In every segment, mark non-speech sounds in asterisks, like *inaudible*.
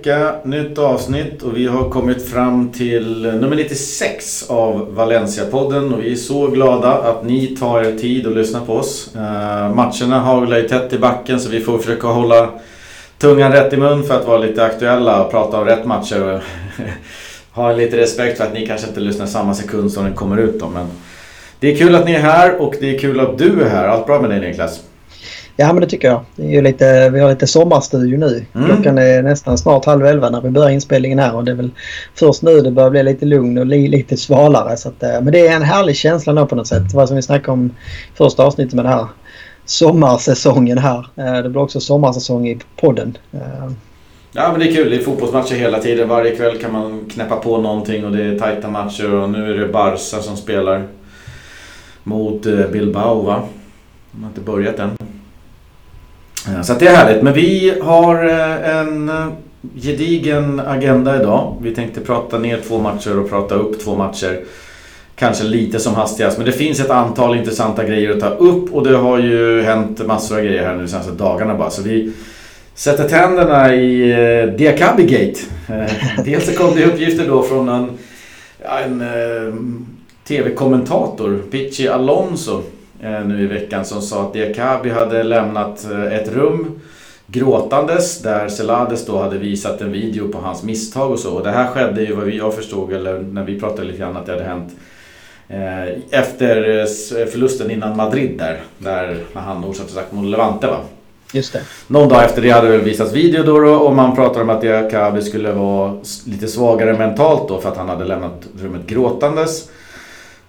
vecka, nytt avsnitt och vi har kommit fram till nummer 96 av Valencia-podden och vi är så glada att ni tar er tid att lyssna på oss. Uh, matcherna haglar ju tätt i backen så vi får försöka hålla tungan rätt i mun för att vara lite aktuella och prata om rätt matcher. Och *laughs* ha lite respekt för att ni kanske inte lyssnar samma sekund som den kommer ut då. Men det är kul att ni är här och det är kul att du är här. Allt bra med dig Niklas? Ja men det tycker jag. Det är ju lite, vi har lite sommarstudio nu. Mm. Klockan är nästan snart halv elva när vi börjar inspelningen här och det är väl först nu det börjar bli lite lugn och li, lite svalare. Så att, eh, men det är en härlig känsla nu på något sätt. Vad som vi snackade om första avsnittet med det här sommarsäsongen här. Eh, det blir också sommarsäsong i podden. Eh, ja men det är kul. Det är fotbollsmatcher hela tiden. Varje kväll kan man knäppa på någonting och det är tajta matcher och nu är det Barca som spelar mot Bilbao va? De har inte börjat än. Eh, så så det är härligt. Men vi har eh, en eh, gedigen agenda idag. Vi tänkte prata ner två matcher och prata upp två matcher. Kanske lite som hastigast. Men det finns ett antal intressanta grejer att ta upp och det har ju hänt massor av grejer här nu de senaste dagarna bara. Så vi sätter tänderna i Diakabigate. Dels så kom det uppgifter då från en, en TV-kommentator, Pichi Alonso nu i veckan som sa att Diakabi hade lämnat eh, ett rum gråtandes där Celades då hade visat en video på hans misstag och så. Och det här skedde ju vad jag förstod, eller när vi pratade lite grann, att det hade hänt eh, efter förlusten innan Madrid där. Där han orsakade sagt mot Levante va? Just det. Någon dag efter det hade det visats video då, då och man pratar om att Diakabi skulle vara lite svagare mentalt då för att han hade lämnat rummet gråtandes.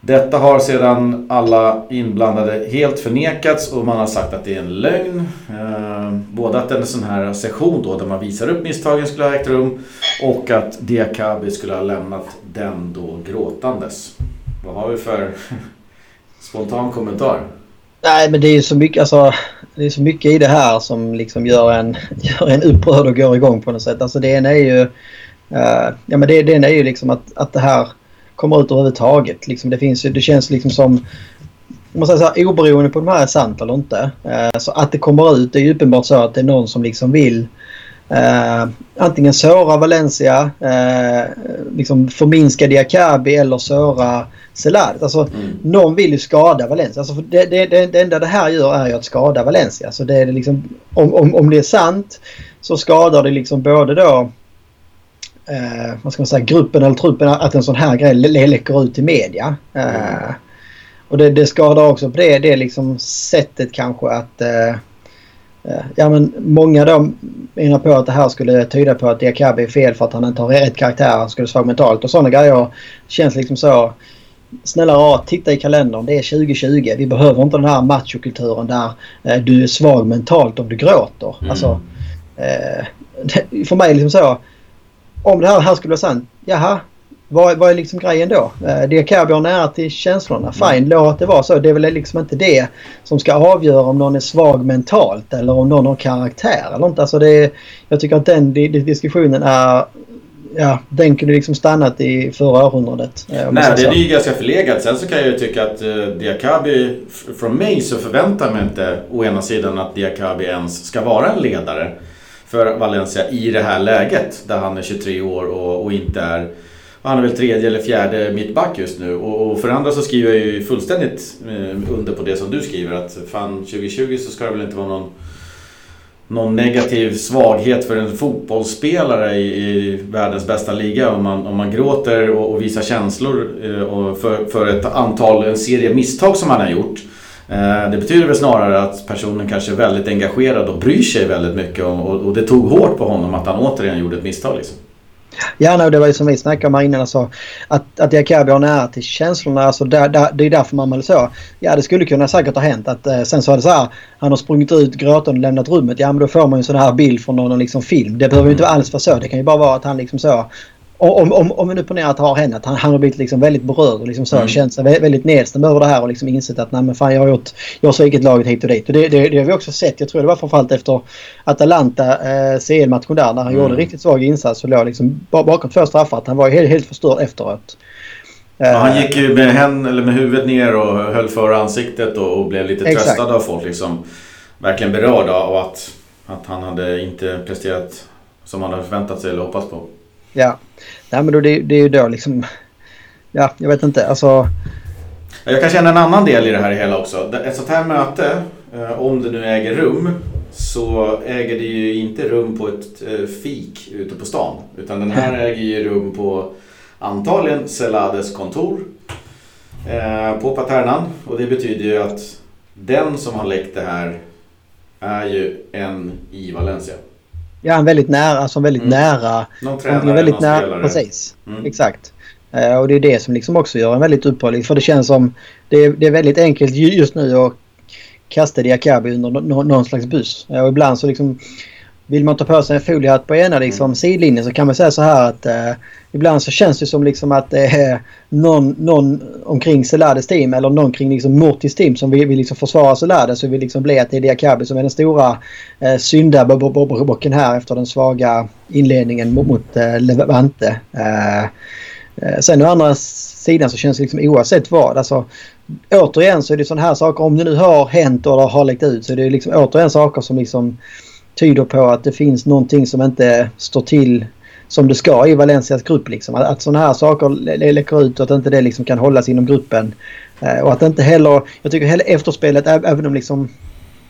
Detta har sedan alla inblandade helt förnekats och man har sagt att det är en lögn. Eh, både att en sån här session då där man visar upp misstagen skulle ha ägt rum och att Diakabi skulle ha lämnat den då gråtandes. Vad har vi för *laughs* spontan kommentar? Nej men det är ju så mycket, alltså, det är så mycket i det här som liksom gör en, *laughs* gör en upprörd och går igång på något sätt. Alltså det ena är ju, uh, ja men det, det ena är ju liksom att, att det här kommer ut överhuvudtaget. Liksom det, finns, det känns liksom som man säger så här, oberoende på om det här är sant eller inte. Eh, så att det kommer ut, det är ju uppenbart så att det är någon som liksom vill eh, antingen såra Valencia, eh, liksom förminska Diakabi eller såra Celades. Alltså, mm. Någon vill ju skada Valencia. Alltså, det, det, det, enda det här gör är ju att skada Valencia. Alltså, det är liksom, om, om, om det är sant så skadar det liksom både då eh, vad ska man säga, gruppen eller truppen att en sån här grej läcker ut i media. Eh, och det, det skadar också på det, det liksom sättet kanske att eh, eh, Ja men många då menar på att det här skulle tyda på att Diakabi är fel för att han inte har rätt karaktär, han skulle svag mentalt och sådana grejer känns liksom så Snälla rara, titta i kalendern. Det är 2020. Vi behöver inte den här machokulturen där eh, du är svag mentalt om du gråter. Mm. Alltså, eh, *laughs* för mig liksom så om det här, här skulle vara sant, jaha, vad, vad är liksom grejen då? Eh, Diakabi har nära till känslorna. Mm. Fine, låt det vara så. Det är väl liksom inte det som ska avgöra om någon är svag mentalt eller om någon har karaktär eller inte. Alltså det, jag tycker att den diskussionen är ja, den kunde liksom stannat i förra århundradet. Eh, Nej, det är ju ganska förlegat. Sen så kan jag ju tycka att uh, Diakabi, från mig så förväntar jag mig inte å ena sidan att Diakabi ens ska vara en ledare för Valencia i det här läget där han är 23 år och, och inte är han är väl tredje eller fjärde mittback just nu. Och, och för andra så skriver jag ju fullständigt eh, under på det som du skriver. Att fan 2020 så ska det väl inte vara någon, någon negativ svaghet för en fotbollsspelare i, i världens bästa liga. Om man, om man gråter och, och visar känslor eh, och för, för ett antal, en serie misstag som han har gjort. Eh, det betyder väl snarare att personen kanske är väldigt engagerad och bryr sig väldigt mycket och, det tog hårt på honom att han återigen gjorde ett misstag. Liksom. Ja, no, det var ju som vi snackade om här innan. Alltså, att, att Diakabi har nära till känslorna. Alltså, där, där, det är därför man väl så. Ja, det skulle kunna säkert ha hänt. Att, eh, sen så är det så här. Han har sprungit ut gråtande och lämnat rummet. Ja, men då får man ju en sån här bild från någon liksom, film. Det behöver ju inte alls vara så. Det kan ju bara vara att han liksom så om, om, om vi nu ponerar att det har hänt, att han, han har blivit liksom väldigt berörd och liksom så, mm. känt sig väldigt nedstämd över det här och liksom insett att nej men fan jag har gjort, jag har svikit laget hit och dit. Och det, det, det har vi också sett, jag tror det var framförallt efter Atalanta eh, CL-matchen där när han mm. gjorde riktigt svag insats och låg liksom bakom två straffar. Att han var helt, helt förstörd efteråt. Ja, han gick ju med, hän, eller med huvudet ner och höll för ansiktet och, och blev lite Exakt. tröstad av folk. Liksom, verkligen berörd av att att han hade inte presterat som man hade förväntat sig eller hoppats på. Ja, Nej, men då, det, det är ju då liksom... Ja, jag vet inte. Alltså... Jag kan känna en annan del i det här hela också. Ett sånt här möte, eh, om det nu äger rum, så äger det ju inte rum på ett eh, fik ute på stan. Utan den här *laughs* äger ju rum på antagligen Celades kontor eh, på Paternan. Och det betyder ju att den som har läckt det här är ju en i Valencia. Ja, en väldigt nära, alltså väldigt mm. nära. Någon tränare, väldigt någon nära, spelare. Precis, mm. exakt. Uh, och det är det som liksom också gör en väldigt upprörlig. För det känns som det är, det är väldigt enkelt just nu att kasta Diakabi under någon, någon slags buss. Uh, och ibland så liksom vill man ta på sig en foliehatt på ena liksom, mm. sidlinjen så kan man säga så här att eh, ibland så känns det som liksom att det är någon, någon omkring Celades team eller någon kring liksom Mortis team som vill, vill liksom försvara Celades så vill liksom bli att det är Diakabi som är den stora eh, syndabocken här efter den svaga inledningen mot, mot eh, Levante. Eh, eh, sen å andra sidan så känns det liksom oavsett vad. Alltså, återigen så är det sådana här saker. Om det nu har hänt och har läckt ut så är det liksom återigen saker som liksom tyder på att det finns någonting som inte står till som det ska i Valencias grupp. Liksom. Att, att sådana här saker läcker ut och att inte det liksom kan hållas inom gruppen. Eh, och att inte heller, jag tycker heller efterspelet, även om liksom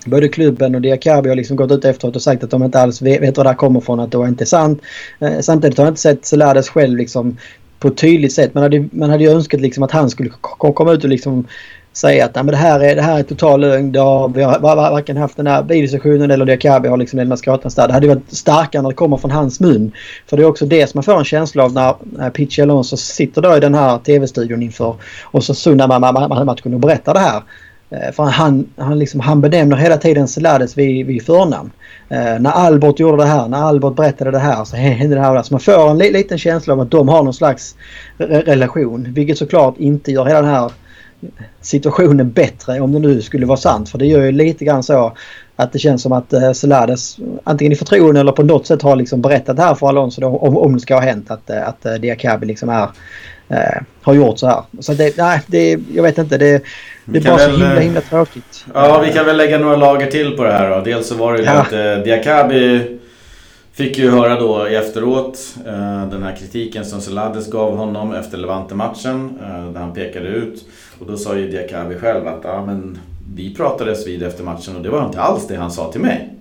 både klubben och Diakabi har liksom gått ut efteråt och sagt att de inte alls vet, var det här kommer ifrån, att det var inte sant. Eh, samtidigt har jag inte sett Selades själv liksom på ett tydligt sätt. Man hade, man hade ju önskat liksom att han skulle komma ut och liksom säga att det, här är, det här är total lögn. vi har varken haft den här videosessionen eller Diakabi har liksom lämnat skrattandes där. Det hade varit starkare när det kommer från hans mun. För det är också det som man får en känsla av när Pitchy Alonso sitter då i den här tv-studion inför och så Sunnar man matchen och berättar det här. Eh, för han, han, liksom, han benämner hela tiden Selades vid, vid förnamn. Eh, när Albert gjorde det här, när Albert berättade det här så hände det här. Så man får en liten känsla av att de har någon slags relation. Vilket såklart inte gör hela den här situationen bättre om det nu skulle vara sant. För det gör ju lite grann så att det känns som att eh, Celades antingen i förtroende eller på något sätt har liksom berättat det här för Alonso då, om, om det ska ha hänt att, eh, att eh, Diakabi liksom är, eh, har gjort så här. Så det, nej, det, jag vet inte. Det, det är bara väl, så himla himla tråkigt. Ja, vi kan väl lägga några lager till på det här då. Dels så var det ju ja. att eh, Diakabi Fick ju höra då efteråt eh, den här kritiken som Celades gav honom efter Levante-matchen. Eh, där han pekade ut. Och då sa ju Diakabi själv att ah, men vi pratades vid efter matchen och det var inte alls det han sa till mig.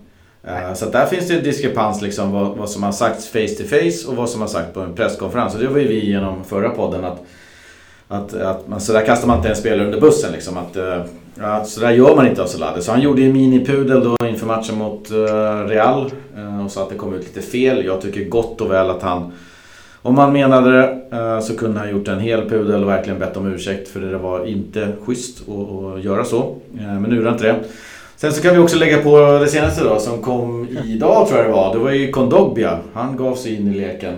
Eh, så där finns det en diskrepans liksom vad, vad som har sagts face to face och vad som har sagts på en presskonferens. Och det var ju vi genom förra podden att, att, att man, så där kastar man inte en spelare under bussen liksom. Att, Ja, så där gör man inte av Solade. Så han gjorde ju minipudel då inför matchen mot uh, Real. Och sa att det kom ut lite fel. Jag tycker gott och väl att han... Om han menade det uh, så kunde han gjort en hel pudel och verkligen bett om ursäkt. För det var inte schysst att, göra så. men nu är det inte det. Sen så kan vi också lägga på det senaste då som kom idag tror jag det var. Det var ju Kondogbia. Han gav sig in i leken.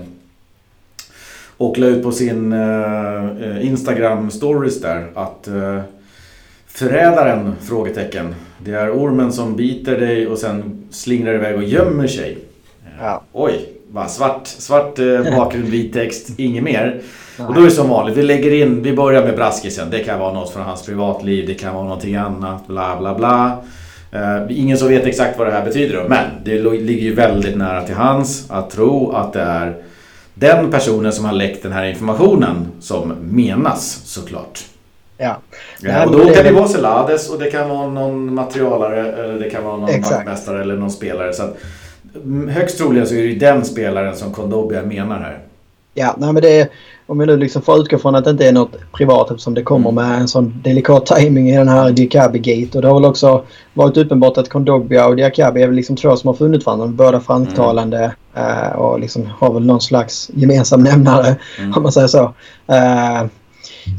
Och la ut på sin Instagram stories där att Förrädaren? Frågetecken. Det är ormen som biter dig och sen slingrar iväg och gömmer sig. Ja. Oj, va, svart, svart eh, *laughs* bakgrund, vit text, inget mer. Och då är det som vanligt, vi lägger in, vi börjar med braskisen. Det kan vara något från hans privatliv, det kan vara någonting annat, bla bla bla. Uh, ingen som vet exakt vad det här betyder då, men det ligger ju väldigt nära till hans att tro att det är den personen som har läckt den här informationen som menas såklart. Ja. ja och då kan det vara Celades och det kan vara någon materialare eller det kan vara någon vaktmästare eller någon spelare. Så att, högst troligen så är det den spelaren som Kondobia menar här. Ja, nej men det är, om vi nu liksom får utgå från att det inte är något privat eftersom det kommer mm. med en sån delikat timing i den här Diakabi-gate. Och det har väl också varit uppenbart att Kondogbia och Diakabi är väl liksom två som har funnit varandra. Båda fransktalande mm. och liksom har väl någon slags gemensam nämnare mm. om man säger så. Uh,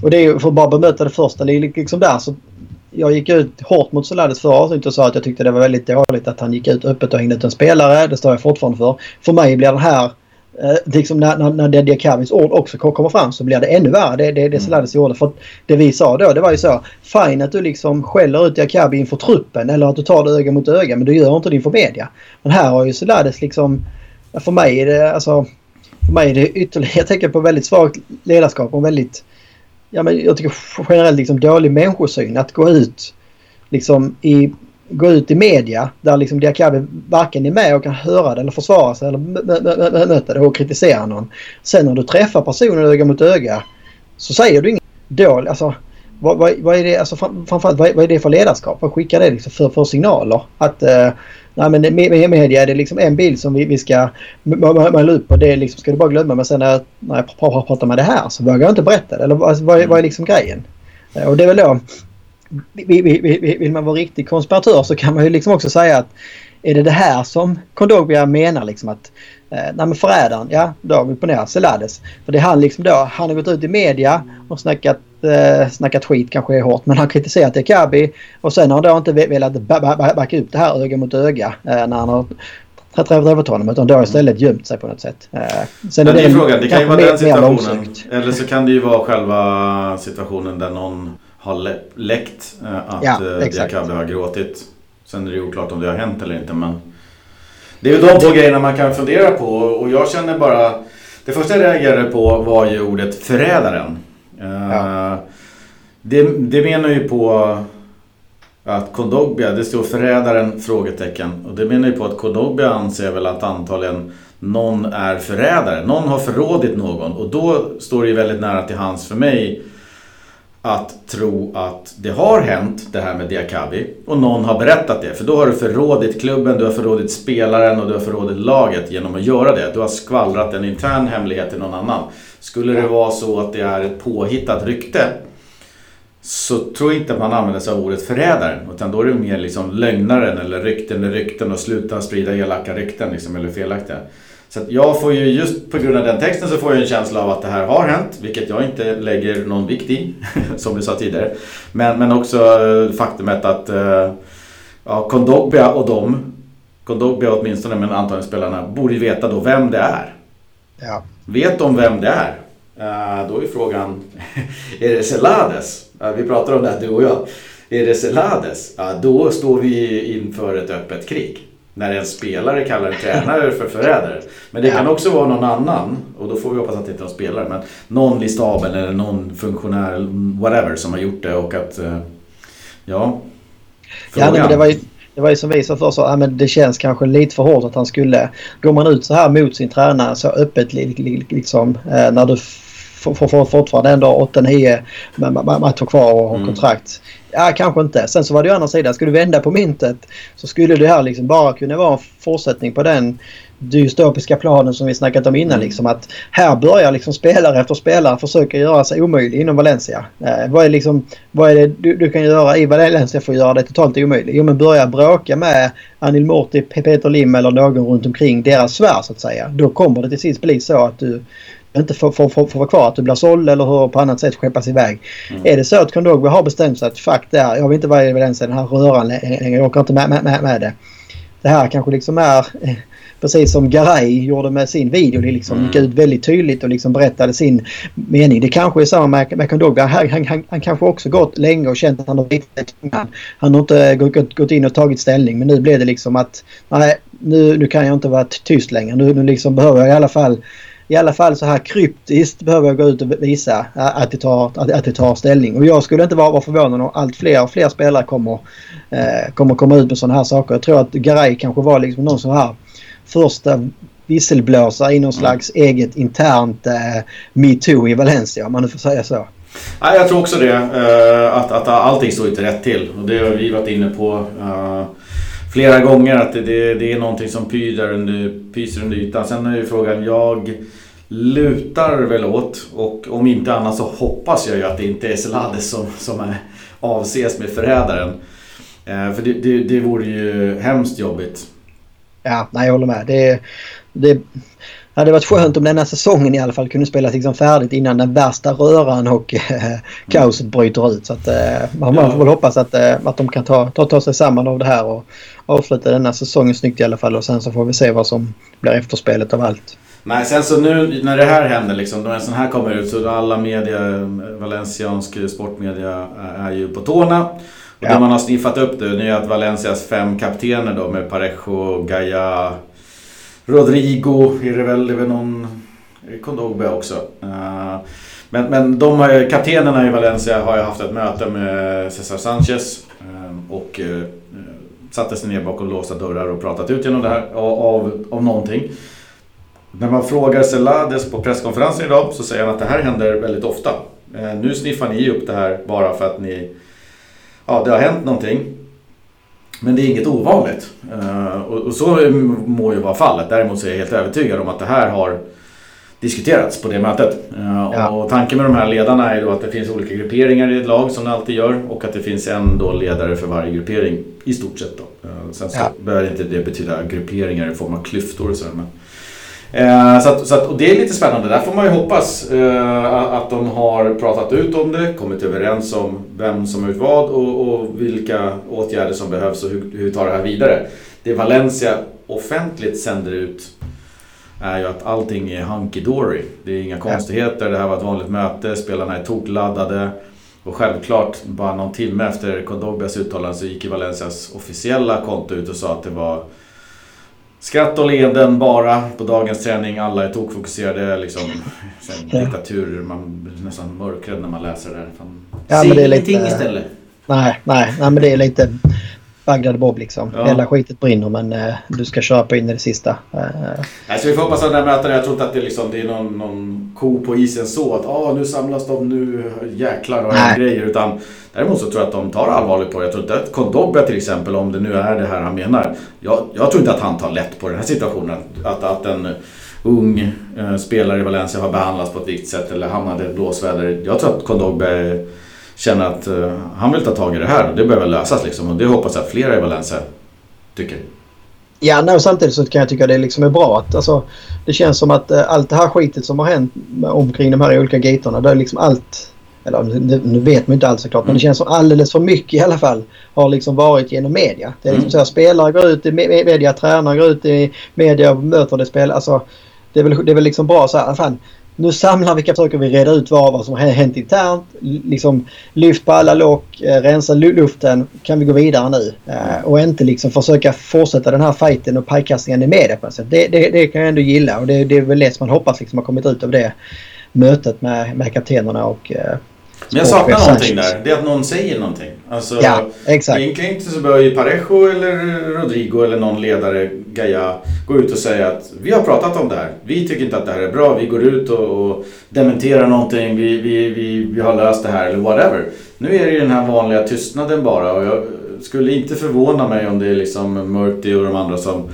och det är ju för att bara bemöta det första liksom där så jag gick ut hårt mot Solades förra avsnittet och sa att jag tyckte det var väldigt dåligt att han gick ut öppet och hängde ut en spelare. Det står jag fortfarande för. För mig blir det här eh, liksom när, när, när Dedia Kavins ord också kommer fram så blir det ännu värre. Det det, det mm. Solades gjorde. För det vi sa då det var ju så. Fine att du liksom skäller ut Diakabi inför truppen eller att du tar det öga mot öga men du gör inte det inför media. Men här har ju Solades liksom... För mig är det alltså... För mig är det ytterligare *laughs* tecken på väldigt svagt ledarskap och väldigt ja, men jag tycker generellt liksom dålig människosyn att gå ut liksom i gå ut i media där liksom Diakabi varken är med och kan höra det eller försvara sig eller möta det och kritisera någon. Sen när du träffar personen öga mot öga så säger du inget. dåligt. alltså, vad, vad, vad, är det, alltså, framförallt, vad, vad är det för ledarskap? Vad skickar det liksom för, för signaler? Att eh, nej, men med, media är det liksom en bild som vi, vi ska måla upp och det liksom, ska du bara glömma. Men sen när, när jag pratar med det här så vågar jag inte berätta det. Eller vad, vad, vad är liksom grejen? Eh, och det är väl då vill man vara riktig konspiratör så kan man ju liksom också säga att är det det här som Kondogbia menar liksom att eh, nej men förrädaren, ja då har vi på ner Selades. För det är han liksom då, han har gått ut i media och snackat, eh, snackat skit kanske är hårt men han kritiserat Ekabi och sen har han då inte velat backa upp det här öga mot öga eh, när han har träffat honom utan då har istället gömt sig på något sätt. Eh, sen men det är, det frågan, det kan ju vara den situationen. Eller så kan det ju vara själva situationen där någon har läckt att ja, Diakabi har gråtit. Sen är det oklart om det har hänt eller inte men det är ju de två grejerna man kan fundera på och jag känner bara Det första jag reagerade på var ju ordet förrädaren. Eh, ja. Det, det menar ju på att Kondogbia, det står förrädaren? frågetecken. Och det menar ju på att Kondogbia anser väl att antagligen någon är förrädare. Någon har förrådit någon och då står det ju väldigt nära till hans för mig att tro att det har hänt det här med Diakabi och någon har berättat det. För då har du förrådit klubben, du har förrådit spelaren och du har förrådit laget genom att göra det. Du har skvallrat en intern hemlighet till någon annan. Skulle det vara så att det är ett påhittat rykte så tror inte att man använder sig av ordet förrädaren. Utan då är det mer liksom lögnaren eller rykten eller rykten och sluta sprida elaka rykten liksom, eller felaktiga. Så jag får ju just på grund av den texten så får jag en känsla av att det här har hänt, vilket jag inte lägger någon vikt i, *laughs* som du sa tidigare. Men, men också eh, faktumet att uh, ja, Kondogbia och de, Kondogbia åtminstone, men antagligen spelarna, borde ju veta då vem det är. Ja. Vet de vem det är? Uh, då är frågan, *laughs* är det Selades? Vi pratar om det här du och jag. Är det Selades? Uh, då står vi inför ett öppet krig när en spelare kallar en tränare för förrädare. Men det kan också vara någon annan, och då får vi hoppas att det inte är någon spelare, men någon i staben eller någon funktionär, whatever, som har gjort det och att, eh, ja. Ja, men det var ju, det var ju som vi sa först, ja, men det känns kanske lite för hårt att han skulle, går man ut så här mot sin tränare så öppet liksom, eh, när du fortfarande ändå 8-9 matcher kvar och har mm. kontrakt. Ja, kanske inte. Sen så var det ju andra sidan. Ska du vända på myntet så skulle det här liksom bara kunna vara en fortsättning på den dystopiska planen som vi snackat om innan. Mm. Liksom, att här börjar liksom spelare efter spelare försöka göra sig omöjlig inom Valencia. Eh, vad är, liksom, vad är det du, du, kan göra i Valencia för att göra det totalt omöjligt? Jo men börja bråka med Anil Morti, Peter Lim eller någon runt omkring deras sfär så att säga. Då kommer det till sist bli så att du inte får, får, får, får vara kvar, att du blir såld eller hur på annat sätt skeppas iväg. Mm. Är det så att Kondogbe har bestämt sig att fuck det här, jag vill inte vara i den här röran längre, jag orkar inte med, med, med, med det. Det här kanske liksom är eh, precis som Garay gjorde med sin video. Det liksom mm. gick ut väldigt tydligt och liksom berättade sin mening. Det kanske är samma med, med Kondogbe. Han, han, han, han kanske också gått länge och känt att han har han, han har inte gått, gått in och tagit ställning men nu blev det liksom att nej nu, nu kan jag inte vara tyst längre. Nu, nu liksom behöver jag i alla fall i alla fall så här kryptiskt behöver jag gå ut och visa att det tar, att, att det tar ställning. Och jag skulle inte vara, vara förvånad om allt fler och fler spelare kommer, eh, kommer komma ut med sådana här saker. Jag tror att Garay kanske var liksom någon sån här första visselblåsare i någon slags mm. eget internt eh, metoo i Valencia om man nu får säga så. Jag tror också det. Eh, att, att allting står inte rätt till. Och det har vi varit inne på. Eh, flera gånger att det, det, det är någonting som pyser under, pyser under ytan. Sen är ju frågan, jag lutar väl åt och om inte annat så hoppas jag ju att det inte är Selades som, som är, avses med förrädaren. Eh, för det, det, det vore ju hemskt jobbigt. Ja, nej, jag håller med. Det, det, det hade varit skönt om denna säsongen i alla fall kunde spelas liksom färdigt innan den värsta röran och eh, kaoset bryter ut. Så att, eh, man får väl hoppas att, eh, att de kan ta, ta, ta sig samman av det här och avsluta denna säsongen snyggt i alla fall. Och sen så får vi se vad som blir efterspelet av allt. Nej, sen så nu när det här händer liksom, när en sån här kommer ut så alla media, valenciansk sportmedia är ju på tårna. Och ja. det man har sniffat upp nu är att Valencias fem kaptener då med Parejo, Gaia, Rodrigo är det väl, det är väl någon eh, Kondogbe också. Eh, men, men de kaptenerna i Valencia har ju haft ett möte med Cesar Sanchez eh, och satte sig ner bakom låsta dörrar och pratat ut genom det här av, av någonting. När man frågar Celades på presskonferensen idag så säger han att det här händer väldigt ofta. Nu sniffar ni upp det här bara för att ni... Ja, det har hänt någonting. Men det är inget ovanligt. Eh, och så må ju vara fallet. Däremot så är jag helt övertygad om att det här har diskuterats på det mötet. Eh, ja. Och tanken med de här ledarna är då att det finns olika grupperingar i ett lag som det alltid gör och att det finns en då ledare för varje gruppering i stort sett. Då. Sen så ja. behöver inte det betyda grupperingar i form av klyftor och sådär. Men Eh, så att, så att, och det är lite spännande. Där får man ju hoppas eh, att de har pratat ut om det, kommit överens om vem som har gjort vad och, och, vilka åtgärder som behövs och hur, hur tar det här vidare. Det Valencia offentligt sänder ut är ju att allting är hunky-dory. Det är inga konstigheter, det här var ett vanligt möte, spelarna är tokladdade. Och självklart, bara någon timme efter Condogbias uttalande så gick ju Valencias officiella konto ut och sa att det var Skratt och leenden bara på dagens träning. Alla är tokfokuserade. Liksom, ja. Diktatur. Man blir nästan mörkrädd när man läser det här. Fan. Ja, Säg ingenting lite, istället. Nej, nej, nej, men det är lite Bagdad Bob liksom. Ja. Hela skitet brinner men uh, du ska köra på in i det sista. Uh, alltså, vi får hoppas att den här mötena, jag tror inte att det, liksom, det är någon, någon ko på isen så att ah, nu samlas de, nu jäklar och grejer. Utan däremot så tror jag att de tar allvarligt på det. Jag tror inte att Kondogba till exempel, om det nu är det här han menar. Jag, jag tror inte att han tar lätt på den här situationen. Att, att en ung uh, spelare i Valencia har behandlats på ett viktigt sätt eller hamnade i blåsväder. Jag tror att Kondogba känner att uh, han vill ta tag i det här och det behöver lösas liksom. Och det hoppas jag att flera i Valencia tycker. Ja, nej, samtidigt så kan jag tycka det liksom är bra att alltså, det känns som att uh, allt det här skitet som har hänt omkring de här olika gatorna, det är liksom allt eller nu vet man inte alls såklart, mm. men det känns som alldeles för mycket i alla fall har liksom varit genom media. Det är liksom mm. så här, spelare går ut i media, tränare går ut i media och möter det spel. Alltså, det är väl, det är väl liksom bra så här, fan, nu samlar vi, försöker vi reda ut vad, vad som har hänt internt. Liksom lyft på alla lock, eh, rensa luften. Kan vi gå vidare nu? Eh, och inte liksom försöka fortsätta den här fighten och pajkastningen i media på något sätt. Det, det, det, kan jag ändå gilla och det, det är väl det som man hoppas liksom har kommit ut av det mötet med, med kaptenerna och eh, men jag saknar någonting där. Det är att någon säger någonting. Alltså, ja, exakt. Egentligen inte så behöver ju Parejo eller Rodrigo eller någon ledare, Gaia, gå ut och säga att vi har pratat om det här. Vi tycker inte att det här är bra. Vi går ut och, och dementerar någonting. Vi, vi, vi, vi har löst det här eller whatever. Nu är det ju den här vanliga tystnaden bara och jag skulle inte förvåna mig om det är liksom Murti och de andra som,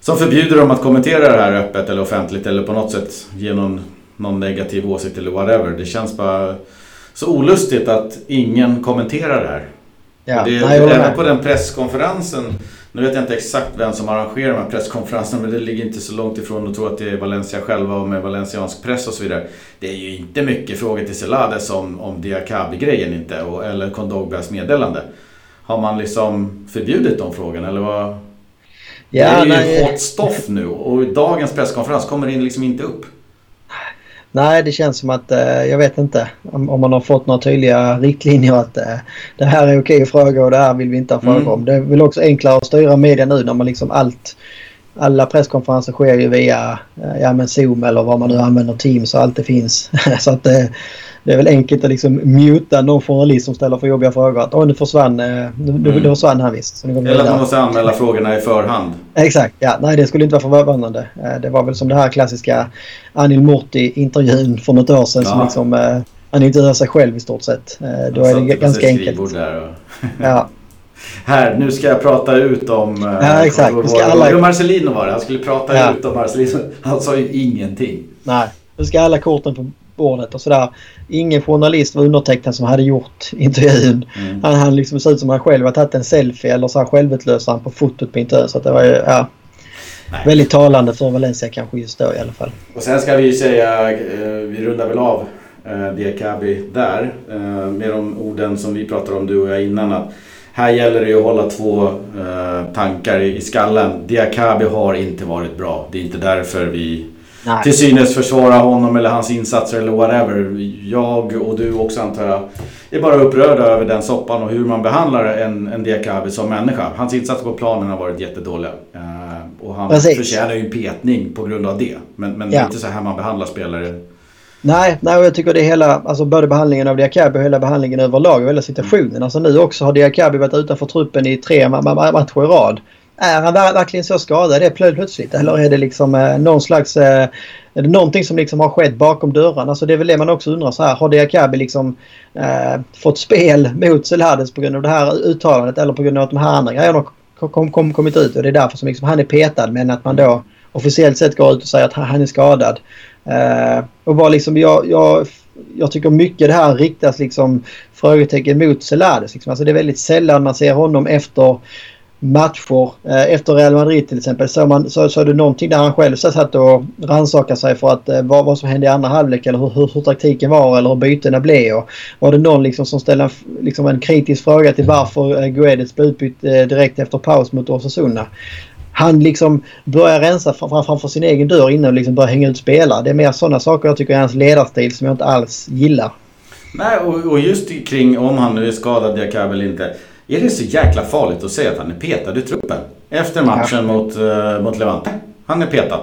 som förbjuder dem att kommentera det här öppet eller offentligt eller på något sätt ge någon, någon negativ åsikt eller whatever. Det känns bara så olustigt att ingen kommenterar det här. Ja, det, nej, även på den presskonferensen, nu vet jag inte exakt vem som arrangerar de här presskonferenserna men det ligger inte så långt ifrån att tro att det är Valencia själva och med valenciansk press och så vidare. Det är ju inte mycket frågor till Celades om, om Diakabi-grejen inte och, eller Kondogbas meddelande. Har man liksom förbjudit de frågorna eller vad? Ja, det är ju nej. hot stoff nu och dagens presskonferens kommer det liksom inte upp. Nej, det känns som att eh, jag vet inte om, om, man har fått några tydliga riktlinjer att eh, det här är okej att fråga och det här vill vi inte ha frågor mm. om. Det är väl också enklare att styra media nu när man liksom allt alla presskonferenser sker ju via eh, ja, men Zoom eller vad man nu använder Teams och allt det finns. *laughs* så att eh, det är väl enkelt att liksom muta någon journalist som ställer för jobbiga frågor. Att Åh, nu försvann, eh, nu, mm. nu försvann han visst. Eller att man måste anmäla frågorna i förhand. Exakt, ja. Nej det skulle inte vara förvånande. Eh, det var väl som det här klassiska Anil Murti-intervjun för något år sedan ja. som liksom eh, han intervjuar sig själv i stort sett. Då är det ganska enkelt. Och... ja. *laughs* Här, nu ska jag prata ut om... Ja, exakt. Vi ska alla... Marcelino var det. Han skulle prata ja. ut om Marcelino. Han sa ju ingenting. Nej, nu ska alla korten på bordet och sådär. Ingen journalist var undertecknad som hade gjort *laughs* intervjun. Mm. Han, han liksom såg ut som han själv hade tagit en selfie eller så här självutlösaren på fotot på intervjun. Så det var ju, ja. Nej. Väldigt talande för Valencia kanske just då i alla fall. Och sen ska vi säga, eh, vi rundar väl av eh, Diakabi där. Eh, med de orden som vi pratade om du och jag innan. Att här gäller det att hålla två tankar i skallen. Diakabi har inte varit bra. Det är inte därför vi Nej. till synes försvara honom eller hans insatser eller whatever. Jag och du också antar jag är bara upprörda över den soppan och hur man behandlar en, en Diakabi som människa. Hans insatser på planen har varit jättedåliga. Uh, och han Precis. förtjänar ju en petning på grund av det. Men, men ja. det är inte så här man behandlar spelare Nej, nej jag tycker det är hela, alltså både behandlingen av Diakabi och hela behandlingen överlag och hela situationen. Alltså nu också har Diakabi varit utanför truppen i tre matcher i rad. Är han verkligen så skadad det plötsligt? Eller är det liksom eh, någon slags... Eh, är det någonting som liksom har skett bakom dörrarna? Alltså det är väl det man också undrar så här. Har Diakabi liksom eh, fått spel *laughs* mot Selhades på grund av det här uttalandet eller på grund av att de här andra grejerna har kom, kom, kommit ut? Och det är därför som liksom han är petad men att man då officiellt sett går ut och säger att han är skadad. Eh, och bara liksom jag, jag, jag tycker mycket det här riktas liksom frågetecken mot Selades. Liksom. Alltså det är väldigt sällan man ser honom efter matcher. Eh, efter Real Madrid till exempel Såg man, så, så är det någonting där han själv satt och rannsakade sig för att, eh, vad, vad som hände i andra halvlek eller hur, hur, hur taktiken var eller hur bytena blev. Och var det någon liksom som ställde en, liksom en kritisk fråga till varför eh, Guedes blev utbytt direkt efter paus mot Osasuna. Han liksom börjar rensa framför sin egen dörr innan och liksom börjar hänga ut spelare. Det är mer sådana saker jag tycker är hans ledarstil som jag inte alls gillar. Nej, och, och just kring om han nu är skadad, jag kan väl inte. Är det så jäkla farligt att säga att han är petad i truppen? Efter matchen ja. mot, uh, mot Levante. Han är petad.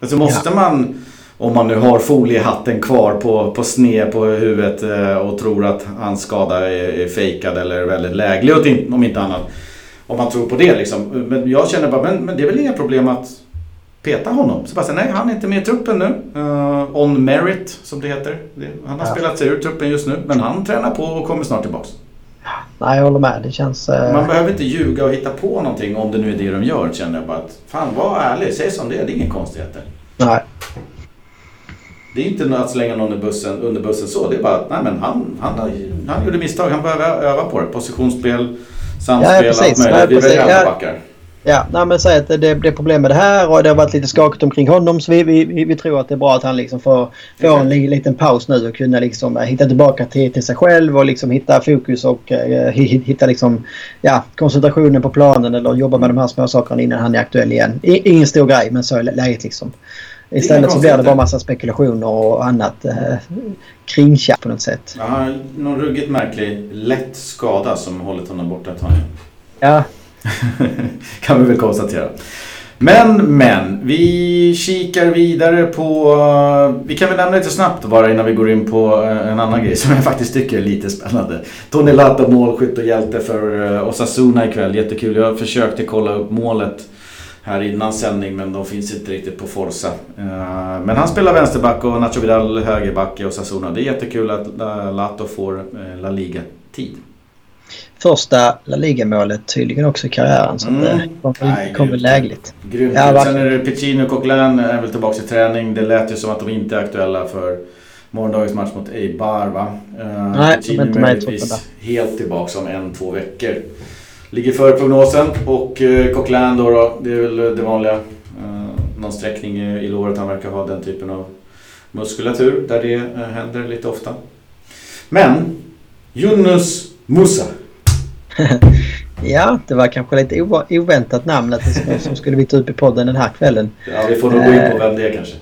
Alltså måste ja. man, om man nu har foliehatten kvar på, på sned på huvudet uh, och tror att hans skada är, är fejkad eller väldigt läglig om inte annat. Om man tror på det liksom. Men jag känner bara, men, men det är väl inga problem att peta honom. Så bara nej han är inte med i truppen nu. Uh, on merit som det heter. Han har ja. spelat sig ur truppen just nu men han tränar på och kommer snart tillbaks. Nej, jag håller med. Det känns... Uh... Man behöver inte ljuga och hitta på någonting om det nu är det de gör känner jag bara att fan var ärlig, säg som det är. Det är inga konstigheter. Nej. Det är inte att slänga någon under bussen, under bussen så. Det är bara att nej, men han, han, han gjorde misstag. Han behöver öva på det. Positionsspel, samspel, ja, allt möjligt. Vi väljer andra backar. Ja, nej, men säg att det, det är problem med det här och det har varit lite skakigt omkring honom så vi, vi, vi tror att det är bra att han liksom får, får en liten paus nu och kunna liksom eh, hitta tillbaka till, till sig själv och liksom hitta fokus och uh, hitta liksom, ja, koncentrationen på planen eller jobba med de här små sakerna innan han är aktuell igen. I, ingen stor grej men så är läget liksom. Istället så blir det bara massa spekulationer och annat eh, kringtjack på något sätt. Ja, någon ruggigt märklig lätt skada som hållit honom borta ett tag. Ja, kan vi väl konstatera. Men, men. Vi kikar vidare på... Eh, vi kan väl nämna lite snabbt bara innan vi går in på eh, en annan grej som jag faktiskt tycker är lite spännande. Tony Latta, målskytt och hjälte för eh, Osasuna ikväll. Jättekul. Jag försökte kolla upp målet här innan sändning men de finns inte riktigt på Forza. Men han spelar vänsterback och Nacho Vidal högerback i Osasuna. Det är jättekul att Lato får La Liga-tid första La Liga-målet tydligen också i karriären. Så mm. det kommer, kommer lägligt. Grymt. Ja, Sen är det Piccino och Coquelin är väl tillbaka i träning. Det lät ju som att de inte är aktuella för morgondagens match mot Eibar va? Uh, Nej, Piccino är möjligtvis helt tillbaka om en, två veckor. Ligger före prognosen och uh, Coquelin då, då, det är väl det vanliga. Uh, någon sträckning i låret. Han verkar ha den typen av muskulatur där det uh, händer lite ofta. Men Yunus Musa *laughs* ja, det var kanske lite oväntat namnet som skulle ta upp i podden den här kvällen. Ja, vi får nog gå in på vem det är kanske.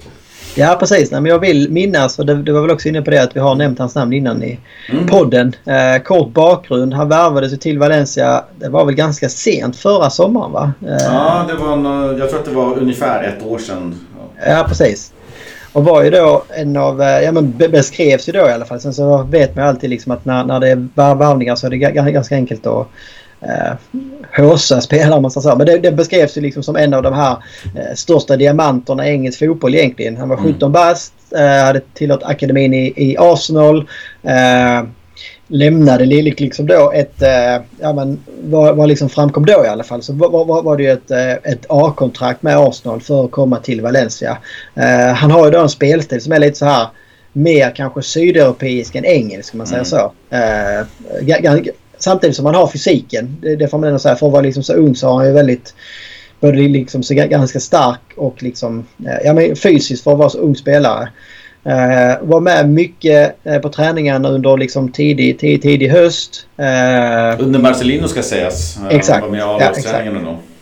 Ja, precis. Nej, men jag vill minnas, och det, var väl också inne på det, att vi har nämnt hans namn innan i mm. podden. Eh, kort bakgrund. Han värvades till Valencia, det var väl ganska sent förra sommaren va? Eh, ja, det var en, jag tror att det var ungefär ett år sedan. Ja, ja precis. Och var ju då en av, eh, ja men beskrevs ju då i alla fall. Sen så vet man ju alltid liksom att när, när det är varvningar så är det ganska enkelt att eh, håsa spelare man säga. Men det, det beskrevs ju liksom som en av de här eh, största diamanterna i engelsk fotboll egentligen. Han var 17 mm. bast, eh, hade tillhört akademin i, i Arsenal. Eh, lämnade liksom då ett, eh, ja men vad, vad liksom framkom då i alla fall så var, var, var det ju ett, eh, ett A-kontrakt med Arsenal för att komma till Valencia. Eh, han har ju då en spelstil som är lite så här mer kanske sydeuropeisk än engelsk om man säger mm. så. Eh, samtidigt som han har fysiken. Det, det får man ändå säga. För att vara liksom så ung så har han ju väldigt både liksom så ganska stark och liksom, eh, ja, men fysiskt för att vara så ung spelare. Uh, var med mycket uh, på träningarna under liksom tidig, tidig, tidig höst. Uh, under Marcelino ska sägas. Exakt. Han var med i ja, exakt.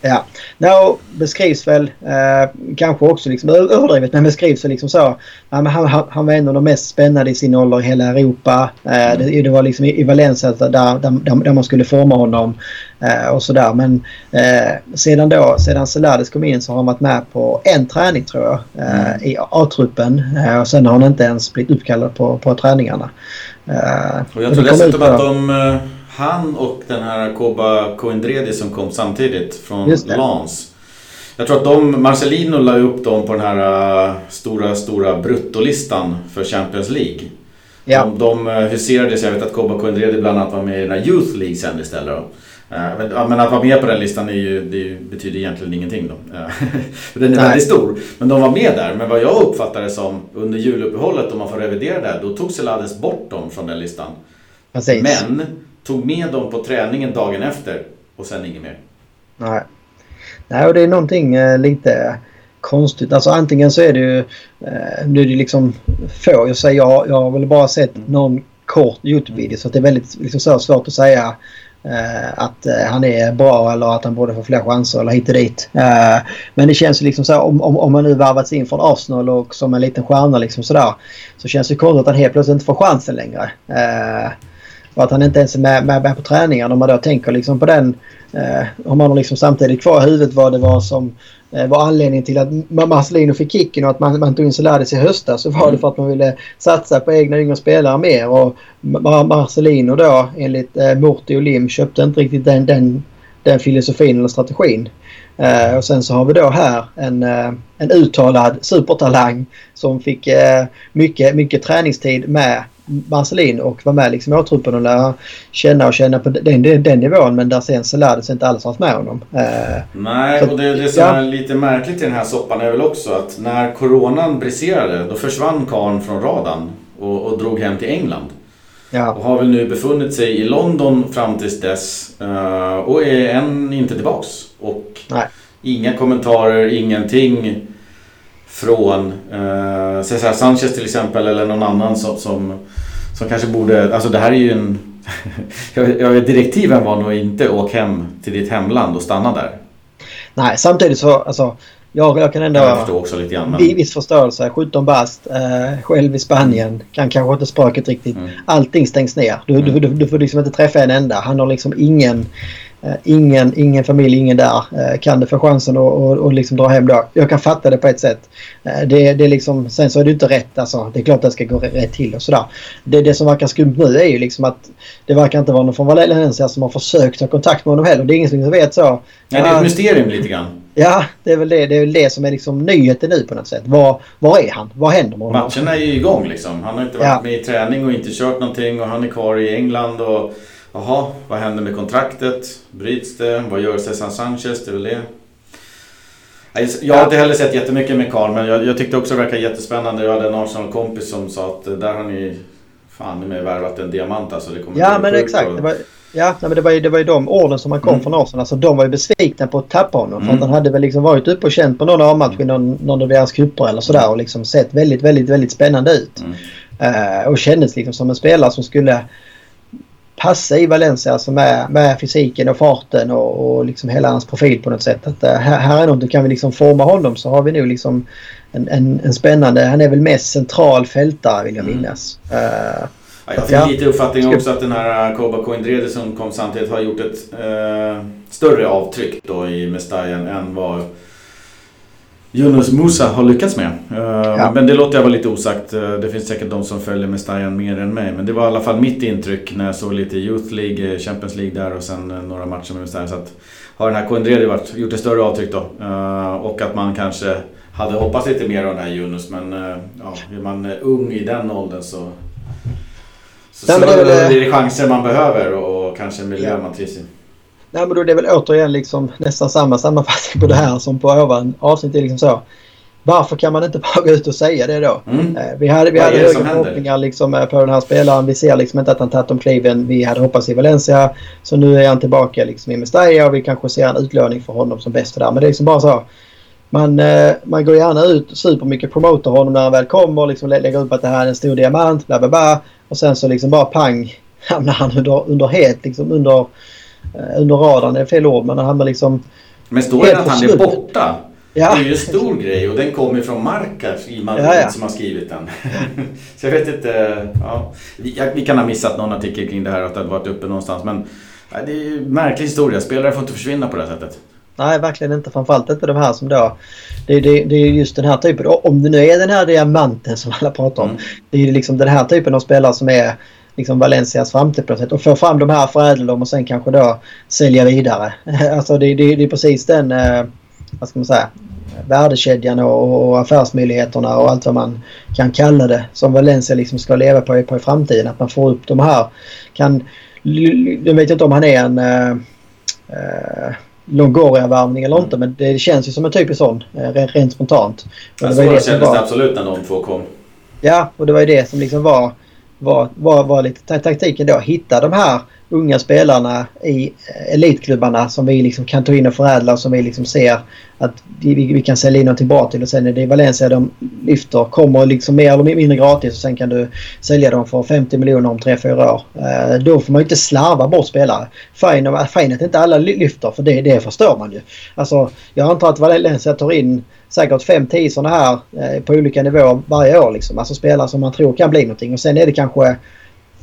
Ja, no, beskrivs väl eh, kanske också liksom överdrivet men beskrivs väl liksom så. Han, han, han var en av de mest spännande i sin ålder i hela Europa. Eh, mm. det, det, var liksom i, i Valencia där, där, där, man skulle forma honom eh, och sådär. Men eh, sedan då, sedan Celades kom in så har han varit med på en träning tror jag eh, mm. i A-truppen eh, och sen har han inte ens blivit uppkallad på, på träningarna. och jag tror dessutom att de han och den här Koba Koindredi som kom samtidigt från Lans. Jag tror att de, Marcelino la upp dem på den här uh, stora, stora bruttolistan för Champions League. Ja. De, de uh, huserades, jag vet att Koba Koindredi bland annat var med i den här Youth League sen istället. Då. Uh, men, att vara med på den listan är ju, det betyder egentligen ingenting då. *laughs* den är Nej. väldigt stor. Men de var med där. Men vad jag uppfattar det som under juluppehållet, om man får revidera det, då tog Celades bort dem från den listan. Precis. Men tog med dem på träningen dagen efter och sen inget mer. Nej. Nej, och det är någonting eh, lite konstigt. Alltså antingen så är det ju... Eh, nu är det liksom få. Jag säger jag, jag har väl bara sett någon kort Youtube-video så det är väldigt liksom, så svårt att säga eh, att eh, han är bra eller att han borde få fler chanser eller hit och dit. Eh, men det känns ju liksom så om, om, om man nu värvats in från Arsenal och som en liten stjärna liksom sådär. Så känns det konstigt att han helt plötsligt inte får chansen längre. Eh, Eh, och att han inte ens är med, med, med på träningarna. Om man då tänker liksom på den. Eh, om man har liksom samtidigt kvar i huvudet vad det var som eh, var anledningen till att Marcelino fick kicken och att man, man tog in Solades i höstas. Så var det mm. för att man ville satsa på egna yngre spelare mer. Och Marcelino då enligt eh, Morty och Lim köpte inte riktigt den, den, den filosofin eller strategin. Uh, och sen så har vi då här en, uh, en uttalad supertalang som fick uh, mycket, mycket träningstid med Marcelin och var med liksom i åtruppen och lära känna och känna på den, den, den nivån men där sen Celades inte alls varit med honom. Eh, Nej, så, och det, det som ja. är lite märkligt i den här soppan är väl också att när coronan briserade då försvann karn från radarn och, och drog hem till England. Ja. Och har väl nu befunnit sig i London fram tills dess uh, och är än inte tillbaks. Och Nej. inga kommentarer, ingenting från uh, Cesar Sanchez till exempel eller någon annan som, som som kanske borde, alltså det här är ju en... *laughs* jag vet, direktiven var nog inte åk hem till ditt hemland och stanna där. Nej, samtidigt så, alltså jag, jag kan ändå... Jag förstår också lite grann. Men... Viss förståelse. 17 bast, eh, själv i Spanien. Kan kanske inte språket riktigt. Mm. Allting stängs ner. Du, mm. du, du, du, får liksom inte träffa en enda. Han har liksom ingen... Eh, ingen, ingen familj, ingen där. Eh, kan det få chansen att och, och liksom dra hem då. Jag kan fatta det på ett sätt. Eh, det, det är liksom, sen så är det inte rätt. Alltså, det är klart att det ska gå rätt till och sådär. Det, det som verkar skumt nu är ju liksom att det verkar inte vara någon från Valencia som har försökt ta kontakt med honom heller. Det är ingen som vet så. Ja, det är ett mysterium lite grann. Ja, det är väl det, det, är väl det som är liksom nyheten nu på något sätt. Var, var är han? Vad händer med honom? Matcherna är ju igång liksom. Han har inte varit ja. med i träning och inte kört någonting och han är kvar i England och Jaha, vad händer med kontraktet? Bryts det? Vad gör Cesar Sanchez? Det är väl det. Jag har inte heller sett jättemycket med Karl, men jag, jag tyckte också det verkade jättespännande. Jag hade en Arsenal-kompis som sa att eh, där har ni fan med värvat en diamant alltså. Det kommer ja, men exakt. Och... Det var, ja, men det var, ju, det var ju de orden som man kom mm. från Arsenal. Alltså, de var ju besvikna på att tappa honom. Mm. För att han hade väl liksom varit uppe och känt på någon A-match i någon, någon av deras cuper eller sådär och liksom sett väldigt, väldigt, väldigt spännande ut. Mm. Uh, och kändes liksom som en spelare som skulle passa i Valencia alltså med, med fysiken och farten och, och liksom hela hans profil på något sätt. Att, uh, här, här är något, kan vi liksom forma honom så har vi nu liksom en, en, en spännande, han är väl mest central fältare vill jag mm. minnas. Uh, jag fick ja. lite uppfattning också att den här Koba Koindrede som kom samtidigt har gjort ett uh, större avtryck då i Mestajan än vad Yunus Musa har lyckats med. Uh, ja. Men det låter jag vara lite osagt. Uh, det finns säkert de som följer Mestajan mer än mig. Men det var i alla fall mitt intryck när jag såg lite Youth League, eh, Champions League där och sen några matcher med Mestajan. Så att har den här Koendredi gjort ett större avtryck då. Och att man kanske hade hoppats lite mer av den här Yunus. Men ja, är man ung i den åldern så... Så, Nej, så det, är det chanser man behöver och, och kanske en miljö ja. man trivs i. Nej men då är det väl återigen liksom nästan samma sammanfattning på det här som på ovan avsnitt. är liksom så. Varför kan man inte *laughs* bara gå ut och säga det då? Mm. Eh, vi hade, vi hade höga förhoppningar liksom eh, på den här spelaren. Vi ser liksom inte att han tagit de kliven vi hade hoppats i Valencia. Så nu är han tillbaka liksom i Mestalla och vi kanske ser en utlåning för honom som bäst där. Men det är liksom bara så. Man, eh, man går gärna ut supermycket promotar honom när han väl kommer. Liksom lägger upp att det här är en stor diamant. Bla bla bla. Och sen så liksom bara pang *laughs* hamnar han under, under helt liksom under under radarn, det är fel ord, men han hamnar liksom Men står det att han är borta? Ja. Det är ju en stor grej och den kommer från Markas i Madrid ja, ja. som har skrivit den. *laughs* så jag vet inte. Ja. Vi, vi, kan ha missat någon artikel kring det här att det har varit uppe någonstans. Men det är en märklig historia. Spelare får inte försvinna på det här sättet. Nej, verkligen inte. Framförallt inte de här som då... Det, det, det är just den här typen. Om det nu är den här diamanten som alla pratar om. Mm. Det är liksom den här typen av spelare som är liksom Valencias framtid på sätt. Och få fram de här, förädla dem och sen kanske då sälja vidare. *laughs* alltså det, det, det är precis den... Eh, vad ska man säga? värdekedjan och, och affärsmöjligheterna och allt vad man kan kalla det som Valencia liksom ska leva på, på i framtiden. Att man får upp de här. Kan, jag vet inte om han är en äh, äh, Longoria-värvning eller inte men det känns ju som en typisk sån äh, rent spontant. Men det, var det kändes det absolut när de två kom. Ja och det var ju det som liksom var, var, var, var lite taktiken då. Hitta de här unga spelarna i eh, elitklubbarna som vi liksom kan ta in och förädla och som vi liksom ser att vi, vi kan sälja in någonting bra till och sen är det Valencia de lyfter, kommer liksom mer eller mindre gratis och sen kan du sälja dem för 50 miljoner om 3-4 år. Eh, då får man ju inte slarva bort spelare. Fine att inte alla lyfter för det, det förstår man ju. Alltså jag antar att Valencia tar in säkert 5-10 sådana här eh, på olika nivåer varje år liksom. Alltså spelare som man tror kan bli någonting och sen är det kanske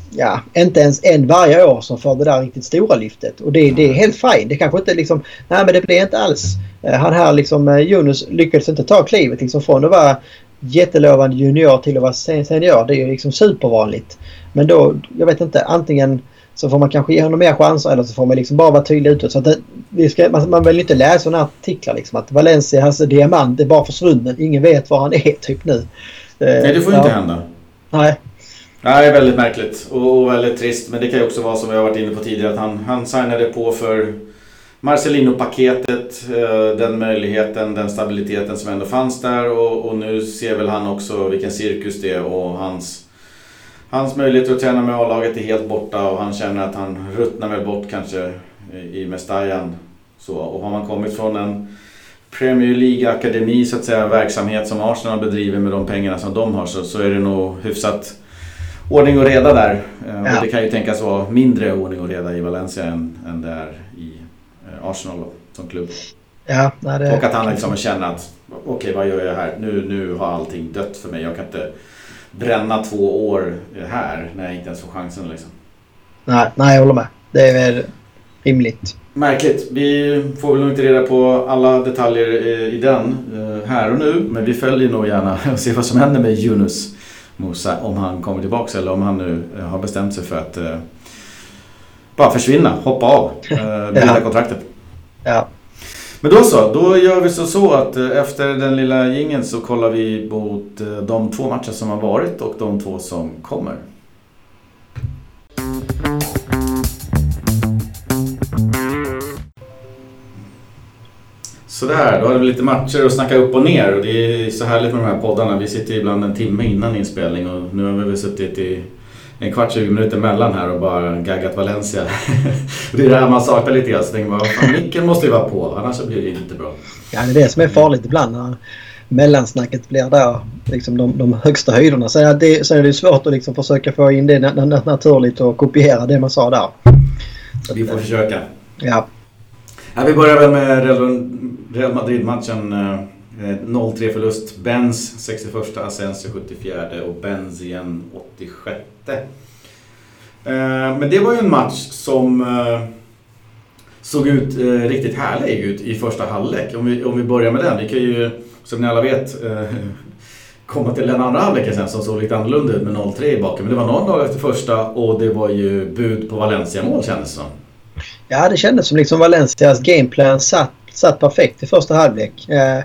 ja, inte ens en varje år som får det där riktigt stora lyftet. Och det, det är helt fint. Det kanske inte liksom... Nej men det blir inte alls... Eh, han här liksom, eh, Jonas lyckades inte ta klivet liksom från att vara jättelovande junior till att vara senior. Det är ju liksom supervanligt. Men då, jag vet inte, antingen så får man kanske ge honom mer chanser eller så får man liksom bara vara tydlig utåt. Så att det, vi ska, man, man vill inte läsa sådana artiklar liksom att Valencia, hans diamant är bara försvunnen. Ingen vet var han är typ nu. Nej det får ju ja. inte hända. Nej. Nej, det är väldigt märkligt och väldigt trist. Men det kan ju också vara som vi har varit inne på tidigare att han, han signade på för Marcelino-paketet, eh, den möjligheten, den stabiliteten som ändå fanns där och, och, nu ser väl han också vilken cirkus det är och hans, hans möjligheter att träna med A-laget är helt borta och han känner att han ruttnar väl bort kanske i Mestajan. Så, och har man kommit från en Premier League-akademi, så att säga, verksamhet som Arsenal bedriver med de pengarna som de har så, så är det nog hyfsat ordning och reda där. Eh, ja. Och det kan ju tänkas vara mindre ordning och reda i Valencia än, än det är i eh, Arsenal då, som klubb. Ja, det... Och att han liksom känner att okej okay, vad gör jag här? Nu, nu har allting dött för mig. Jag kan inte bränna två år här när jag inte ens får chansen. Liksom. Nej, nej, jag håller med. Det är väl rimligt. Märkligt. Vi får väl inte reda på alla detaljer i den eh, här och nu. Men vi följer nog gärna *laughs* och ser vad som händer med Yunus. Musa om han kommer tillbaka eller om han nu eh, har bestämt sig för att eh, bara försvinna, hoppa av, bryta *laughs* ja. kontraktet. Ja. Men då så, då gör vi så, så att eh, efter den lilla gingen så kollar vi mot eh, de två matcher som har varit och de två som kommer. Sådär, då hade vi lite matcher att snacka upp och ner och det är så härligt med de här poddarna. Vi sitter ibland en timme innan inspelning och nu har vi väl suttit i en kvart, 20 minuter mellan här och bara gaggat Valencia. *laughs* det är det här man saknar lite grann. Så tänker man, fan, micken måste ju vara på annars blir det inte bra. Ja, det är det som är farligt ibland när mellansnacket blir där liksom de, de högsta höjderna. Så är det, så är det svårt att liksom försöka få in det naturligt och kopiera det man sa där. Vi får försöka. Ja. Ja, vi börjar väl med Real Madrid-matchen. Eh, 0-3 förlust. Benz 61, Asensio 74 och Benzien 86. Eh, men det var ju en match som eh, såg ut riktigt härlig ut i första halvlek. Om vi, om vi börjar med den. Vi kan ju, som ni alla vet, *laughs* komma till den andra halvleken sen som såg lite annorlunda ut med 0-3 i baken. Men det var någon dag efter första och det var ju bud på Valencia-mål kändes det som. Ja, det kändes som liksom Valencias gameplan satt, satt perfekt i första halvlek. Eh,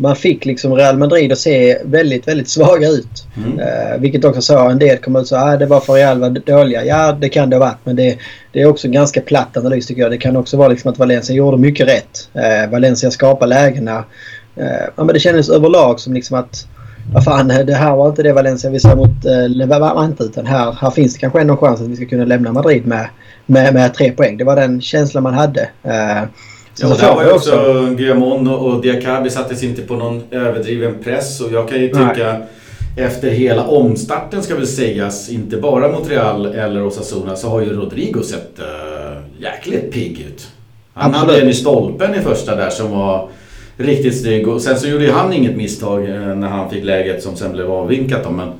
man fick liksom Real Madrid att se väldigt, väldigt svaga ut. Mm. Eh, vilket också sa en del kom ut och sa att ah, det var för Real var dåliga. Ja, det kan det ha varit. Men det, det är också en ganska platt analys tycker jag. Det kan också vara liksom att Valencia gjorde mycket rätt. Eh, Valencia skapade lägena. Eh, ja, men det kändes överlag som liksom att vad fan, *laughs* det här var inte det Valencia vi såg mot eh, Levante utan här, här finns det kanske ändå en chans att vi ska kunna lämna Madrid med, med, med tre poäng. Det var den känslan man hade. Eh, ja, där var ju också, Guillamon och Diakabi sattes inte på någon överdriven press och jag kan ju tycka Nej. efter hela omstarten ska väl sägas, inte bara mot Real eller Osasuna, så har ju Rodrigo sett uh, jäkligt pigg ut. Han Absolut. hade en i stolpen i första där som var riktigt snygg. Och sen så gjorde han inget misstag eh, när han fick läget som sen blev avvinkat. Men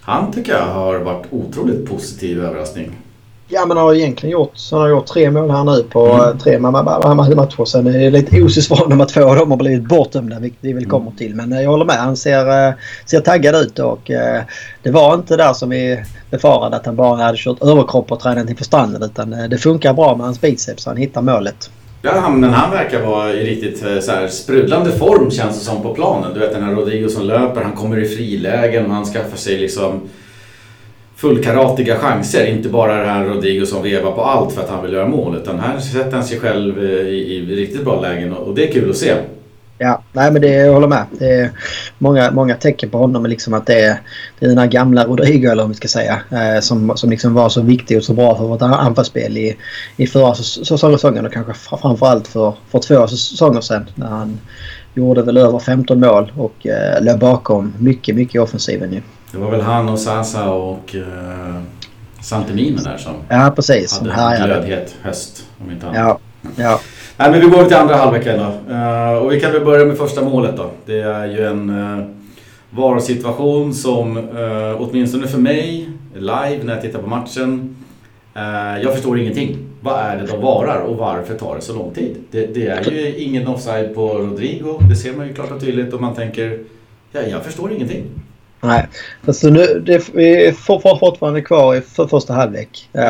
han tycker jag har varit otroligt positiv överraskning. Ja men han har egentligen gjort, så han har gjort tre mål här nu på mm. tre matcher. Sen är det lite osis för att två av dem har blivit bortdömda vilket vi väl kommer mm. till. Men jag håller med. Han ser, eh, ser taggad ut och eh, det var inte där som vi befarade att han bara hade kört överkropp och tränat inför stranden. Utan det funkar bra med hans biceps. Han hittar målet. Ja, men han verkar vara i riktigt eh, så här, sprudlande form känns det som på planen. Du vet den här Rodrigo som löper, han kommer i frilägen och han skaffar sig liksom fullkaratiga chanser. Inte bara det här Rodrigo som vevar på allt för att han vill göra mål. Utan här sätter han sig själv eh, i, i riktigt bra lägen och det är kul att se. Ja, nej men det, jag håller med. Det är många, många tecken på honom liksom att det är, det är den här gamla Rodrigo eller vad vi ska säga. Eh, som som liksom var så viktig och så bra för vårt anfallsspel i, i förra säsongen och kanske framförallt för, för två säsonger sedan. När han gjorde väl över 15 mål och eh, låg bakom mycket, mycket i offensiven ju. Det var väl han och Sasa och eh, Santemino där som ja, precis. hade en glödhet höst. Om inte annat. Ja, ja. Nej, men vi går till andra halvleken då. Uh, och vi kan väl börja med första målet då. Det är ju en uh, VAR-situation som uh, åtminstone för mig, live när jag tittar på matchen, uh, jag förstår ingenting. Vad är det de varar och varför tar det så lång tid? Det, det, är ju ingen offside på Rodrigo, det ser man ju klart och tydligt och man tänker, ja, jag förstår ingenting. Nej, alltså nu, det, vi är fortfarande kvar i för första halvlek. Ja.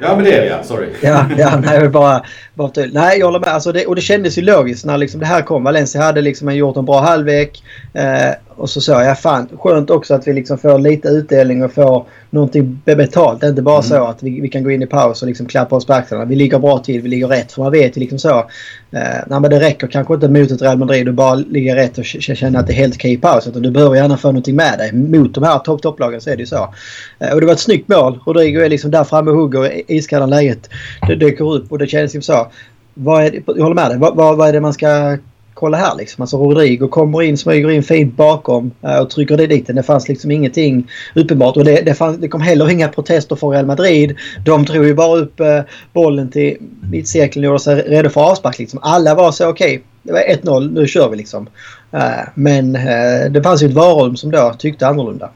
ja, men det är vi ja. Sorry. *laughs* Ja, ja nej, bara, bara Nej, jag håller med. Alltså det, och det kändes ju logiskt när liksom det här kom. Valencia hade liksom gjort en bra halvlek. Eh, och så sa jag fan skönt också att vi liksom får lite utdelning och får någonting betalt. Det är inte bara mm. så att vi, vi kan gå in i paus och liksom klappa oss på axlarna. Vi ligger bra till, vi ligger rätt. För man vet ju liksom så. Eh, nej, men det räcker kanske inte mot ett Real Madrid och bara ligga rätt och känna att det är helt okej i paus. Utan du behöver gärna få någonting med dig. Mot de här topp topplagen så är det ju så. Eh, och det var ett snyggt mål. Rodrigo är liksom där framme och hugger iskallar läget. Det dyker upp och det känns ju så. Vad är det, jag håller med dig. Vad, vad, vad är det man ska kolla här liksom. Alltså Rodrigo kommer in, smyger in fint bakom eh, och trycker det dit Det fanns liksom ingenting uppenbart och det, det, fanns, det kom heller inga protester från Real Madrid. De drog ju bara upp eh, bollen till mittcirkeln och gjorde sig redo för avspark liksom. Alla var så okej. Okay, det var 1-0, nu kör vi liksom. Eh, men det fanns ju ett varum som då tyckte annorlunda.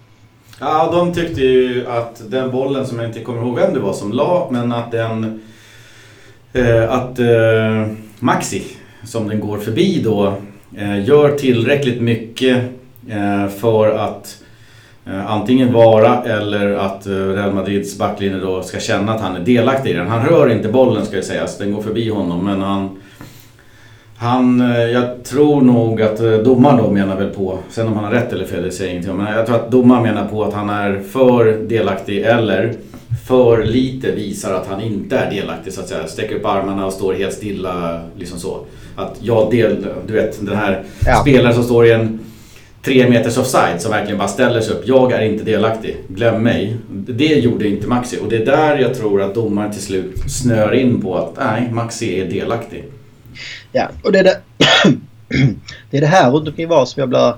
Ja, de tyckte ju att den bollen som jag inte kommer ihåg vem det var som la, men att den... att Maxi som den går förbi då eh, gör tillräckligt mycket eh, för att eh, antingen vara eller att Real Madrids backlinje då ska känna att han är delaktig i den. Han rör inte bollen ska jag säga, så den går förbi honom men han han, jag tror nog att domaren då menar väl på, sen om han har rätt eller fel det säger jag ingenting om, men jag tror att domaren menar på att han är för delaktig eller för lite visar att han inte är delaktig så att säga. Sträcker upp armarna och står helt stilla liksom så att jag del, du vet den här ja. spelaren som står i en tre meters offside som verkligen bara ställer sig upp. Jag är inte delaktig. Glöm mig. Det gjorde inte Maxi och det är där jag tror att domaren till slut snör in på att nej, Maxi är delaktig. Ja, och det är det, *clears throat* det, är det här runt omkring VAR som jag blir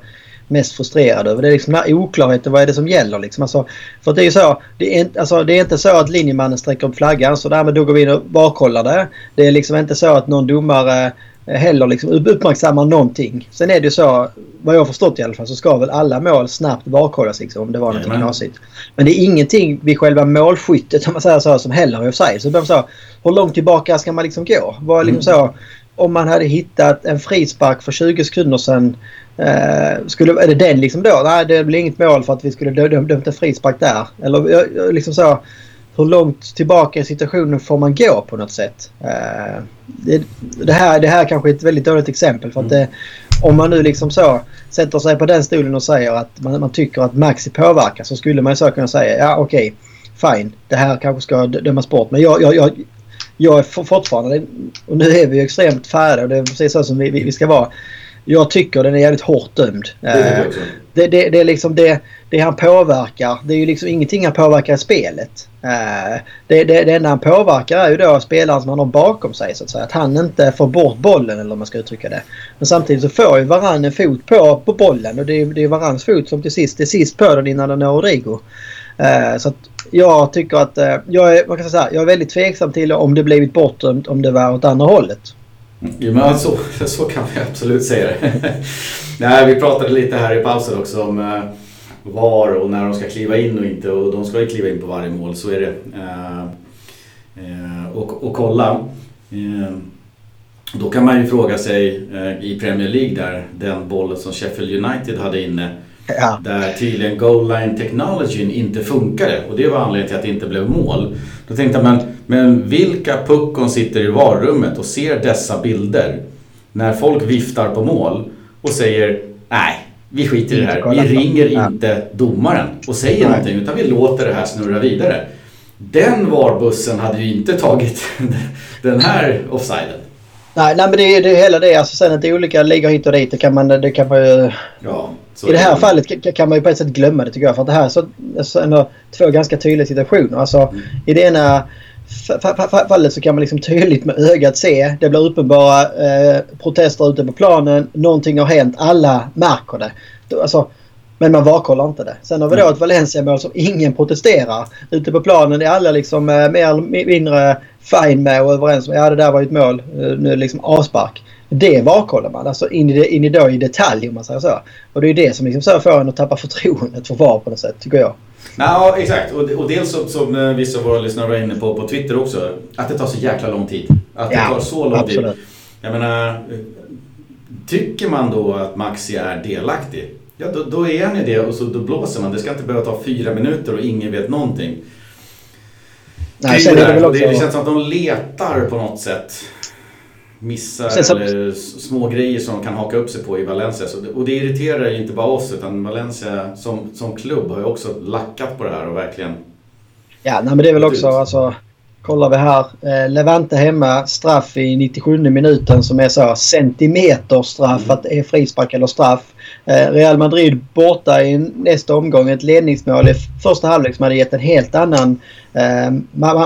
mest frustrerad över. Det är liksom den här oklarheten. Vad är det som gäller liksom? Alltså, för det är ju så. Det är, alltså, det är inte så att linjemannen sträcker upp flaggan så därmed då går vi in och barkollar det. Det är liksom inte så att någon domare heller liksom uppmärksammar någonting. Sen är det så, vad jag har förstått i alla fall, så ska väl alla mål snabbt varkollas liksom, om det var någonting knasigt. Men det är ingenting vid själva målskyttet om man säger så som heller är offside. Så, så hur långt tillbaka ska man liksom gå? Var liksom mm. så, om man hade hittat en frispark för 20 sekunder sedan Eh, skulle, är det den liksom då? Nej, det blir inget mål för att vi skulle dömt en frispark där. Eller liksom så hur långt tillbaka i situationen får man gå på något sätt? Uh, det, det, här, det här kanske är ett väldigt dåligt exempel. för att det, Om man nu liksom så sätter sig på den stolen och säger att man, man tycker att Maxi påverkar så skulle man ju så kunna säga ja okej, okay, fine, det här kanske ska dömas bort. Men jag, jag, jag, jag är fortfarande, och nu är vi ju extremt färdiga och det är precis så som vi, vi, vi ska vara. Jag tycker den är jävligt hårt dömd. Är det, det, det, är liksom det, det han påverkar. Det är ju liksom ingenting han påverkar i spelet. Uh, det, det, det enda han påverkar är ju då spelaren som han har bakom sig så att säga. Att han inte får bort bollen eller om man ska uttrycka det. Men samtidigt så får ju Varann en fot på, på bollen och det är, det är Varanns fot som till sist är sist på den innan den når Rodrigo. Uh, så att jag tycker att uh, jag, är, man kan säga, jag är väldigt tveksam till om det blivit bortdömt om det var åt andra hållet. Mm. Ja, men så, *laughs* så kan vi absolut säga det. *laughs* Nej, vi pratade lite här i pausen också om eh, var och när de ska kliva in och inte. Och de ska ju kliva in på varje mål, så är det. Eh, eh, och, och kolla. Då kan man ju fråga sig i Premier League där, den bollen som Sheffield United hade inne. Ja. Där tydligen goal line technologyn inte funkade och det var anledningen till att det inte blev mål. Då tänkte man, men vilka puckon sitter i varummet och ser dessa bilder? När folk viftar på mål och säger nej, vi skiter i det här. Vi ringer inte domaren och säger nej. någonting utan vi låter det här snurra vidare. Den VAR-bussen hade ju inte tagit *laughs* den här offsiden. Nej, nej men det är hela det. Alltså sen att det är olika ligor hit och dit. Det kan man, det kan man ju... Ja, I det här det. fallet kan man ju på ett sätt glömma det tycker jag. För det här är så, så ändå två ganska tydliga situationer. Alltså mm. i det ena fallet så kan man liksom tydligt med ögat se. Det blir uppenbara eh, protester ute på planen. Någonting har hänt. Alla märker det. Alltså, men man varkollar inte det. Sen har vi då ett Valencia-mål som ingen protesterar. Ute på planen är alla liksom eh, mer eller mindre fine med och överens om ja det där var ju ett mål. Eh, nu liksom avspark. Det varkollar man. Alltså in i, in i, då, i detalj om man säger så. Och det är det som liksom så får en att tappa förtroendet för VAR på något sätt tycker jag. Ja, exakt. Och, och dels som, som eh, vissa av våra lyssnare var inne på på Twitter också. Att det tar så jäkla lång tid. Att det ja, tar så lång absolut. tid. Jag menar, tycker man då att Maxi är delaktig? Ja, då, då är han ju det och så då blåser man. Det ska inte behöva ta fyra minuter och ingen vet någonting. Nej, det, det, också... det, känns som att de letar på något sätt. Missar så... eller små grejer som de kan haka upp sig på i Valencia. Så, och det irriterar ju inte bara oss utan Valencia som, som klubb har ju också lackat på det här och verkligen... Ja, nej, men det är väl också alltså, Kollar vi här. Eh, Levante hemma. Straff i 97 minuten som är så centimeter straff. Mm. Att det är frispark eller straff. Eh, Real Madrid borta i nästa omgång. Ett ledningsmål i första halvlek som hade gett en helt annan eh,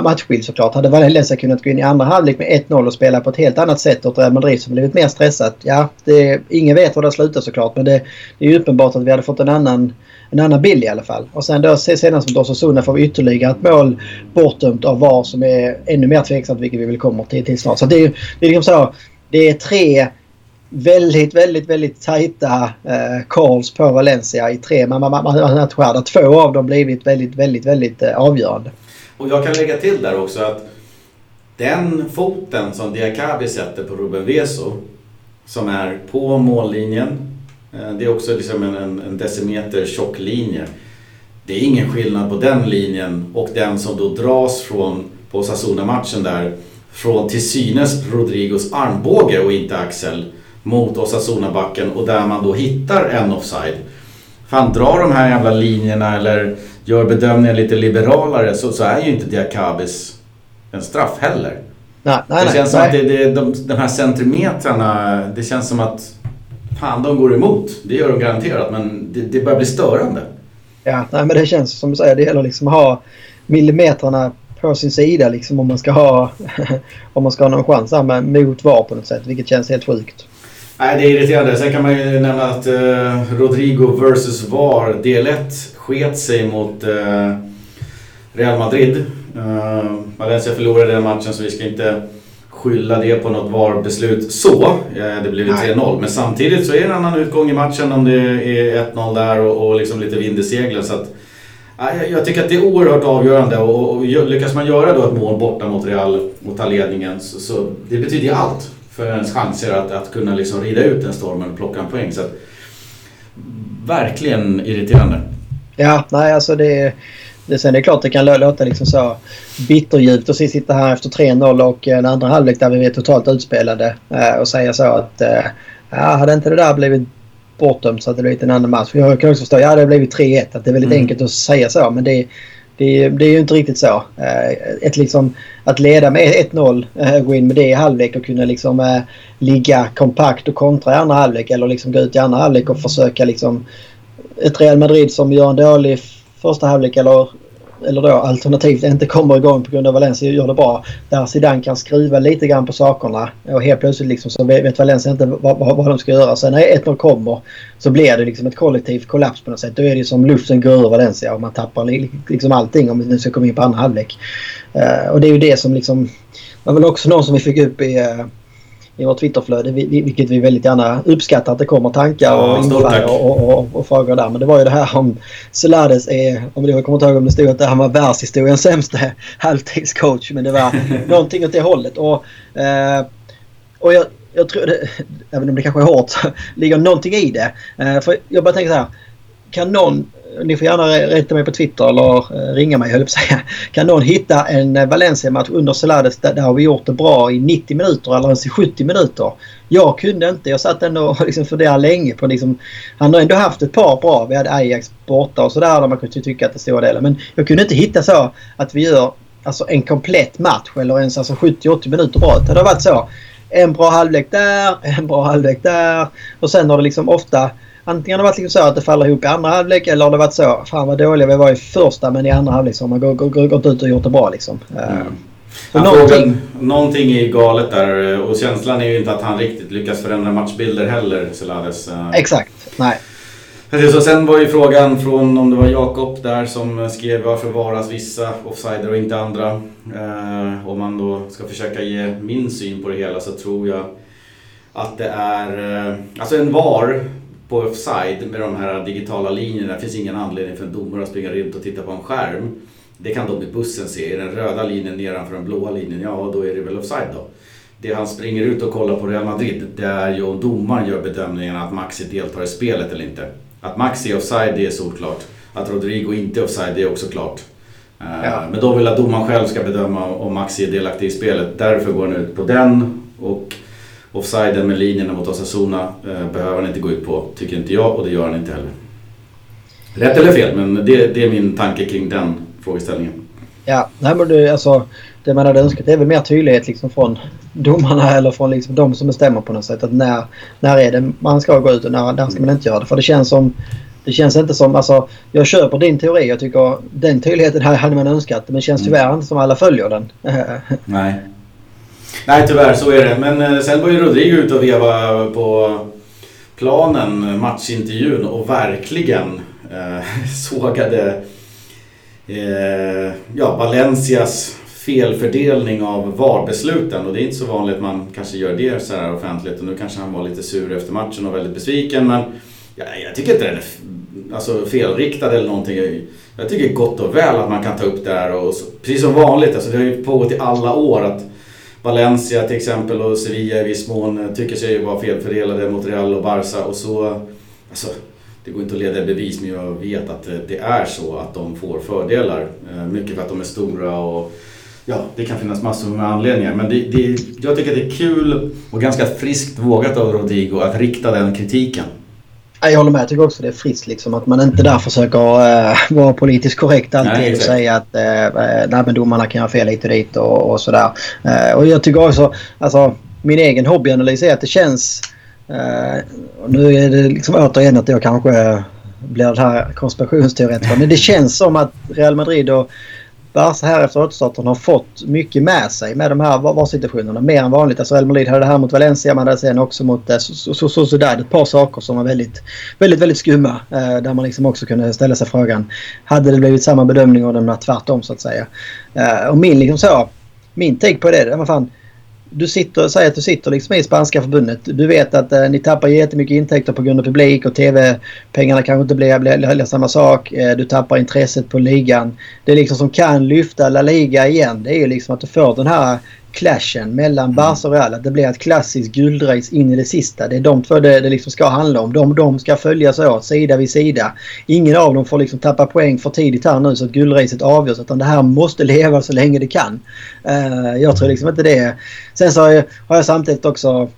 matchbild såklart. Hade Valencia kunnat gå in i andra halvlek med 1-0 och spela på ett helt annat sätt åt Real Madrid som blivit mer stressat. Ja, det, ingen vet var det slutar såklart men det, det är uppenbart att vi hade fått en annan en annan bild i alla fall. Och sen då senast mot Osasuna får vi ytterligare ett mål bortdömt av VAR som är ännu mer tveksamt vilket vi väl kommer till, till snart. Så det är, det är liksom så. Det är tre väldigt, väldigt, väldigt tajta eh, calls på Valencia i tre matcher där två av dem blivit väldigt, väldigt, väldigt eh, avgörande. Och jag kan lägga till där också att den foten som Diakabi sätter på Ruben Veso som är på mållinjen det är också liksom en, en decimeter tjock linje. Det är ingen skillnad på den linjen och den som då dras från, på Osasuna-matchen där, från till synes Rodrigos armbåge och inte axel mot Osasuna-backen och där man då hittar en offside. Fan, drar de här jävla linjerna eller gör bedömningen lite liberalare så, så är ju inte Diakabis en straff heller. Nej, nej, det känns nej. som att det, det, de, de här centimetrarna, det känns som att fan de går emot. Det gör de garanterat men det, det börjar bli störande. Ja, nej, men det känns som du säger. Det gäller liksom att ha millimetrarna på sin sida liksom om man ska ha, *laughs* om man ska ha någon chans där mot VAR på något sätt. Vilket känns helt sjukt. Nej, det är irriterande. Sen kan man ju nämna att uh, Rodrigo vs VAR del 1 sket sig mot uh, Real Madrid. Uh, Valencia förlorade den matchen så vi ska inte skylla det på något VAR-beslut så. Eh, det blev 3-0. Men samtidigt så är det en annan utgång i matchen om det är 1-0 där och, och liksom lite vind i seglen. Så att, jag tycker att det är oerhört avgörande och, och lyckas man göra då ett mål borta mot Real och ta ledningen så, så det betyder ju allt för ens chanser att, att kunna liksom rida ut den stormen och plocka en poäng. Så att, verkligen irriterande. Ja, nej alltså det det, sen är det klart det kan låta liksom så bitterljuvt att sitta här efter 3-0 och en andra halvlek där vi är totalt utspelade eh, och säga så att eh, ja, hade inte det där blivit bortdömt så hade det blivit en annan match. Jag kan också förstå, ja det hade blivit 3-1. Att det är väldigt mm. enkelt att säga så men det, det, det är ju inte riktigt så. Eh, ett liksom, att leda med 1-0, gå in med det i halvlek och kunna liksom ligga kompakt och kontra i andra halvlek eller liksom gå ut i andra halvlek och försöka liksom ett Real Madrid som gör en dålig första halvlek eller, eller då alternativt inte kommer igång på grund av Valencia gör det bra. Där Zidane kan skruva lite grann på sakerna och helt plötsligt liksom så vet Valencia inte vad, vad, vad de ska göra. Sen när 1-0 kommer så blir det liksom ett kollektivt kollaps på något sätt. Då är det som luften går ur Valencia och man tappar liksom allting om vi nu ska komma in på andra halvlek. Uh, och det är ju det som liksom... Det var väl också någon som vi fick upp i uh, i vårt Twitterflöde. Vilket vi väldigt gärna uppskattar att det kommer tankar och Ja, tack. och, och, och, frågor där. Men det var ju det här om Celades är, om jag kommer inte ihåg om det stod att han var världshistoriens sämste *laughs* halvtidscoach. Men det var *laughs* någonting åt det hållet. Och, eh, och jag, jag tror det, även om det kanske är hårt, *laughs* ligger någonting i det. Eh, för jag bara tänker så här. Kan någon, ni får gärna rätta mig på Twitter eller eh, ringa mig höll jag på att säga. *laughs* Kan någon hitta en eh, Valencia-match under Celades där, där har vi gjort det bra i 90 minuter eller ens i 70 minuter? Jag kunde inte. Jag satt ändå och *laughs* liksom funderade länge på liksom, Han har ändå haft ett par bra. Vi hade Ajax borta och sådär där man kunde tycka att det stora delen. Men jag kunde inte hitta så att vi gör alltså, en komplett match eller ens alltså, 70-80 minuter bra. Det har varit så. En bra halvlek där, en bra halvlek där. Och sen har det liksom ofta Antingen har det varit liksom så att det faller ihop i andra halvlek eller har det varit så fan vad dåliga vi var i första men i andra halvlek så har man gått, ut och gjort det bra liksom. Mm. Så Han någonting- någonting... är galet där och känslan är ju inte att han riktigt lyckas förändra matchbilder heller, Celades. Eh, Exakt. Nej. Och sen var ju frågan från om det var Jakob där som skrev varför varas vissa offsider och inte andra. Eh, om man då ska försöka ge min syn på det hela så tror jag att det är, eh, alltså en VAR på offside med de här digitala linjerna. Det finns ingen anledning för en domare att springa runt och titta på en skärm. Det kan de i bussen se. Är den röda linjen nedanför den blåa linjen, ja då är det väl offside då. Det han springer ut och kollar på Real Madrid, det är ju om domaren gör bedömningen att Maxi deltar i spelet eller inte. Att Maxi är offside, det är solklart. Att Rodrigo inte är offside, det är också klart. Eh, Ja. Men då vill att domaren själv ska bedöma om Maxi är delaktig i spelet. Därför går han ut på den. Och offsiden med linjerna mot Osasuna eh, behöver han inte gå ut på, tycker inte jag och det gör han inte heller. Rätt eller fel, men det, det är min tanke kring den frågeställningen. Ja, nej men det, alltså, det man hade önskat är väl mer tydlighet liksom från domarna eller från liksom de som bestämmer på något sätt. Att när, när är det man ska gå ut och när, när ska man inte göra det. För det känns som det känns inte som, alltså jag köper din teori. Jag tycker den tydligheten hade man önskat. Men det känns tyvärr inte som alla följer den. *laughs* Nej. Nej, tyvärr så är det. Men eh, sen var ju Rodrigo ute och veva på planen, matchintervjun och verkligen eh, *laughs* sågade eh, ja, Valencias felfördelning av VAR-besluten. Och det är inte så vanligt man kanske gör det så här offentligt. Och nu kanske han var lite sur efter matchen och väldigt besviken. Men ja, jag tycker inte den är alltså, felriktad eller någonting. Jag tycker gott och väl att man kan ta upp det här. Och så, precis som vanligt, alltså, det har ju pågått i alla år att Valencia till exempel och Sevilla i viss mån tycker sig vara felfördelade mot Real och Barca. Och så, alltså, det går inte att leda i bevis men jag vet att eh, det är så att de får fördelar. Eh, mycket för att de är stora och ja, det kan finnas massor med anledningar. Men det, det, jag tycker att det är kul och ganska friskt vågat av Rodrigo att rikta den kritiken. Ja, Jag håller med. Jag tycker också det är friskt liksom att man inte där försöker äh, vara politiskt korrekt alltid Nej, och säga att äh, nej, men domarna kan göra fel hit och dit och, och sådär. Äh, och jag tycker också, alltså min egen hobbyanalys är att det känns... Äh, nu är det liksom återigen att jag kanske blir det här konspirationsteoretiker. Men det känns som att Real Madrid och Barca här efter återstarten har fått mycket med sig med de här VAR-situationerna. Mer än vanligt. Alltså Real Madrid hade det här mot Valencia. Man hade sen också mot eh, Sociedad. Ett par saker som var väldigt, väldigt, väldigt skumma. Eh, där man liksom också kunde ställa sig frågan. Hade det blivit samma bedömning om den var tvärtom så att säga. Eh, och min liksom så. Min take på det. det var fan, du sitter, säg att du sitter liksom i spanska förbundet. Du vet att eh, ni tappar jättemycket intäkter på grund av publik och tv-pengarna kanske inte blir, blir, blir samma sak. Eh, du tappar intresset på ligan. Det liksom som kan lyfta La Liga igen det är ju liksom att du får den här clashen mellan Barca och Real. Att det blir ett klassiskt guldrace in i det sista. Det är de två det, det liksom ska handla om. De, de ska följas åt sida vid sida. Ingen av dem får liksom tappa poäng för tidigt här nu så att guldracet avgörs. Utan det här måste *laughs* leva så länge det kan. Eh, jag tror liksom inte det. Sen så har jag, har jag samtidigt också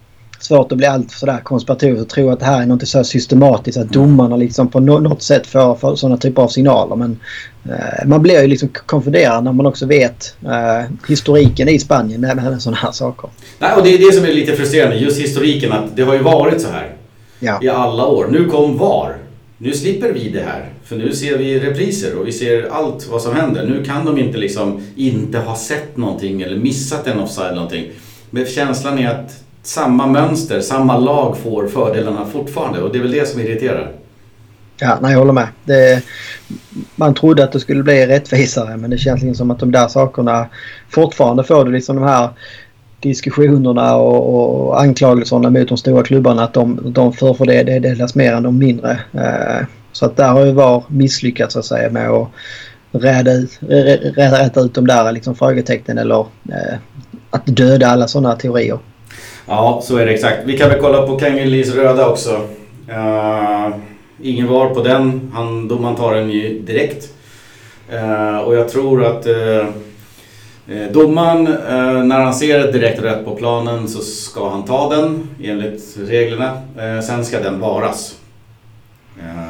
svårt att bli allt sådär konspiratorisk och tro att det här är något så systematiskt. Att domarna liksom på nå- något sätt får, får sådana typer av signaler. Men eh, man blir ju liksom konfunderad när man också vet eh, historiken i Spanien med, med sådana här saker. Nej, och det är det som är lite frustrerande, just historiken att det har ju varit så här Ja. i alla år. Nu kom VAR. Nu slipper vi det här. För nu ser vi repriser och vi ser allt vad som händer. Nu kan de inte liksom inte ha sett någonting eller missat en offside eller någonting. Men känslan är att samma mönster, samma lag får fördelarna fortfarande och det är väl det som irriterar. Ja, nej, jag håller med. Det, man trodde att det skulle bli rättvisare men det känns liksom som att de där sakerna fortfarande får du liksom de här diskussionerna och, och anklagelserna mot de stora klubbarna att de, de för för det, det delas mer än de mindre. Eh, så att där har ju VAR misslyckats så att säga med att räta ut, räta ut de där liksom frågetecknen eller eh, att döda alla sådana teorier. Ja, så är det exakt. Vi kan väl kolla på Kangelis röda också. Uh, ingen var på den. Han, domaren tar den ju direkt. Uh, och jag tror att uh, domaren, uh, när han ser ett direkt rätt på planen så ska han ta den enligt reglerna. sen ska den varas.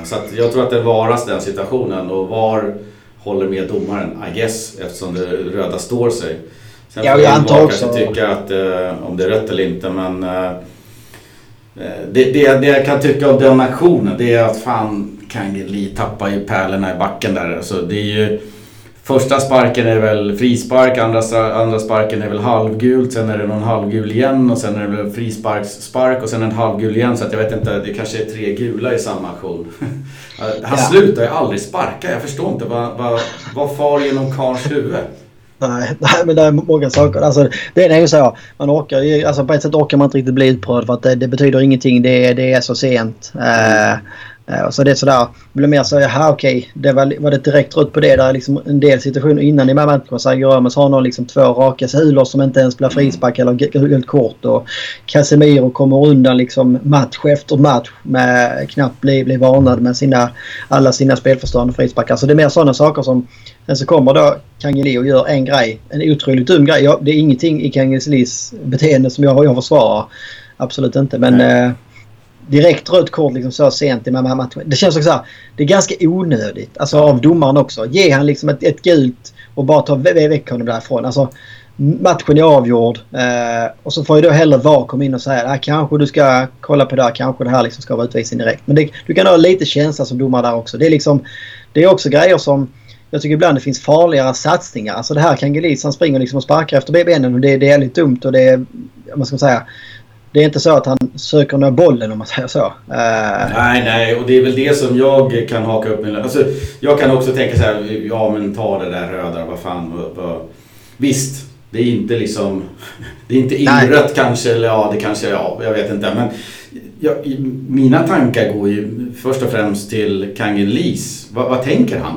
så att jag tror att den varas den situationen och VAR håller med domaren, I guess, eftersom det röda står sig. Sen ja, jag antar också... kanske tycka att, eh, om det är rätt eller inte men eh, eh, det, det, det jag kan tycka om den aktionen det är att fan Kangeli tappar ju pärlorna i backen där. Så det är ju, första sparken är väl frispark, andra, andra sparken är väl halvgult, sen är det någon halvgul igen och sen är det väl frisparksspark och sen en halvgul igen. Så jag vet inte, det kanske är tre gula i samma aktion. *laughs* Han ja. slutar ju aldrig sparka. Jag förstår inte vad, vad, vad far genom karls huvud. Nej, *laughs* nej, men det är många saker. Alltså, det är ju så. Man orkar, alltså på ett sätt orkar man inte riktigt bli utprövad för att det, det betyder ingenting. Det, det är så sent. Mm. Uh, så det är sådär, det blir mer så, jaha okej, det var, var det direkt rött på det där liksom en del situationer innan i matchen. Ramos har någon liksom två raka sulor som inte ens blir frispark eller gult kort. Och Casemiro kommer undan liksom match efter match med knappt bli, bli varnad med sina, alla sina spelförstörande frisparkar. Så det är mer sådana saker som... Sen så kommer då Kangeli och gör en grej, en otroligt dum grej. Ja, det är ingenting i Kangelis beteende som jag, jag försvarar. Absolut inte men... Eh, direkt rött kort liksom så sent i matchen. Det känns också så här, Det är ganska onödigt. Alltså av domaren också. Ge han liksom ett, ett gult och bara ta väck honom därifrån. Alltså matchen är avgjord. Eh, och så får ju då hellre VAR komma in och säga att ah, kanske du ska kolla på det här. Kanske det här liksom ska vara utvisning direkt. Men det, du kan ha lite känsla som domare där också. Det är liksom det är också grejer som jag tycker ibland det finns farligare satsningar. Alltså det här kan Gelis, han springer liksom och sparkar efter benen och det, det är lite dumt och det är, vad ska man säga, det är inte så att han söker nå bollen om man säger så. Uh... Nej, nej, och det är väl det som jag kan haka upp mig alltså, Jag kan också tänka så här, ja men ta det där röda, vad fan. Vad, vad. Visst, det är inte liksom... *laughs* Det är inte inrött kanske, eller ja, det kanske, ja, jag vet inte. Men jag, mina tankar går ju först och främst till Kangen. Vad, vad tänker han?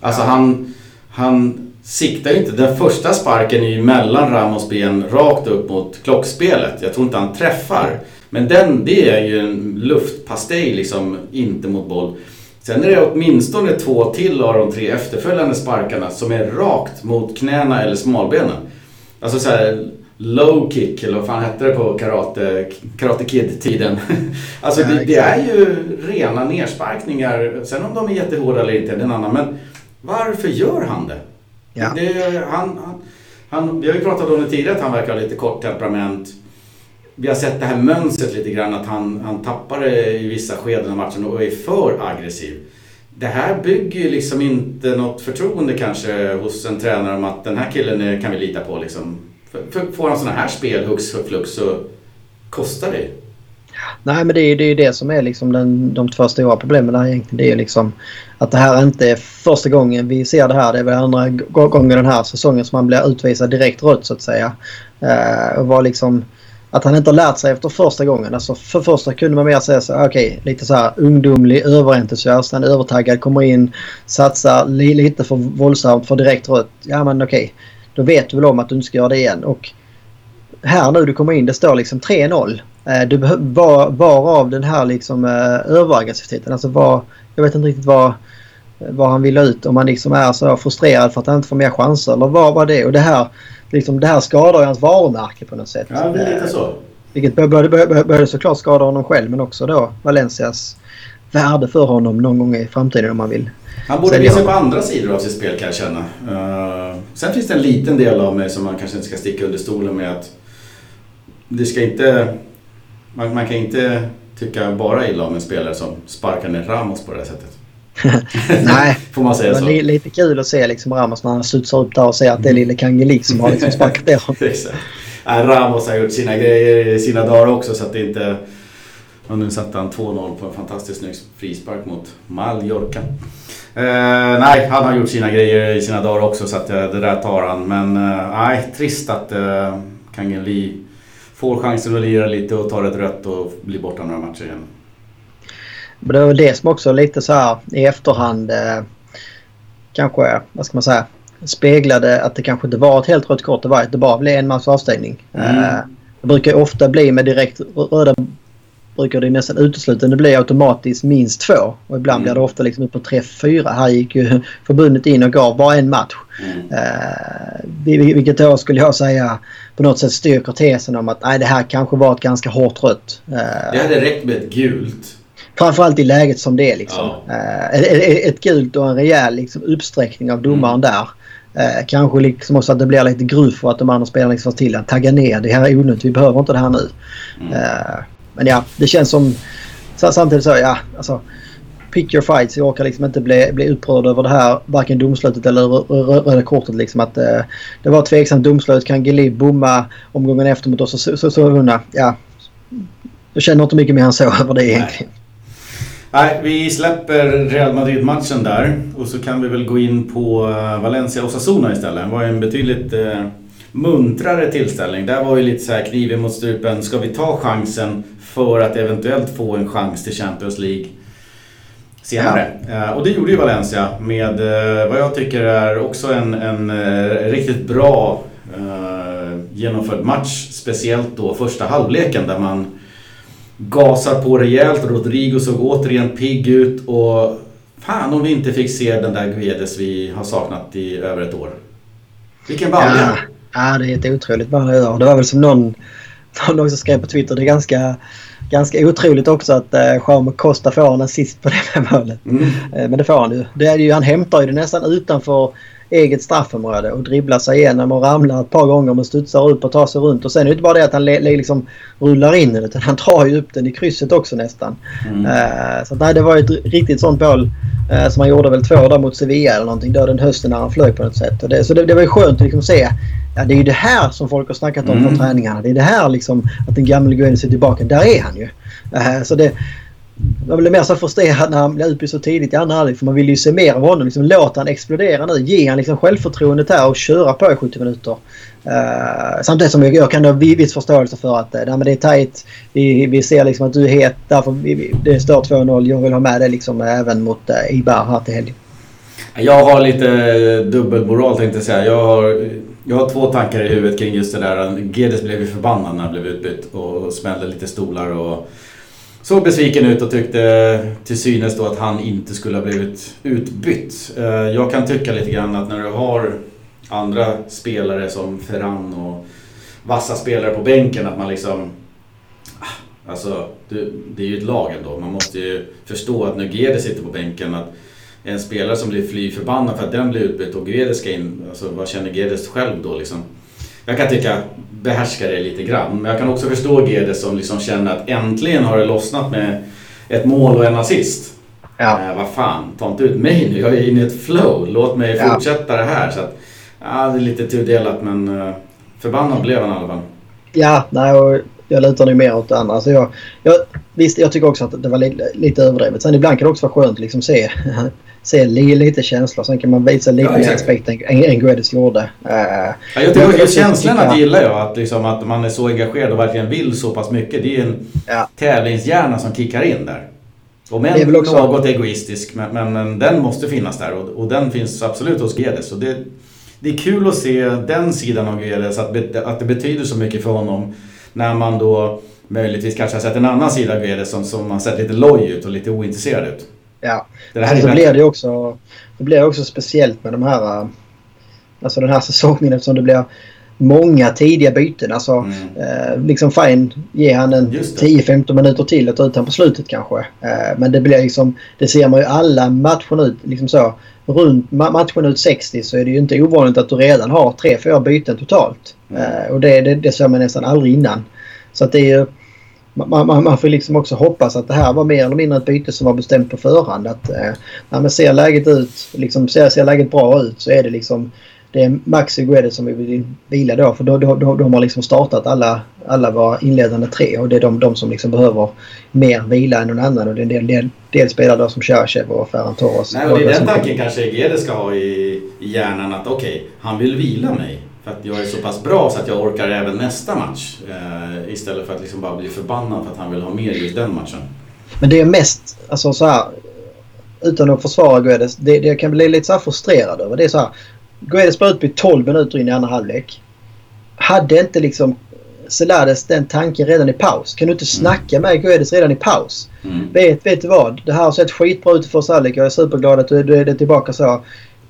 Alltså han, han siktar inte. Den första sparken är ju mellan Ramos ben rakt upp mot klockspelet. Jag tror inte han träffar. Men den, det är ju en luftpastej liksom, inte mot boll. Sen är det åtminstone två till av de tre efterföljande sparkarna som är rakt mot knäna eller smalbenen. Alltså så här, low kick eller vad fan hette det på karate, karate kid-tiden. *laughs* alltså det, det, är ju rena nersparkningar. Sen om de är jättehårda eller inte är en annan. Men varför gör han det? Ja. Det, han, han, han, vi har ju pratat om det tidigare att han verkar ha lite kort temperament. Vi har sett det här mönstret lite grann att han, han tappar det i vissa skeden av matchen och är för aggressiv. Det här bygger ju liksom inte något förtroende kanske hos en tränare om att den här killen kan vi lita på liksom. För, för, får han sådana här spel hux flux så kostar det Nej men det är ju det, det som är liksom den, de två stora problemen här egentligen. Det är ju liksom att det här inte är första gången vi ser det här. Det är väl andra gången den här säsongen som han blir utvisad direkt rött så att säga. Uh, och var liksom att han inte har lärt sig efter första gången. Alltså för första kunde man mer säga så okej, okay, lite så här ungdomlig överentusiast. Han är övertaggad, kommer in, satsar lite för våldsamt för direkt rött. Ja men okej, okay, då vet du väl om att du inte ska göra det igen. Och här nu du kommer in, det står liksom 3-0. Eh, du var, var av den här liksom eh, överaggressiviteten. Alltså var, jag vet inte riktigt vad, vad han vill ut. Om han liksom är så frustrerad för att han inte får mer chanser eller vad var det? Och det här, liksom, det här skadar ju hans varumärke på något sätt. Ja, det är lite så. Vilket började såklart skada honom själv men också då Valencias värde för honom någon gång i framtiden om man vill. Han borde visa på andra sidor av sitt spel kan jag känna. Uh, sen finns det en liten del av mig som man kanske inte ska sticka under stolen med att det ska inte man, man kan inte tycka bara illa om en spelare som sparkar ner Ramos på det här sättet. *laughs* Nej, *laughs* Får man säga det var så. lite kul att se liksom Ramos när han studsar upp där och ser att det är lille Kangelik som har liksom sparkat ner honom. *laughs* Ramos har gjort sina grejer i sina dagar också så att det inte... Och nu satte han 2-0 på en fantastiskt snygg frispark mot Mallorca. Eh, nej, han har gjort sina grejer i sina dagar också så att eh, det där tar han. Men eh, nej, trist att eh, Kangeli får chansen att lira lite och tar ett rött och blir borta några matcher igen. Men det var det som också lite så här i efterhand eh, kanske, vad ska man säga, speglade att det kanske inte var ett helt rött kort det var. Att det bara blev en match avstängning. Mm. Eh, det brukar ofta bli med direkt röda brukar det nästan uteslutande bli automatiskt minst två. Och ibland mm. blir det ofta liksom upp på tre, fyra. Här gick ju *laughs* förbundet in och gav bara en match. Mm. Eh, vilket då skulle jag säga på något sätt styrker tesen om att nej, det här kanske var ett ganska hårt rött. Eh, det hade räckt med ett gult. Framförallt i läget som det är liksom. Ja. Eh, ett, ett gult och en rejäl liksom, uppsträckning av domaren mm. där. Eh, kanske liksom också att det blir lite gruff för att de andra spelarna liksom till att tagga ner. Det här är onödigt. Vi behöver inte det här nu. Mm. Eh, men ja, det känns som... Samtidigt så, ja, alltså... Pick your fights. Jag orkar liksom inte bli, bli upprörd över det här. Varken domslutet eller röda kortet. Liksom att, eh, det var tveksamt domslut. Kan Gili bomma omgången efter mot oss så, så, så, så ja. Jag känner inte mycket mer än så *laughs* över det egentligen. Nej, vi släpper Real Madrid-matchen där och så kan vi väl gå in på eh, Valencia och Osasuna istället. Det var en betydligt eh, muntrare tillställning. Där var ju lite så här kniven mot strupen. Ska vi ta chansen för att eventuellt få en chans till Champions League senare? Ja. Eh, och det gjorde ju Valencia med eh, vad jag tycker är också en, en eh, riktigt bra eh, genomförd match. Speciellt då första halvleken där man gasar på rejält. Rodrigo såg återigen pigg ut och fan om vi inte fick se den där Guedes vi har saknat i över ett år. Vilken balja! Ja. ja, det är ett otroligt balja. Det var väl som någon, *laughs* någon också skrev på Twitter. Det är ganska, ganska otroligt också att eh, Jaume Costa får en assist på det målet. Mm. Eh, men det får han ju. Det är ju. Han hämtar ju det nästan utanför eget straffområde och dribblar sig igenom och ramlar ett par gånger men studsar upp och tar sig runt. Och sen är det inte bara det att han liksom rullar in den utan han drar ju upp den i krysset också nästan. Mm. Uh, så nej, det var ett riktigt sånt mål uh, som han gjorde väl två där mot Sevilla eller någonting. Då den hösten när han flög på något sätt. Det, så det, det var ju skönt att liksom se. Ja, det är ju det här som folk har snackat om mm. på träningarna. Det är det här liksom att den gamle Guedes är tillbaka. Där är han ju. Uh, så det, man blir mer så frustrerad när han blir utbytt så tidigt i andra halvlek för man vill ju se mer av honom. Liksom, låt han explodera nu. Ge han liksom självförtroendet här och köra på i 70 minuter. Uh, samtidigt som jag, jag kan ha viss förståelse för att uh, nej, men det är tajt. Vi, vi ser liksom att du är het. Därför vi, vi, det står 2-0. Jag vill ha med det liksom eh, även mot uh, Ibar här till helgen. Jag har lite dubbelmoral tänkte jag säga. Jag har, jag har två tankar i huvudet kring just det där. Gedes blev ju förbannad när han blev utbytt och smällde lite stolar och såg besviken ut och tyckte till synes då att han inte skulle ha blivit utbytt. Eh, jag kan tycka lite grann att när du har andra spelare som Ferran och vassa spelare på bänken att man liksom... Ah, alltså, det är ju ett lag ändå. Man måste ju förstå att när Gede sitter på bänken att en spelare som blir fly förbannad för att den blir utbytt och Gede ska in. Alltså vad känner Guedes själv då liksom? Jag kan tycka behärskar det lite grann. Men jag kan också förstå Guedes som liksom känner att äntligen har det lossnat med ett mål och en assist. Ja. Eh, vad fan, ta inte ut mig nu. Jag är inne i ett flow. Låt mig ja. fortsätta det här. Så att, ja, det är lite tudelat men uh, förbannad blev han i alla fall. Ja, nej, och jag lutar nog mer åt det andra. Alltså jag, jag, visst, jag tycker också att det var lite, lite överdrivet. Sen ibland kan det också vara skönt att liksom se se lite känslor. Sen kan man visa lite ja, mer respekt än, än Guedes gjorde. Uh, ja, jag tycker just känslorna att gillar jag. Att, liksom, att man är så engagerad och verkligen vill så pass mycket. Det är en ja. tävlingshjärna som kickar in där. Om än också... något egoistisk, men, men, men, den måste finnas där och, och den finns absolut hos Guedes. Och det, det är kul att se den sidan av Guedes, att, att det betyder så mycket för honom när man då möjligtvis kanske har sett en annan sida av Guedes som, som har sett lite loj ut och lite ointresserad ut. Ja, det här alltså, så blir det också, det blir också speciellt med de här, äh, alltså den här säsongen eftersom det blir många tidiga byten. Alltså, mm. eh, liksom fine, ge han en 10-15 minuter till och ta ut honom på slutet kanske. Eh, men det blir liksom, det ser man ju alla matcher ut, liksom så. Runt matchminut 60 så är det ju inte ovanligt att du redan har 3-4 byten totalt. Mm. Eh, och det, det, det ser man nästan aldrig innan. Så att det är ju man, man, man får liksom också hoppas att det här var mer eller mindre ett byte som var bestämt på förhand. Att eh, när man ser läget ut, liksom ser, ser läget bra ut så är det liksom det är Maxi Guedes som vi vill vila då för då, då, då, de har liksom startat alla, alla våra inledande tre och det är de, de som liksom behöver mer vila än någon annan och det är en del, del, del spelare då som Cherchev och Ferran Torres. Nej, och det är den tanken kanske Guedes ska ha i, i hjärnan att okej, okay, han vill vila mig. För att jag är så pass bra så att jag orkar även nästa match. Eh, istället för att liksom bara bli förbannad för att han vill ha mer just den matchen. Men det är mest, alltså så här, utan att försvara Guedes, det, det kan bli lite så frustrerad över. Det är så här, Guedes blev utbytt 12 minuter in i andra halvlek. Hade inte liksom Celades den tanken redan i paus? Kan du inte snacka med Guedes redan i paus? Mm. Vet, vet du vad? Det här har sett skitbra ut för oss halvlek. Jag är superglad att du, du är tillbaka så.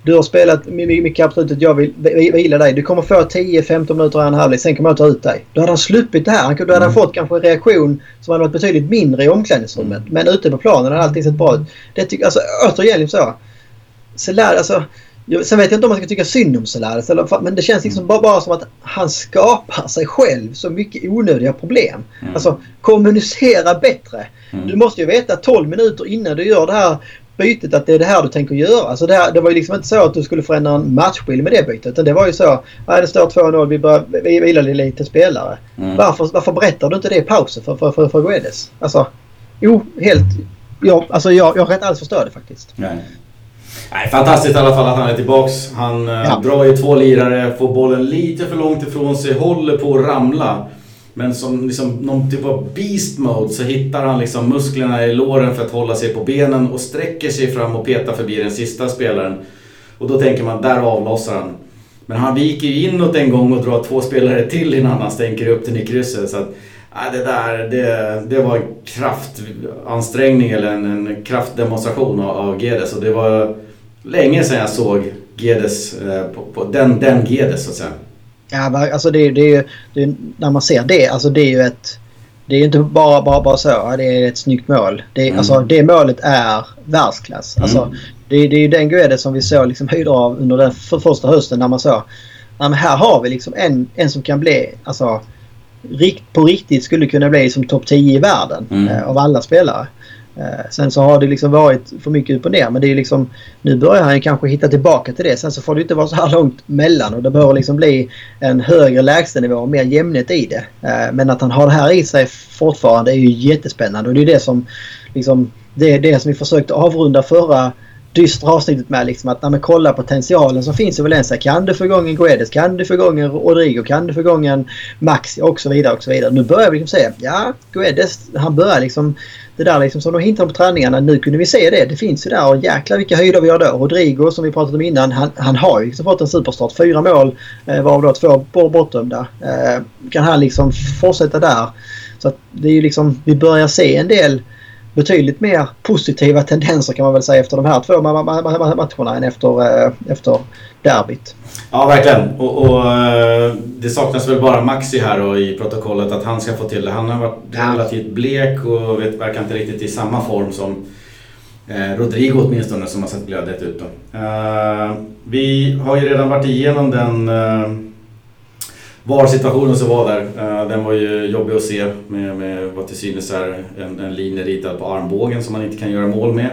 Du har spelat mycket absolut jag vill vila dig. Du kommer få 10-15 minuter i en halvlek. Sen kommer jag ta ut dig. Då hade han sluppit det här. Då hade han fått kanske en reaktion som hade varit betydligt mindre i omklädningsrummet. Men ute på planen hade allting sett bra ut. Det tycker, alltså återigen så. Celades, alltså. Sen vet jag inte om man ska tycka synd om Celades. Men det känns liksom bara, bara som att han skapar sig själv så mycket onödiga problem. Mm. Alltså kommunicera bättre. Mm. Du måste ju veta 12 minuter innan du gör det här bytet att det är det här du tänker göra. Alltså det, här, det var ju liksom inte så att du skulle förändra en matchbild med det bytet. Utan det var ju så. Nej, det står 2-0. Vi, bör, vi vilar lite spelare. Mm. Varför, varför berättar du inte det i pausen för, för, för, för Guedes? Alltså, jo, helt... Ja, alltså jag, jag kan inte alls förstå det faktiskt. Nej. Nej, fantastiskt i alla fall att han är tillbaks. Han eh, ja. drar ju två lirare, får bollen lite för långt ifrån sig, håller på att ramla. Men som liksom någon typ av beast mode så hittar han liksom musklerna i låren för att hålla sig på benen och sträcker sig fram och petar förbi den sista spelaren. Och då tänker man, där avlossar han. Men han viker ju inåt en gång och drar två spelare till innan han stänker upp den i krysset. Så att, nej, det där, det, det var en kraftansträngning eller en, en kraftdemonstration av, av Gedes. Och det var länge sedan jag såg Gedes, eh, på, på, den, den Gedes så att säga. Ja, alltså det, det, det, när man ser det, alltså det är ju ett... Det är inte bara, bara, bara så, det är ett snyggt mål. Det, mm. alltså, det målet är världsklass. Alltså, mm. det, det är ju den Guedes som vi såg liksom höjder av under den för första hösten när man såg... Ja, här har vi liksom en, en som kan bli, alltså rikt, på riktigt skulle kunna bli som topp 10 i världen mm. eh, av alla spelare. Eh, sen så har det liksom varit för mycket upp och ner men det är liksom nu börjar han kanske hitta tillbaka till det. Sen så får det inte vara så här långt mellan och det bör liksom bli en högre lägstanivå och mer jämnhet i det. Eh, men att han har det här i sig fortfarande är ju jättespännande och det är det som liksom det är det som vi försökte avrunda förra dystra avsnittet med liksom att när man kollar potentialen som finns i Valencia. Kan du få igång en Guedes? Kan du få igång en Rodrigo? Kan du få igång en Maxi? Och så vidare och så vidare. Nu börjar vi liksom se, ja, Guedes han börjar liksom det där liksom som de hintade på träningarna. Nu kunde vi se det. Det finns ju där och jäklar vilka höjder vi har då. Rodrigo som vi pratat om innan. Han, han har ju liksom fått en superstart. Fyra mål eh, varav då två bortdömda. Eh, kan han liksom fortsätta där? Så att det är ju liksom, vi börjar se en del betydligt mer positiva tendenser kan man väl säga efter de här två matcherna än efter, eh, efter derbyt. Ja, verkligen. Och, och, eh, det saknas väl bara Maxi här då i protokollet att han ska få till det. Han har varit relativt blek och vet, verkar inte riktigt i samma form som eh, Rodrigo åtminstone som har sett glödhet ut. Då. Eh, vi har ju redan varit igenom den eh, VAR-situationen som var där, eh, den var ju jobbig att se med, med vad till synes är en, en linje ritad på armbågen som man inte kan göra mål med.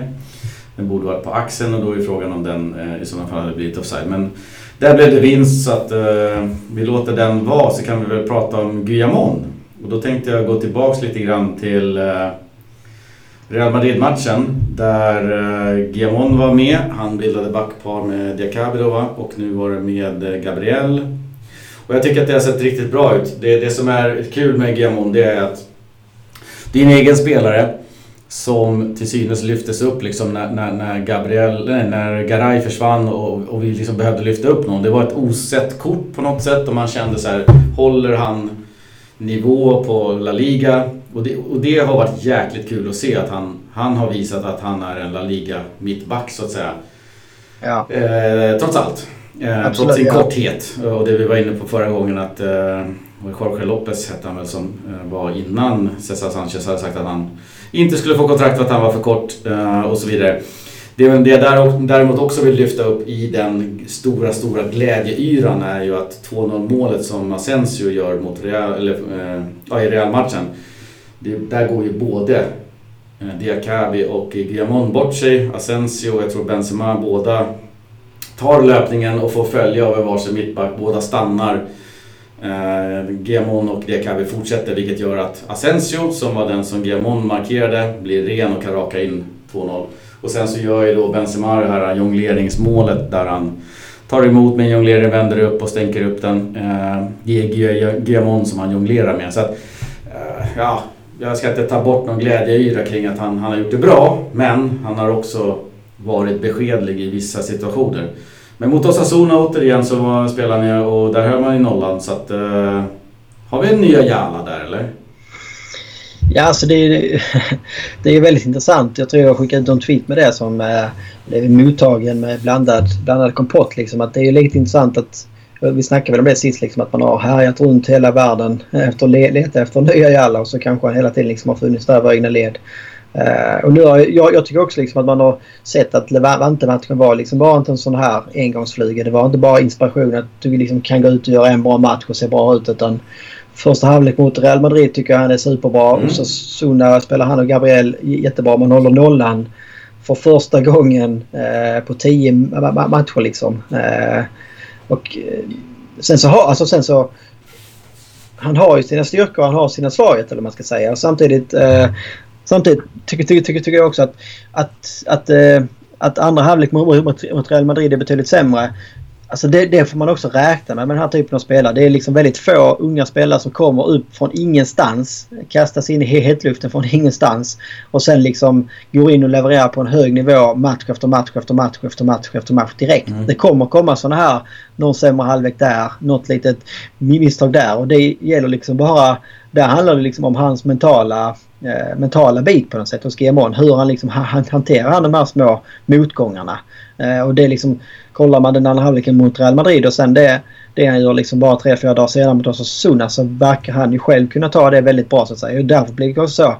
Den borde varit på axeln och då är frågan om den eh, i sådana fall hade blivit offside. Men där blev det vinst så att eh, vi låter den vara så kan vi väl prata om Guillamon. Och då tänkte jag gå tillbaks lite grann till eh, Real Madrid-matchen där eh, Guillamon var med. Han bildade backpar med Diakabi och nu var det med Gabriel och jag tycker att det har sett riktigt bra ut. Det, det som är kul med Giamon det är att en egen spelare som till synes lyftes upp liksom när, när, när Gabriel, nej, när Garay försvann och, och vi liksom behövde lyfta upp någon. Det var ett osett kort på något sätt och man kände så här, håller han nivå på La Liga? Och det, och det har varit jäkligt kul att se att han, han har visat att han är en La Liga mittback så att säga. Ja. Eh, trots allt. Eh, trots sin korthet och det vi var inne på förra gången att eh, Jorge Lopez hette han väl som eh, var innan Cesar Sanchez hade sagt att han inte skulle få kontrakt för att han var för kort eh, och så vidare. Det, jag däremot också vill lyfta upp i den stora, stora glädjeyran är ju att 2-0 målet som Asensio gör mot Real, eller, ja, i Real-matchen. där går ju både Diakabi och Guillamon bort sig. Asensio, jag tror Benzema, båda tar löpningen och får följa över varsin mittback. Båda stannar. Eh, Gemon och Diakabi fortsätter vilket gör att Asensio, som var den som Gemon markerade, blir ren och kan raka in 2-0. Och sen så gör ju då Benzema det här jongleringsmålet där han tar emot med en jonglering, vänder upp och stänker upp den. Eh, Guillamon som han jonglerar med. Så att, eh, ja, jag ska inte ta bort någon glädjeyra kring att han, han har gjort det bra. Men han har också varit beskedlig i vissa situationer. Men mot Osasuna återigen så spelar ni och där hör man ju nollan. Så att, eh, har vi en nya Jala där eller? Ja, alltså det är, *laughs* det är väldigt intressant. Jag tror jag skickade ut en tweet med det som eh, blev mottagen med blandad, blandad kompott. Liksom. Att det är lite intressant att vi snackade väl om det sist, liksom, att man har härjat runt hela världen *laughs* efter att leta efter nya Jalla och så kanske han hela tiden liksom har funnits där i egna led. Uh, och nu har, jag, jag tycker också liksom att man har sett att Levante-matchen var liksom bara inte en sån här engångsflyga. Det var inte bara inspiration att du liksom kan gå ut och göra en bra match och se bra ut. Utan första halvlek mot Real Madrid tycker jag han är superbra. Mm. Och så Suna spelar han och Gabriel jättebra. Man håller nollan för första gången uh, på tio matcher liksom. Uh, och sen så har, alltså sen så han har ju sina styrkor och han har sina svagheter eller man ska säga. Samtidigt eh, Samtidigt tycker, tycker, tycker, tycker jag också att, att, att, eh, att andra halvlek mot, mot Real Madrid är betydligt sämre. Alltså det, det, får man också räkna med med den här typen av spelare. Det är liksom väldigt få unga spelare som kommer upp från ingenstans. Kastas in i hetluften från *laughs* ingenstans. Och sen liksom går in och levererar på en hög nivå match efter match efter match efter match efter match direkt. Mm. Det kommer komma sådana här någon sämre halvlek där, något litet misstag där. Och det gäller liksom bara... Där handlar det liksom om hans mentala eh, mentala bit på något sätt hos GMON. Hur han liksom han, hanterar de här små motgångarna. Eh, och det är liksom, kollar man den andra halvleken mot Real Madrid och sen det, det han gör liksom bara tre, fyra dagar senare mot Osasuna så verkar han ju själv kunna ta det väldigt bra så att säga. Och därför blir det också så.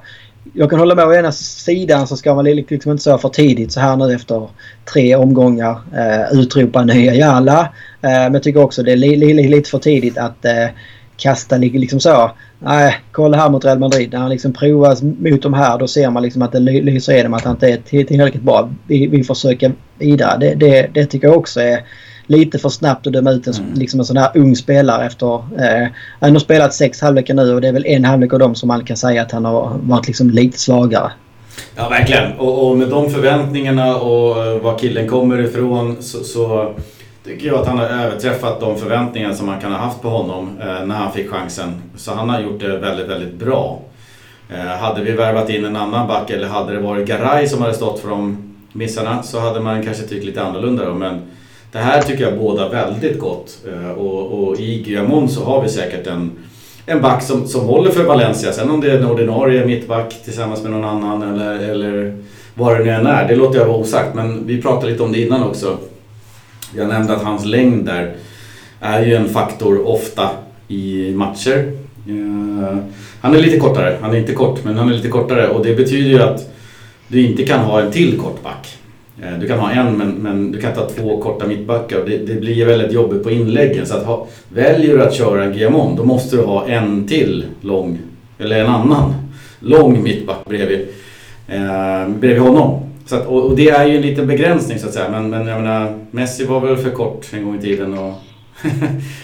Jag kan hålla med å ena sidan så ska man liksom inte så för tidigt så här nu efter tre omgångar eh, utropa nya Jalla. Eh, men jag tycker också det är li, li, li, lite för tidigt att eh, kasta liksom så. Nej, kolla här mot Real Madrid. När han liksom provas mot de här då ser man liksom att det lyser igenom att han inte är tillräckligt bra. Vi, vi försöker vidare. Det, det, det tycker jag också är lite för snabbt att döma ut en, mm. liksom en sån här ung spelare efter... Eh, han har spelat sex halvlekar nu och det är väl en halvlek av dem som man kan säga att han har varit liksom lite svagare. Ja, verkligen. Och, och med de förväntningarna och eh, var killen kommer ifrån så, så tycker jag att han har överträffat de förväntningar som man kan ha haft på honom eh, när han fick chansen. Så han har gjort det väldigt, väldigt bra. Eh, hade vi värvat in en annan back eller hade det varit Garay som hade stått för de missarna så hade man kanske tyckt lite annorlunda då. Men det här tycker jag båda väldigt gott. Eh, och, och i Guillamon så har vi säkert en, en back som, som håller för Valencia. Sen om det är en ordinarie mittback tillsammans med någon annan eller, eller vad det nu än är, det låter jag vara osagt. Men vi pratade lite om det innan också. Jag nämnde att hans längd där är ju en faktor ofta i matcher. Eh, han är lite kortare, han är inte kort men han är lite kortare och det betyder ju att du inte kan ha en till kort back. Eh, du kan ha en men, men du kan inte ha två korta mittbackar och det, det blir väldigt jobbigt på inläggen. Så att ha, väljer du att köra Guillamon då måste du ha en till lång, eller en annan lång mittback bredvid, eh, bredvid honom. Så att, och, och, det är ju en liten begränsning så att säga. Men, men jag menar, Messi var väl för kort en gång i tiden. Och *laughs*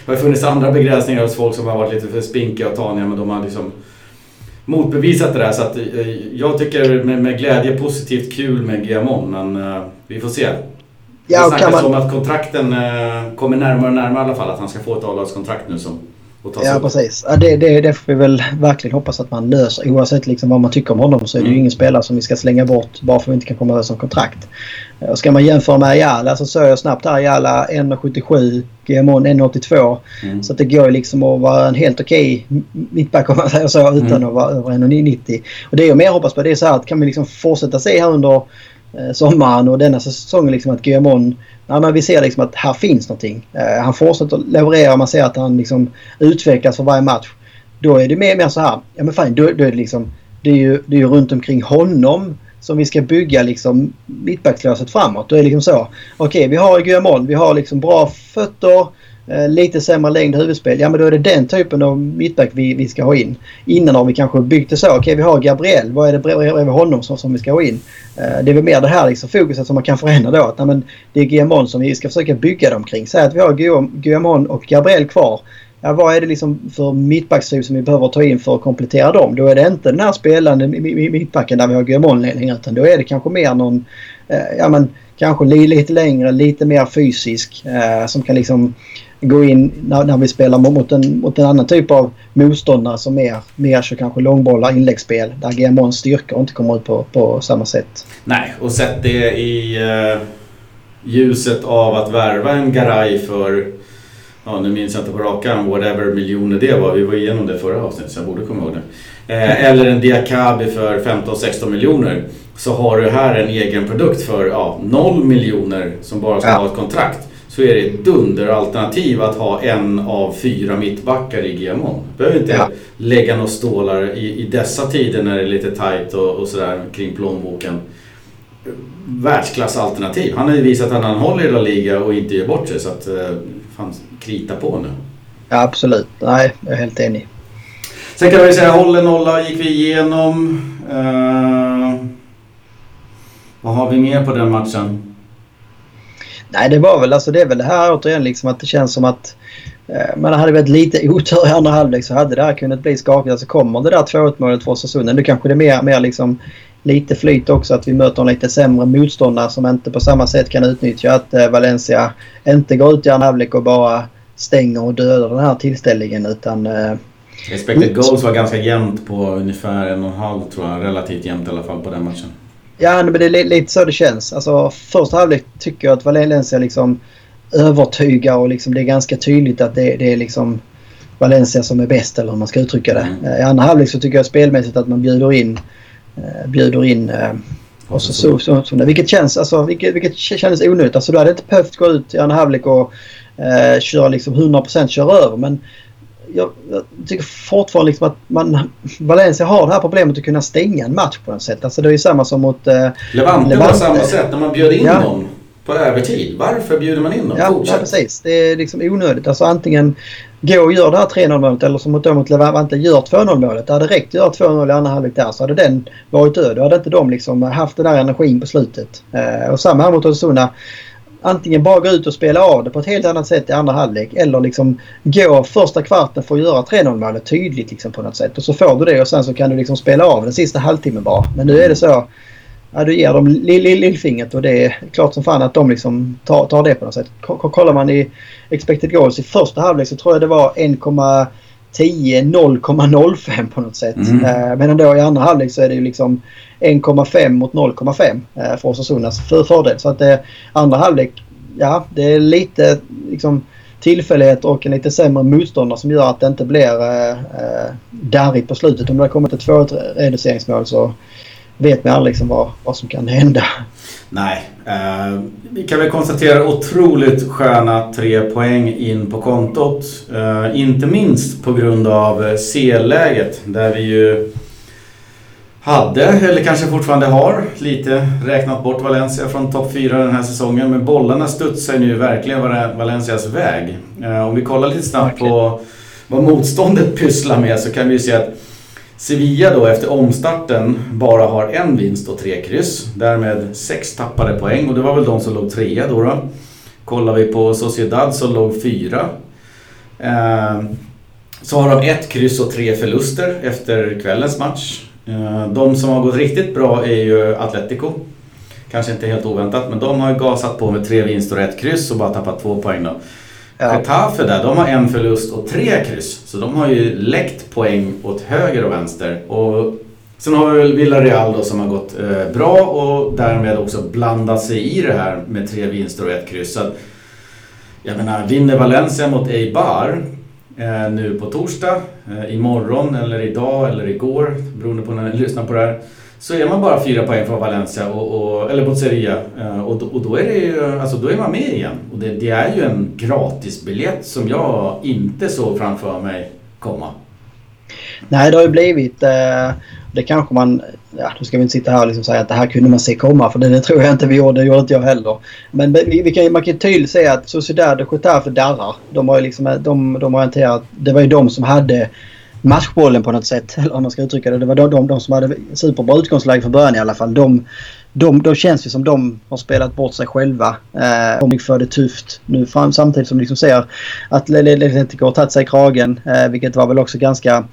det har funnits andra begränsningar hos folk som har varit lite för spinkiga och taniga men de har liksom motbevisat det där. Så att, eh, jag tycker med, med glädje positivt kul med Guillamon men uh, vi får se. Ja, det snackas man... om att kontrakten uh, kommer närmare och närmare i alla fall. Att han ska få ett avlagskontrakt nu som ja, precis. Ja, det, det, det får vi väl verkligen hoppas att man löser. Oavsett liksom vad man tycker om honom så är det mm. ju ingen spelare som vi ska slänga bort bara för att vi inte kan komma överens om kontrakt. Och ska man jämföra med Ayala så såg jag snabbt här Ayala 1,77, GMON 1,82. Mm. Så det går ju liksom att vara en helt okej okay mittback om man säger så utan mm. att vara över 1,90. Och det jag mer hoppas på det är så här att kan vi liksom fortsätta se här under eh, sommaren och denna säsongen liksom att GMON när men vi ser liksom att här finns någonting. Eh, han fortsätter leverera. Man ser att han liksom utvecklas för varje match. Då är det mer, mer så här. Ja men fan, då, då är det liksom. Det är ju, det är ju runt omkring honom som vi ska bygga liksom mittbackslöset framåt. Då är det liksom så. Okej, okay, vi har Guillamon. Vi har liksom bra fötter. Eh, lite sämre längd huvudspel. Ja men då är det den typen av mittback vi, vi ska ha in. Innan har vi kanske byggt det så. Okej okay, vi har Gabriel. Vad är det bredvid honom som, som vi ska ha in? Eh, det är väl mer det här liksom fokuset som man kan förändra då. Att, nej, men det är Guillamon som vi ska försöka bygga dem kring. Säg att vi har Guillamon och Gabriel kvar. ja, vad är det liksom för mittbackstyp som vi behöver ta in för att komplettera dem? Då är det inte den här spelande mittbacken där vi har Guillamon längre utan då är det kanske mer någon, eh, ja men kanske lite längre, lite mer fysisk eh, som kan liksom gå in när, när vi spelar mot en, mot en annan typ av motståndare som mer, mer kör kanske långbollar, inläggsspel där GMOns styrka inte kommer ut på, på samma sätt. Nej, och sett det i eh, ljuset av att värva en Garay för ja nu minns jag inte på rak arm, whatever miljoner det var. Vi var igenom det förra avsnittet så jag borde komma ihåg det. Eh, eller en Diakabi för 15-16 miljoner. Så har du här en egen produkt för ja, 0 miljoner som bara ska ja. ha ett kontrakt. Så är det ett dunderalternativ att ha en av fyra mittbackar i GMO. Behöver inte ja. lägga några stålar i, i dessa tider när det är lite tight och, och sådär kring plånboken. Världsklassalternativ. Han har ju visat att han håller i La Liga och inte ger bort sig. Så att, eh, fan, krita på nu. Ja, absolut. Nej, jag är helt enig. Sen kan vi säga håller nolla gick vi igenom. Uh, vad har vi mer på den matchen? Nej, det var väl alltså det är väl det här återigen liksom att det känns som att eh, man hade varit lite otur i andra halvlek så hade det här kunnat bli skakigt. Alltså kommer det där 2-1 målet för Oskarsund, nu kanske det är mer, mer liksom lite flyt också att vi möter en lite sämre motståndare som inte på samma sätt kan utnyttja att eh, Valencia inte går ut i andra halvlek och bara stänger och dödar den här tillställningen utan... Eh, Expected goals var ganska jämnt på ungefär en och en halv tror jag. Relativt jämnt i alla fall på den matchen. Ja, men det är lite så det känns. Alltså första halvlek tycker jag att Valencia liksom övertygar och liksom det är ganska tydligt att det, det är liksom Valencia som är bäst eller hur man ska uttrycka det. Mm. I andra halvlek så tycker jag spelmässigt att man bjuder in Eh, bjuder in eh, och så, så, så, så, vilket, känns, alltså, vilket, vilket kändes onödigt. Alltså, du hade inte behövt gå ut i andra halvlek och eh, köra liksom 100% köra över. Men jag, jag, tycker fortfarande liksom att man, Valencia har det här problemet att kunna stänga en match på något sätt. Alltså, det är ju samma som mot... Eh, Levante, Levante på samma sätt när man bjöd in ja. dem på övertid. Varför bjuder man in dem? Ja, ja, precis. Det är liksom onödigt. Alltså antingen gå och gör det här 3-0 målet eller som mot, mot Levante gör 2-0 målet. Det hade räckt att göra 2-0 i andra halvlek där så hade den varit död. Då hade inte de liksom haft den där energin på slutet. Eh, och samma här mot Osasuna. Antingen bara gå ut och spela av det på ett helt annat sätt i andra halvlek eller liksom gå första kvarten för att göra 3-0 målet tydligt liksom på något sätt. Och så får du det och sen så kan du liksom spela av den sista halvtimmen bara. Men nu är det så ja, du ger dem lillfingret och det är klart som fan att de liksom tar, tar det på något sätt. kollar man i expected goals i första halvlek så tror jag det var 1,10 0,05 på något sätt. Mm. Eh, men ändå i andra halvlek så är det ju liksom 1,5 mot 0,5 eh, för Osasundas för fördel. Så att eh, andra halvlek, ja det är lite liksom tillfällighet och en lite sämre motståndare som gör att det inte blir eh, darrigt på slutet. Om det har kommit ett 2 reduceringsmål så vet man aldrig liksom vad, vad som kan hända. Nej, eh, vi kan väl konstatera otroligt sköna tre poäng in på kontot. Eh, inte minst på grund av C-läget där vi ju hade, eller kanske fortfarande har, lite räknat bort Valencia från topp 4 den här säsongen. Men bollarna studsar nu verkligen Valencias väg. Eh, om vi kollar lite snabbt på vad motståndet pysslar med så kan vi se att Sevilla då efter omstarten bara har en vinst och tre kryss. Därmed sex tappade poäng och det var väl de som låg trea då. då. Kollar vi på Sociedad som låg fyra. Eh, så har de ett kryss och tre förluster efter kvällens match. Eh, de som har gått riktigt bra är ju Atletico. Kanske inte helt oväntat men de har gasat på med tre vinster och ett kryss och bara tappat två poäng då. Getafe där, de har en förlust och tre kryss. Så de har ju läckt poäng åt höger och vänster. Och sen har vi väl Villarreal då som har gått eh, bra och därmed också blandat sig i det här med tre vinster och ett kryss. Så att, jag menar, vinner Valencia mot Eibar eh, nu på torsdag, eh, imorgon eller idag eller igår beroende på när ni lyssnar på det här så är man bara fyra poäng från Valencia, och, och, eller mot Sevilla. Eh, och, och då, är det ju, alltså då är man med igen. Och det, det är ju en gratisbiljett som jag inte såg framför mig komma. Nej, det har ju blivit... Eh, det kanske man... Ja, nu ska vi inte sitta här och liksom säga att det här kunde man se komma för det, det tror jag inte vi gjorde. Det gjorde inte jag heller. Men vi, vi kan, man kan tydligt säga att Sociedad och Getafe darrar. De har ju liksom... Eh, de, de har hanterat... Det var ju de som hade matchbollen på något sätt. *laughs* Eller om man ska uttrycka det. Det var de, de, de som hade superbra utgångsläge från början i alla fall. De, de, de känns ju som de har spelat bort sig själva. Eh, de för det tufft nu fram, samtidigt som vi liksom ser att Atletico har tagit sig i kragen. Eh, vilket var väl också ganska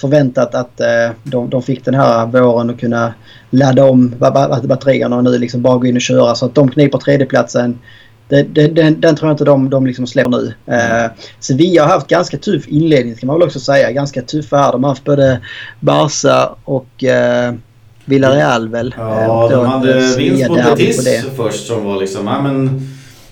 förväntat att eh, de, de fick den här våren att kunna ladda om batterierna och nu liksom bara gå in och köra. Så att de kniper tredjeplatsen. Det, det, den, den tror jag inte de, de liksom släpper nu. Eh, Sevilla har haft ganska tuff inledning kan man väl också säga. Ganska tuffa här. De har haft både Barca och eh, Villarreal väl. Ja, eh, de hade vinst mot Betis först som var liksom, ja men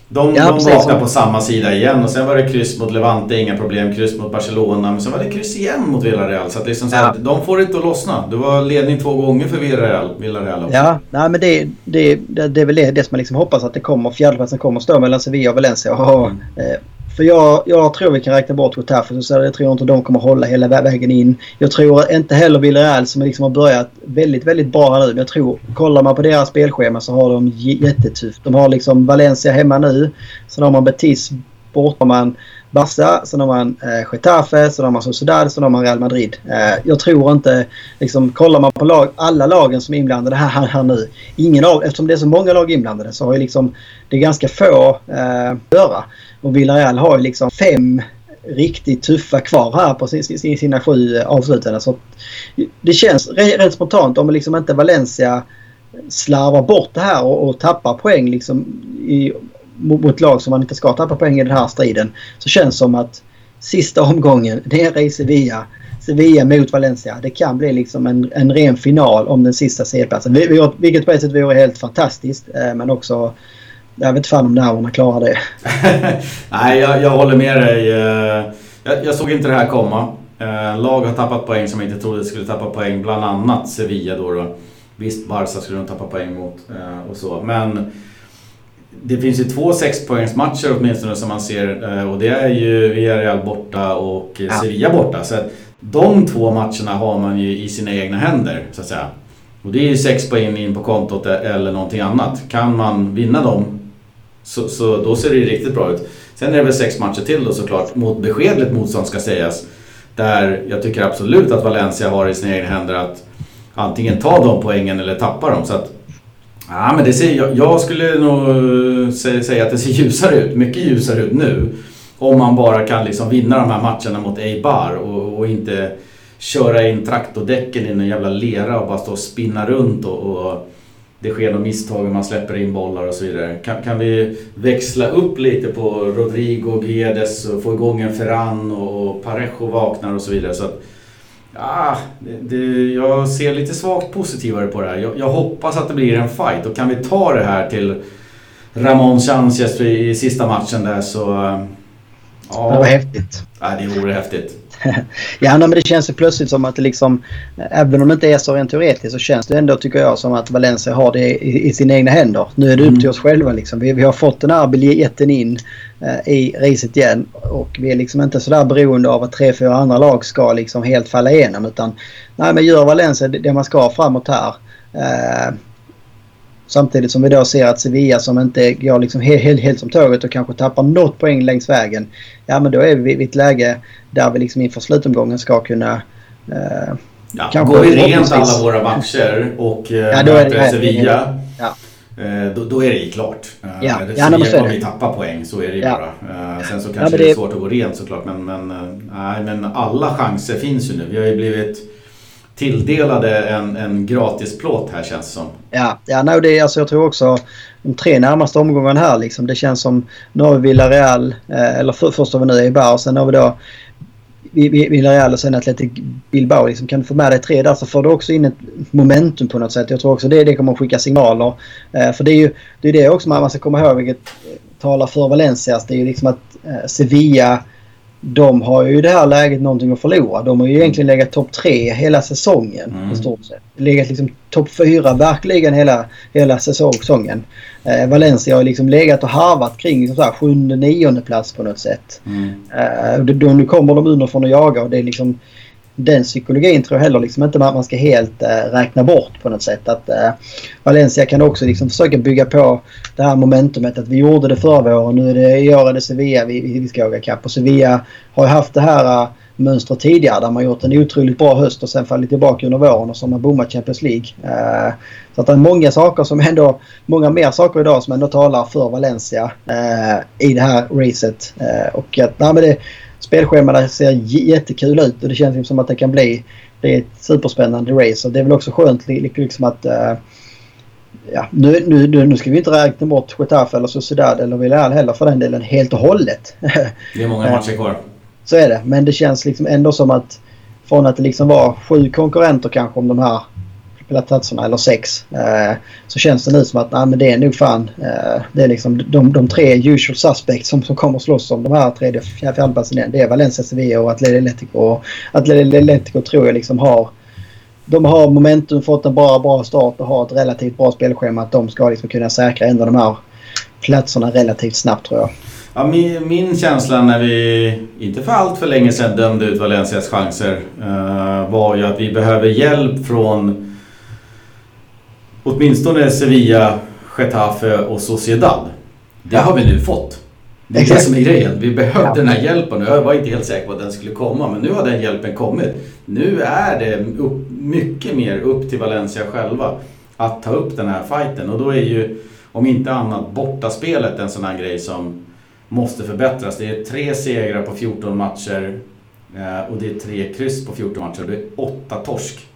de, ja, de vaknade på samma sida igen och sen var det kryss mot Levante, inga problem. Kryss mot Barcelona, men sen var det kryss igen mot Villarreal. Så att liksom så ja. att de får inte att lossna. Det var ledning två gånger för Villarreal, Villarreal också. Ja, nej, men det, det, det, det är väl det, det som man liksom hoppas att det kommer. Fjärdeplatsen kommer att stå mellan Sevilla och Valencia. Och, mm. eh, för jag, jag tror vi kan räkna bort Getafe så jag tror inte de kommer hålla hela vägen in. Jag tror inte heller Villarreal som liksom har börjat väldigt, väldigt bra nu. Men jag tror, kollar man på deras spelschema så har de jättetufft. De har liksom Valencia hemma nu. Sen har man Betis borta. Man Barca, sen har man eh, Getafe, sen har man Sociedad, sen har man Real Madrid. Eh, jag tror inte, liksom, kollar man på lag, alla lagen som är inblandade här, här, här nu. Ingen av, eftersom det är så många lag inblandade så har ju liksom, det är ganska få eh, göra. Och Villarreal har ju liksom fem riktigt tuffa kvar här på sina sju avslutande. Så det känns rätt spontant om liksom inte Valencia slarvar bort det här och, och tappar poäng liksom i, mot lag som man inte ska tappa poäng i den här striden. Så känns det som att sista omgången nere i Sevilla Sevilla mot Valencia. Det kan bli liksom en, en ren final om den sista C-platsen. Vilket på ett sätt vore helt fantastiskt. Eh, men också jag vet fan om nerverna klarar det. *laughs* Nej, jag, jag, håller med dig. Eh, jag, jag, såg inte det här komma. Eh, lag har tappat poäng som jag inte trodde skulle tappa poäng. Bland annat Sevilla då. då. Visst, Barca skulle de tappa poäng mot eh, och så. Men det finns ju två sexpoängsmatcher åtminstone som man ser. Och det är ju Villarreal borta och. Sevilla borta. Så de två matcherna har man ju i sina egna händer, så att säga. Och det är ju sex poäng in på kontot eller någonting annat. Kan man vinna dem så, så då ser det ju riktigt bra ut. Sen är det väl sex matcher till då såklart mot beskedligt motstånd ska sägas. Där jag tycker absolut att Valencia har i sina egna händer att antingen ta de poängen eller tappa dem. Så att, ja, men det ser, jag, jag skulle nog eh, säga att det ser *laughs* ljusare ut, mycket ljusare ut nu. Om man bara kan liksom vinna de här matcherna mot Eibar och, och inte köra in traktordäcken i någon jävla lera och bara stå och spinna runt och, och det sker något misstag och man släpper in bollar och så vidare. Kan, kan vi växla upp lite på Rodrigo, Guedes och få igång en Ferran och Parejo vaknar och så vidare. Så att, ja, det, det, jag ser lite svagt positivare på det här. Jag, jag, hoppas att det blir en fight och kan vi ta det här till Ramon Sanchez i sista matchen där så... Ja, det var häftigt. Ja, det vore häftigt. *laughs* ja, men det känns ju plötsligt som att det liksom, även om det inte är så rent teoretiskt så känns det ändå tycker jag som att Valencia har det i, i sina egna händer. Nu är det upp till mm. oss själva liksom. Vi, vi har fått den här biljetten in eh, i racet igen och vi är liksom inte sådär beroende av att tre, fyra andra lag ska liksom helt falla igenom utan nej men gör Valencia det, det man ska framåt här. Eh, Samtidigt som vi då ser att Sevilla som inte går liksom helt, helt, helt som tåget och kanske tappar något poäng längs vägen. Ja men då är vi i ett läge där vi liksom inför slutomgången ska kunna eh, Ja, kanske går vi rent alla våra matcher och eh, ja, möter Sevilla. Ja. Eh, då, då, är det ju klart. Eh, ja. Ja, Sevilla kommer vi tappa poäng, så är det ju ja. bara. Sen så kanske ja, det... det är svårt att gå rent såklart men, men, nej, men alla chanser finns ju nu. Vi har ju blivit tilldelade en, en gratisplåt här känns det som. Ja, ja no, det, alltså, jag tror också de tre närmaste omgångarna här liksom. Det känns som nu har vi Villarreal, eh, eller för, först har vi nu Eibar och sen har vi då Villarreal och sen Atletic Bilbao. Liksom, kan du få med dig tre där så får du också in ett momentum på något sätt. Jag tror också det, det kommer att skicka signaler. Eh, för det är ju det, är det också man ska komma ihåg vilket talar för Valencia. Det är ju liksom att eh, Sevilla de har ju i det här läget någonting att förlora. De har ju egentligen legat topp tre hela säsongen mm. i stort sett. Legat liksom topp fyra verkligen hela, hela säsongen. Eh, Valencia har ju liksom legat och harvat kring liksom så här, sjunde, nionde plats på något sätt. Mm. Eh, då, nu kommer de underifrån och jagar och det är liksom den psykologin tror jag heller liksom inte man ska helt äh, räkna bort på något sätt. Att äh, Valencia kan också liksom försöka bygga på det här momentumet att vi gjorde det förra våren. Nu är det, i år är det Sevilla vi, vi ska åka kapp. Och Sevilla har ju haft det här äh, mönstret tidigare där man gjort en otroligt bra höst och sen fallit tillbaka under våren och så har man bommat Champions League. Eh, så att det är många saker som ändå, många mer saker idag som ändå talar för Valencia eh, i det här racet. Eh, och att, nej, men det, spelschemat ser jättekul ut och det känns som att det kan bli det är ett superspännande race och det är väl också skönt liksom att uh, ja, nu, nu, nu ska vi inte räkna bort Getafe eller Sociedad eller Villarreal heller för den delen helt och hållet. *laughs* det är många matcher kvar. Så är det. Men det känns liksom ändå som att från att det liksom var sju konkurrenter kanske om de här platserna eller sex. Eh, så känns det nu som att nej, men det är nog fan eh, det är liksom de, de tre usual suspects som, som kommer slåss om de här tredje och fjärdeplatsen igen. Det är Valencia, Sevilla och Atletico. Och Atletico tror jag liksom har de har momentum, fått en bra, bra start och har ett relativt bra spelschema. Att de ska liksom kunna säkra en av de här platserna relativt snabbt tror jag. Ja, min, min känsla när vi, inte för allt för länge sedan, dömde ut Valencias chanser uh, var ju att vi behöver hjälp från åtminstone Sevilla, Getafe och Sociedad. Det har vi nu fått. Det är Exakt. det som är grejen. Vi behövde ja. den här hjälpen jag var inte helt säker på att den skulle komma. Men nu har den hjälpen kommit. Nu är det upp, mycket mer upp till Valencia själva att ta upp den här fighten. Och då är ju, om inte annat, bortaspelet en sån här grej som måste förbättras. Det är tre segrar på 14 matcher eh, och det är tre kryss på 14 matcher. Det är åtta torsk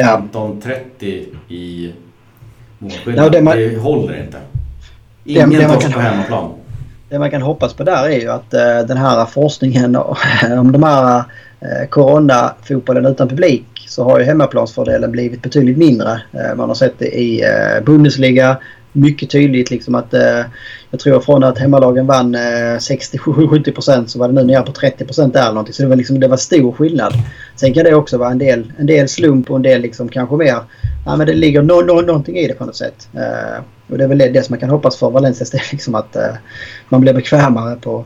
15-30 i målskillnad. Ja, det, man, det håller inte. Ingen det, torsk på hemmaplan. Det man kan hoppas på där är ju att uh, den här forskningen *laughs* om de här uh, coronafotbollen utan publik så har ju hemmaplansfördelen blivit betydligt mindre. Uh, man har sett det i Bundesliga mycket tydligt liksom att eh, jag tror från att hemmalagen vann eh, 60-70% så var det nu nere på 30% där eller någonting. Så det var, liksom, det var stor skillnad. Sen kan det också vara en del, en del slump och en del liksom kanske mer... Ja, men det ligger no, no, någonting i det på något sätt. Eh, och det är väl det, det som man kan hoppas för Valencias del. Liksom att eh, man blir bekvämare på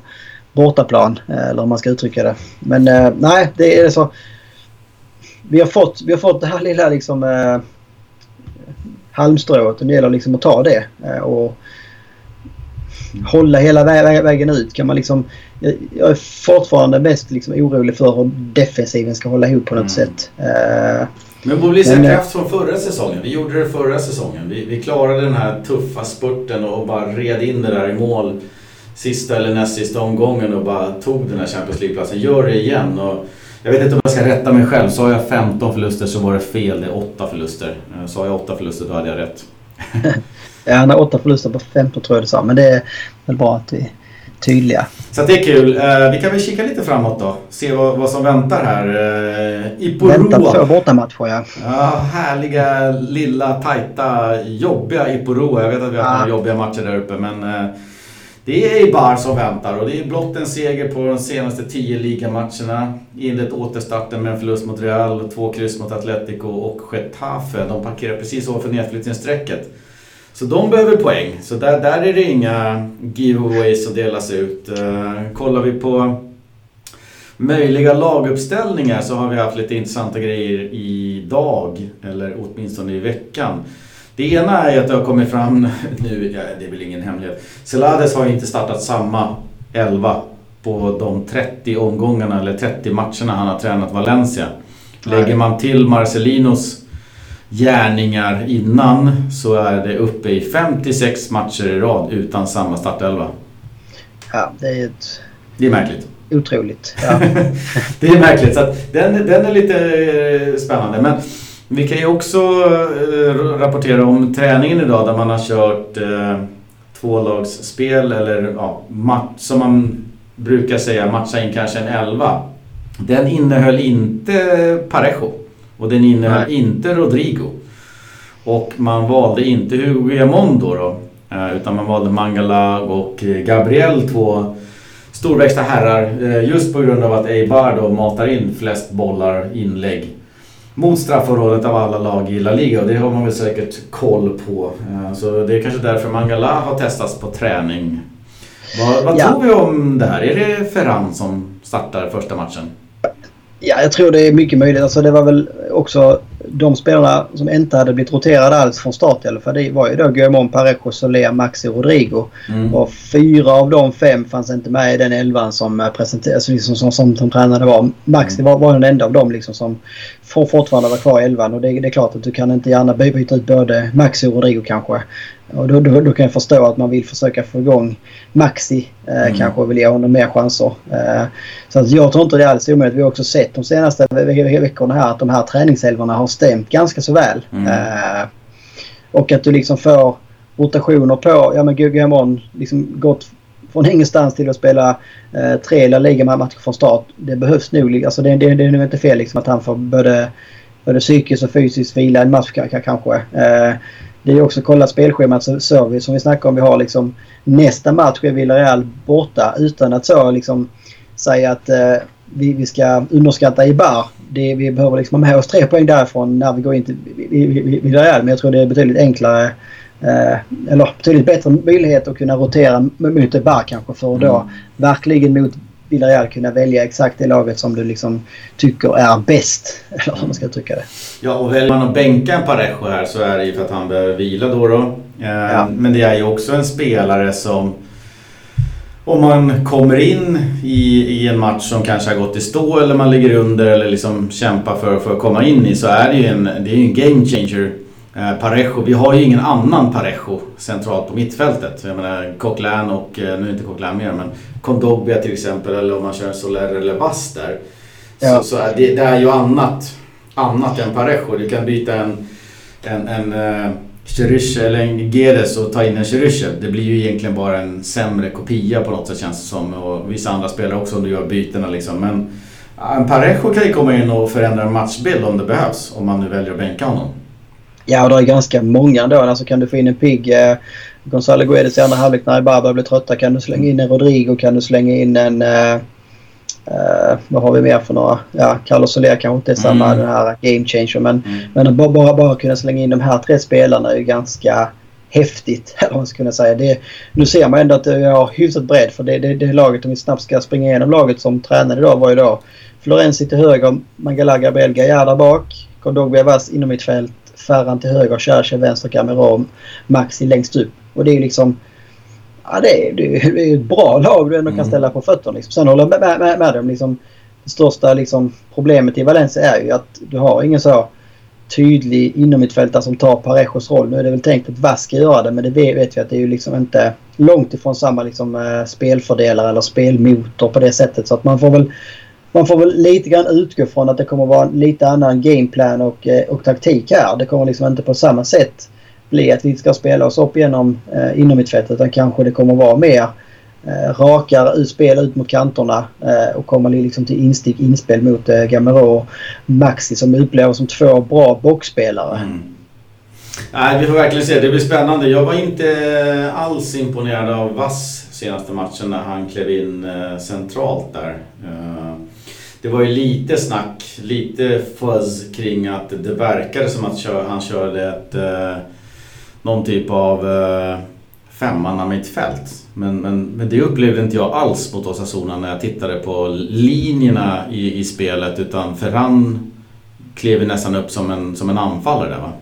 bortaplan. Eh, eller hur man ska uttrycka det. Men eh, nej, det är så... Vi har fått, vi har fått det här lilla liksom eh, halmstrået och det gäller liksom att ta det. Eh, och hålla hela vägen ut. Kan man liksom, jag är fortfarande mest liksom orolig för hur defensiven ska hålla ihop på något mm. sätt. Eh, men mobilisera kraft från förra säsongen. Vi gjorde det förra säsongen. Vi, vi klarade den här tuffa spurten och bara red in det där i mål sista eller näst sista omgången och bara tog den här Champions League-platsen. Gör det igen. Och jag vet inte om jag ska rätta mig själv. Sa jag 15 förluster så var det fel. Det är 8 förluster. Eh, sa jag 8 förluster då hade jag rätt. *laughs* ja, har 8 förluster på 15 tror jag du sa. Men det är väl bra att vi är tydliga. Så det är kul. Eh, vi kan väl kika lite framåt då. Se vad, vad som väntar här. Eh, I Poroa. Väntar två bortamatcher ja. ja. Härliga, lilla, tajta, jobbiga Iporoa. Jag vet att vi har haft ja. några jobbiga matcher där uppe men det är Eibar som väntar och det är blott en seger på de senaste tio ligamatcherna. Inlett återstarten med en förlust mot Real, två kryss mot Atletico och Getafe. De parkerar precis ovanför nedflyttningsstrecket. Så de behöver poäng. Så där, där är det inga giveaways att delas ut. Uh, kollar vi på möjliga laguppställningar så har vi haft lite intressanta grejer idag, eller åtminstone i veckan. Det ena är att det har kommit fram *laughs* nu, ja, det är väl ingen hemlighet. Celades har inte startat samma 11 på de 30 omgångarna eller 30 matcherna han har tränat Valencia. Lägger man till Marcelinos gärningar innan så är det uppe i 56 matcher i rad utan samma startelva. Ja, det är ett... Det är märkligt. Otroligt. Ja. *laughs* det är märkligt. Så den, den är lite eh, spännande. Men vi kan ju också eh, rapportera om träningen idag där man har kört eh, tvålagsspel eller ja, match, som man brukar säga matcha in kanske en elva. Den innehöll inte Parejo och den innehöll Nej. inte Rodrigo. Och man valde inte Hugo Guillamon då, då eh, utan man valde Mangala och Gabriel, två storväxta herrar. Just på grund av att Eibar då matar in flest bollar, inlägg mot straffområdet av alla lag i La Liga och det har man väl säkert koll på. Eh, så det är kanske därför Mangala har testats på träning. Vad, vad ja. tror vi om det här? Är det Ferran som startar första matchen? Ja, jag tror det är mycket möjligt. Alltså det var väl också de spelarna som inte hade blivit roterade alls från start i alla fall det var ju då Guillermo, Parejo, Soler, Maxi Rodrigo. Mm. Och fyra av de fem fanns inte med i den elvan som presenterades, liksom, som, som, som tränade var. Maxi mm. var, var den enda av dem liksom, som fortfarande var kvar i elvan och det, det, är klart att du kan inte gärna byta ut både Maxi och Rodrigo kanske. Och då, då, då, kan jag förstå att man vill försöka få igång Maxi eh, mm. kanske och vill ge honom mer chanser. Eh, så att jag tror inte det är alls omöjligt. Vi har också sett de senaste ve veckorna här att de här träningsälvorna har stämt ganska så väl. Mm. Eh, och att du liksom får rotationer på, ja men Gugamon liksom gått från ingenstans till att spela eh, tre La Liga-matcher från start. Det behövs nog. Alltså det, det, det är nog inte fel liksom att han får både, både psykiskt och fysiskt vila en match kanske. Eh, det är också kolla spelschemat så ser vi som vi snackade om. Vi har liksom nästa match är Villarreal borta utan att så liksom säga att eh, vi, vi ska underskatta Ibar. Det, vi behöver liksom ha med oss tre poäng därifrån när vi går in till Villarreal. Men jag tror det är betydligt enklare eh, eller betydligt bättre möjlighet att kunna rotera mot Ibar kanske för att då mm. verkligen mot Villarreal kunna välja exakt det laget som du liksom tycker är bäst. *laughs* Eller hur man ska uttrycka det. Ja, och väljer man att bänka en Parejo här så är det ju för att han behöver vila då. då. Eh, ja. Men det är ju också en spelare som om man kommer in i, i en match som kanske har gått i stå eller man ligger under eller liksom kämpar för, för att komma in i så är det ju en, det är en game changer Parejo, vi har ju ingen annan Parejo centralt på mittfältet. Jag menar Coquelin och, eh, nu är inte Coquelin mer, men Kondogbia till exempel eller om man kör Soler eller Bass där. Ja. Så, så det, det, är ju annat, annat än Parejo. Du kan byta en, en, en uh, eller en Gedes och ta in en Cheryshe. Det blir ju egentligen bara en sämre kopia på något sätt känns det som. Och vissa andra spelare också om du gör bytena liksom. Men en Parejo kan ju komma in och förändra en matchbild om det behövs. Om man nu väljer att bänka honom. Ja, och det är ganska många ändå. Alltså kan du få in en pigg eh, Gonzalo Guedes i andra halvlek när Ibarra börjar bli trötta kan du slänga in en Rodrigo, kan du slänga in en... Eh, eh, vad har vi mer för några? Ja, Carlos Soler kanske inte är samma mm. den här game changer men, mm. men att bara, bara, bara kunna slänga in de här tre spelarna är ju ganska häftigt. *laughs* Eller man ska kunna säga. Det, nu ser man ändå att vi har hyfsat bredd för det, det, det laget om vi snabbt ska springa igenom laget som tränade idag var ju då Florenzi till höger, Mangala Gabriel Gaillard där bak, Kondogbia Vass inom mitt fält Ferran till höger, Cherche vänster, Cameron, Maxi längst upp. Och det är ju liksom... Ja, det är, det är ett bra lag du ändå kan mm. ställa på fötterna. Liksom. Sen håller jag med, med, med dem. Liksom, det största liksom, problemet i Valencia är ju att du har ingen så tydlig inomhittfältare som tar Parejos roll. Nu är det väl tänkt att Vass ska göra det men det vet vi att det är ju liksom inte långt ifrån samma liksom, äh, spelfördelare eller spelmotor på det sättet. Så att man får väl man får väl lite grann utgå från att det kommer vara en lite annan gameplan och, eh, och taktik här. Det kommer liksom inte på samma sätt bli att vi ska spela oss upp genom eh, innermittfältet utan kanske det kommer vara mer eh, rakare spel ut mot kanterna eh, och komma liksom till instick inspel mot eh, Gamero och Maxi som upplever som två bra boxspelare. Mm. Nej, vi får verkligen se. Det blir spännande. Jag var inte eh, alls imponerad av Vass senaste matchen när han klev in eh, centralt där. Uh, det var ju lite snack, lite fuzz kring att det verkade som att han körde ett, eh, någon typ av eh, femmanna mittfält. Men, men, men det upplevde inte jag alls mot Osasuna när jag tittade på linjerna i, i spelet utan Ferran klev nästan upp som en, som en anfallare där va?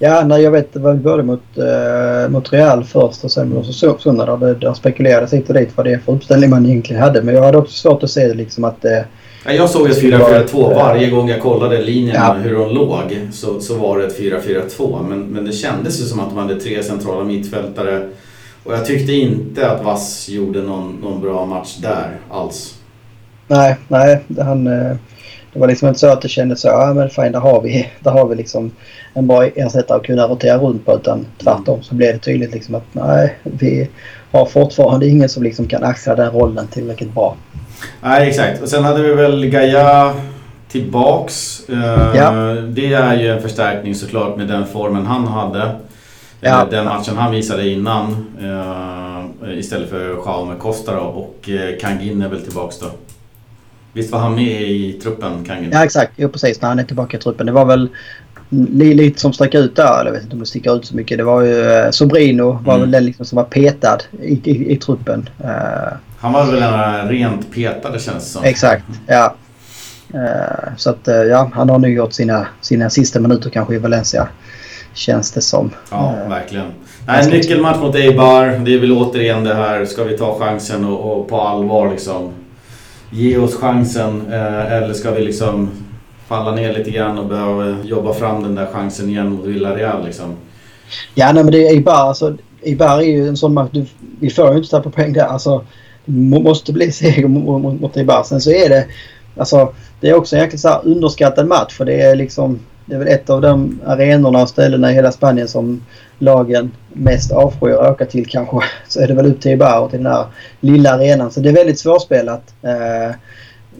Ja, nej, jag vet vad vi började mot, uh, mot Real först och sen mot Osasuna där det där spekulerades hit och dit vad det är för uppställning man egentligen hade. Men jag hade också svårt att se liksom att det... Ja, jag såg ett 4-4-2 varje gång jag kollade linjerna ja. hur de låg så, så var det ett 4-4-2. Men, men det kändes ju som att de hade tre centrala mittfältare. Och jag tyckte inte att Vass gjorde någon, någon bra match där alls. Nej, nej. Han, eh, det var liksom inte så att det kändes så, ja men fine, där har vi, där har vi liksom en bra ersättare att kunna rotera runt på. Utan tvärtom så blev det tydligt liksom att nej, vi har fortfarande ingen som liksom kan axla den rollen tillräckligt bra. Nej, exakt. Och sen hade vi väl Gaia tillbaks. Uh, ja. Det är ju en förstärkning såklart med den formen han hade. Ja. Den matchen han visade innan. Uh, istället för Jaume Costa då. Och Kangin är väl tillbaks då. Visst var han med i truppen, Kangin? Ja, exakt. Jo, precis. När han är tillbaka i truppen. Det var väl lite som stack ut där. Jag vet inte om det sticker ut så mycket. Det var ju eh, Sobrino var mm. väl den liksom som var petad i, i, i truppen. Uh, han var väl den rent petade känns det som. Exakt, ja. Uh, så att ja, han har nu gjort sina, sina sista minuter kanske i Valencia. Känns det som. Ja, verkligen. Nej, nyckelmatch mot Eibar. Det är väl återigen det här, ska vi ta chansen och, och på allvar liksom ge oss chansen eh, eller ska vi liksom falla ner lite grann och behöva jobba fram den där chansen igen mot Villarreal liksom? Ja, nej men det är Eibar, alltså Eibar är ju en sån match, du, vi får ju inte tappa poäng där. Alltså, det måste bli seger mot, mot, mot Eibar. Sen så är det, alltså det är också en jäkligt så underskattad match för det är liksom det är väl ett av de arenorna och ställena i hela Spanien som lagen mest avskyr att åka till kanske. *laughs* Så är det väl upp till Ibar och till den här lilla arenan. Så det är väldigt svårspelat. Eh,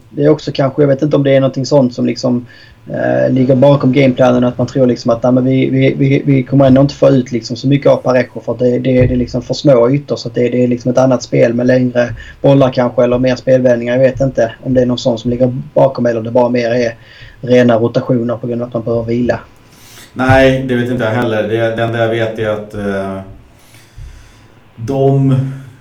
det är också kanske, jag vet inte om det är någonting sånt som liksom eh, ligger bakom gameplanen. Att man tror liksom att nej, vi, vi, vi, vi kommer ändå inte få ut liksom så mycket av Parejo för att det, det, det är liksom för små ytor. Så det, det är liksom ett annat spel med längre bollar kanske eller mer spelvändningar. Jag vet inte om det är någon sån som ligger bakom eller om det bara mer är rena rotationer på grund av att man behöver vila. Nej, det vet inte jag heller. Det, det enda jag vet är att eh, de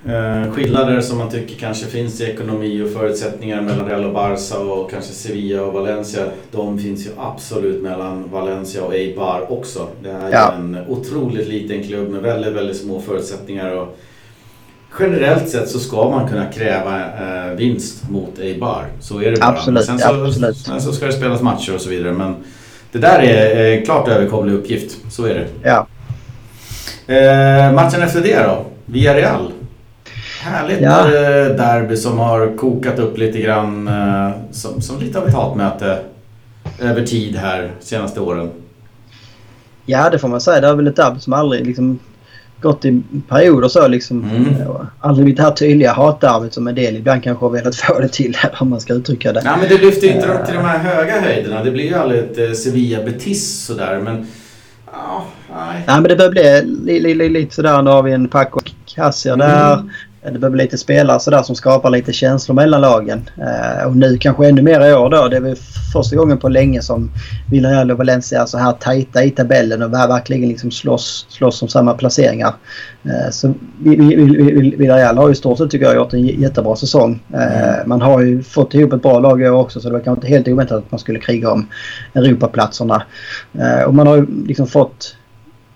Eh, skillnader som man tycker kanske finns i ekonomi och förutsättningar mellan Real och Barca och kanske Sevilla och Valencia. De finns ju absolut mellan Valencia och Eibar också. Det är ja. en otroligt liten klubb med väldigt, väldigt små förutsättningar. Och generellt sett så ska man kunna kräva eh, vinst mot Eibar. Så är det bara. Absolut, sen, så, absolut. sen så ska det spelas matcher och så vidare. Men det där är eh, klart överkomlig uppgift. Så är det. Ja. Eh, matchen efter det då? Villarreal. Härligt ja. Eh, derby som har kokat upp lite grann eh, som, som lite av ett hatmöte över tid här senaste åren. Ja det får man säga. Det är väl ett derby som aldrig liksom gått i perioder så liksom. Mm. Aldrig blivit det här tydliga hatderbyt som en del ibland kanske har velat *laughs* få det till om man ska uttrycka det. Nej men det lyfter inte upp till de här höga höjderna. Det blir ju aldrig ett eh, Sevilla-Betis sådär men... Ja, nej. nej men det börjar bli lite li, li, li, sådär. Nu har vi en Paco Cassier mm. där. Det behöver lite spelare sådär som skapar lite känslor mellan lagen. Eh, och nu kanske ännu mer i år då. Det är väl första gången på länge som Villarreal och Valencia är så här tajta i tabellen och verkligen liksom slåss, slåss om samma placeringar. Eh, så Villarreal har ju stort sett tycker jag gjort en jättebra säsong. Eh, mm. Man har ju fått ihop ett bra lag i år också så det var kanske inte helt oväntat att man skulle kriga om Europaplatserna. Eh, och man har ju liksom fått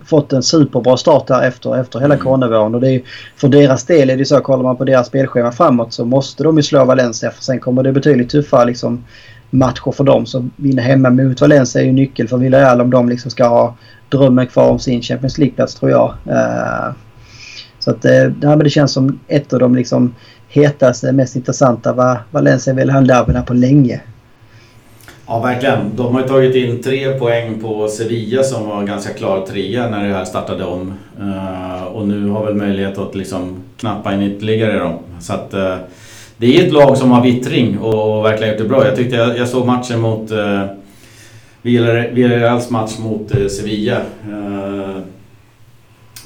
fått en superbra start här efter, efter hela mm. coronavåren. Och det är, för deras del är det så, kollar man på deras spelschema framåt så måste de ju slå Valencia för sen kommer det betydligt tuffare liksom, matcher för dem. Så vinna hemma mot Valencia är ju nyckel för Villarreal om de liksom ska ha drömmen kvar om sin Champions League-plats tror jag. Uh, så att uh, det känns som ett av de liksom hetaste, mest intressanta vad Valencia vill ha derbyna på länge. Ja, verkligen. De har ju tagit in tre poäng på Sevilla som var ganska klar trea när det här startade om. Eh, och nu har väl möjlighet att liksom knappa in ytterligare dem. Så att, eh, det är ett lag som har vittring och, verkligen gjort det bra. Jag tyckte jag, jag såg matchen mot uh, match mot Sevilla.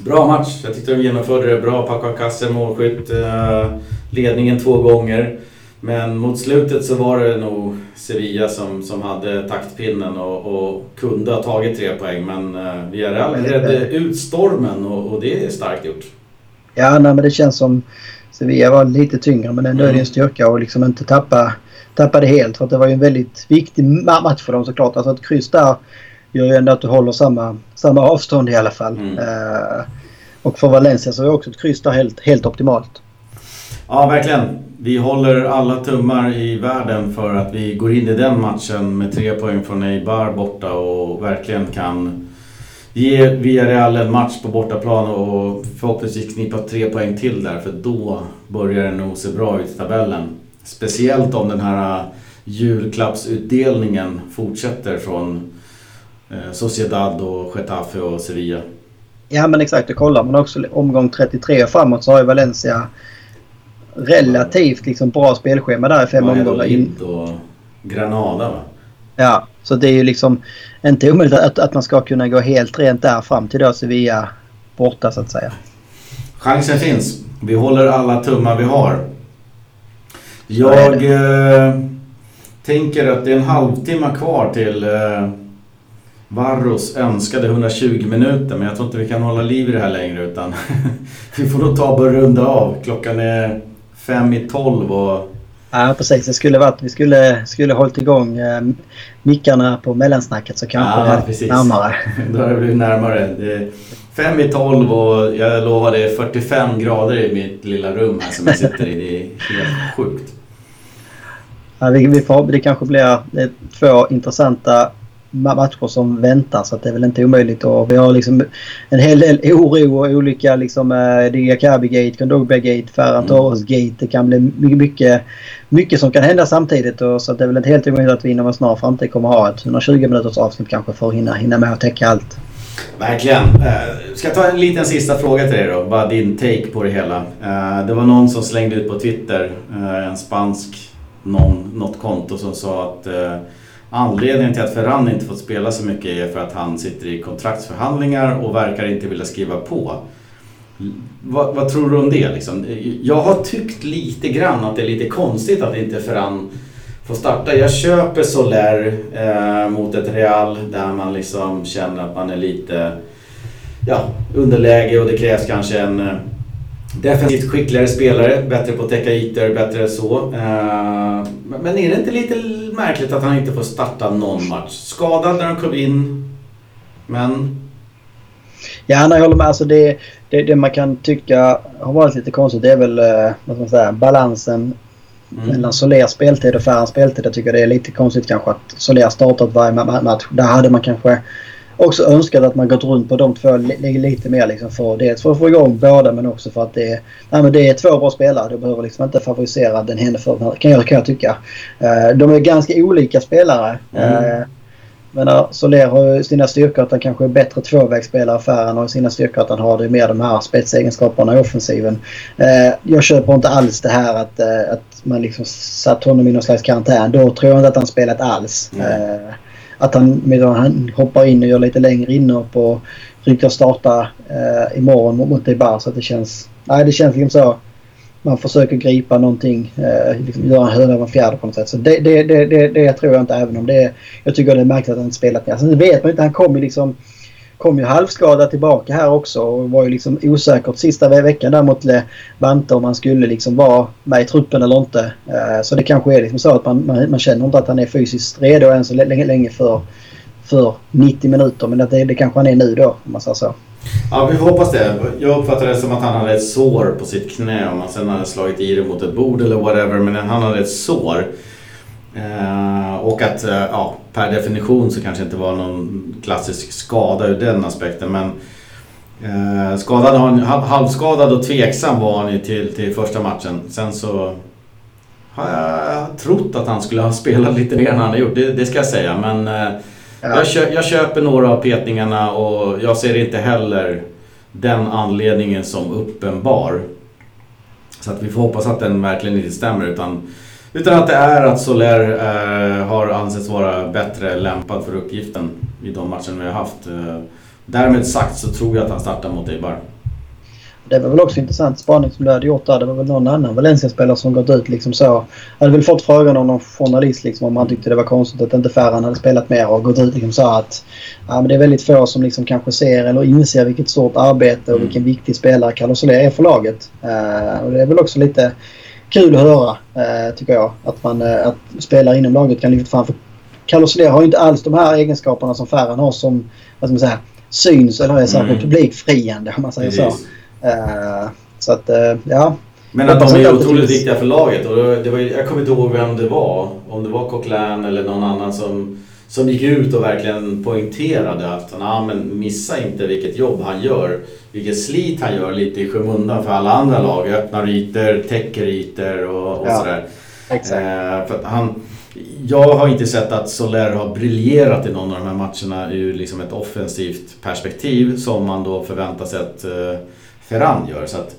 Bra match. Jag tyckte de genomförde det bra. Paco Alcacer målskytt. ledningen två gånger. Men mot slutet så var det nog Sevilla som, som hade taktpinnen och, och kunde ha tagit tre poäng. Men uh, Villarreal redde ut stormen och, och, det är starkt gjort. Ja, nej, men det känns som Sevilla var lite tyngre men ändå mm. är det en styrka att liksom inte tappa, tappa det helt. För att det var ju en väldigt viktig match för dem såklart. Alltså ett kryss där gör ju ändå att du håller samma, samma avstånd i alla fall. Mm. Uh, och för Valencia så är också ett kryss där helt, helt optimalt. Ja, verkligen. Vi håller alla tummar i världen för att vi går in i den matchen med tre poäng från Eibar borta och verkligen kan ge Villarreal en match på bortaplan och förhoppningsvis knipa tre poäng till där för då börjar det nog se bra ut i tabellen. Speciellt om den här äh, julklappsutdelningen fortsätter från äh, Sociedad och Getafe och Sevilla. Ja men exakt, och kollar man också omgång 33 och framåt så har ju Valencia relativt liksom bra spelschema där i fem omgångar. In... och Granada va? Ja, så det är ju liksom inte omöjligt att, att man ska kunna gå helt rent där fram till då Sevilla borta så att säga. Chansen finns. Vi håller alla tummar vi har. Jag eh, tänker att det är en halvtimme kvar till eh, Varros önskade 120 minuter men jag tror inte vi kan hålla liv i det här längre utan *laughs* vi får nog ta och börja runda av. Klockan är fem i tolv och Ja, precis. Det skulle varit, vi skulle, skulle hållit igång eh, mickarna på mellansnacket så kanske ja, det är närmare. *laughs* Då har det blivit närmare. Det fem i tolv och jag lovar det är 45 grader i mitt lilla rum här som jag sitter i. Det är helt sjukt. Ja, vi, vi får, det kanske blir det två intressanta matcher som väntar så det är väl inte omöjligt. Och vi har liksom en hel del *laughs* oro och olika liksom eh, Diakabi-gate, Kondogbia-gate, Ferran mm. Torres-gate. Det kan bli mycket, mycket som kan hända samtidigt. Och, så det är väl inte helt omöjligt att vi inom en snar framtid kommer ha ett 120 minuters avsnitt kanske för att hinna, hinna med att täcka allt. Verkligen. Uh, ska jag ta en liten sista fråga till dig då? Bara din take på det hela. Uh, det var någon som slängde ut på Twitter, uh, en spansk någon, något konto som sa att Anledningen till att Ferran inte fått spela så mycket är för att han sitter i kontraktsförhandlingar och verkar inte vilja skriva på. Vad, vad, tror du om det? Liksom? Jag har tyckt lite grann att det är lite konstigt att inte Ferran får starta. Jag köper Soler eh, mot ett Real där man liksom känner att man är lite ja, underläge och det krävs kanske en eh, defensivt skickligare spelare, bättre på att täcka ytor, bättre så. Eh, men är det inte lite märkligt att han inte får starta någon match? Skadad när han kom in, men... Ja, nej, jag håller med. Alltså det, det, det, man kan tycka har varit lite konstigt det är väl eh, vad ska man säga, balansen mm. mellan Solers speltid och Ferrans speltid. Jag tycker det är lite konstigt kanske att Soler startat varje match. Där hade man kanske också önskat att man gått runt på de två lite mer. Liksom för, dels för att få igång båda men också för att det är, nej, men det är två bra spelare. Du behöver liksom inte favorisera den ena för kan jag, kan jag tycka. Uh, de är ganska olika spelare. Mm. Uh, men Soler har ju sina styrkor att han kanske är bättre tvåvägsspelare. Ferran har sina styrkor att han har det mer de här spetsegenskaperna i offensiven. Eh, jag köper inte alls det här att, eh, att man liksom satt honom i någon slags karantän. Då tror jag inte att han spelat alls. Mm. Att han, medan han hoppar in och gör lite längre inhopp och ryktas starta eh, imorgon mot Eibar. Så att det känns... Nej, det känns liksom så. Man försöker gripa någonting, eh, liksom göra en höna av en fjärde på något sätt. Så det, det, det, det, det tror jag inte även om det är... Jag tycker det är märkligt att han inte spelat mer. Sen vet man inte. Han kom ju liksom kom ju halvskadad tillbaka här också och var ju liksom osäkert sista veckan där mot Levante om han skulle liksom vara med i truppen eller inte. Eh, så det kanske är liksom så att man, man, man känner inte att han är fysiskt redo än så länge, länge för, för 90 minuter. Men det, det kanske han är nu då om man säger så. Ja, vi får hoppas det. Jag uppfattar det som att han hade ett sår på sitt knä om han sen hade slagit i det mot ett bord eller whatever. Men han hade ett sår. Eh, och att eh, ja, per definition så kanske inte var någon klassisk skada ur den aspekten. Men eh, skadad, halvskadad och tveksam var han ju till, till första matchen. Sen så har jag trott att han skulle ha *laughs* spelat lite mer än han har gjort, det, det ska jag säga. Men eh, ja. jag, köper, jag köper några av petningarna och jag ser inte heller den anledningen som uppenbar. Så att vi får hoppas att den verkligen inte stämmer. utan utan att det är att Soler eh, har ansetts vara bättre lämpad för uppgiften i de matcherna vi har haft. Eh, därmed sagt så tror jag att han startar mot Eibar. Det var väl också intressant spaning som du hade gjort där. Det var väl någon annan Valencia-spelare som gått ut liksom så. Jag hade väl fått frågan av någon journalist liksom om han tyckte det var konstigt att inte Ferran hade spelat mer och gått ut liksom så att ja, men det är väldigt få som liksom kanske ser eller inser vilket stort arbete och mm. vilken viktig spelare Carlos Soler är för laget. Uh, och det är väl också lite kul att höra eh, tycker jag. Att, man, eh, att spelare inom laget kan lyfta fram. För Carlos Soler har ju inte alls de här egenskaperna som Ferran har som vad ska man säga, syns eller är mm. publikfriande om man säger Precis. så. Eh, så att ja. Men att de är otroligt viktiga för laget. Och det var, jag kommer inte ihåg vem det var. Om det var Coquelin eller någon annan som som gick ut och verkligen poängterade att ah, men missa inte vilket jobb han gör. Vilket slit han gör lite i skymundan för alla andra lag. Öppnar ytor, täcker ytor och, och ja, sådär. Exakt. Eh, för han, jag har inte sett att Soler har briljerat i någon av de här matcherna ur liksom ett offensivt perspektiv som man då förväntar sig att eh, Ferran gör. Så att,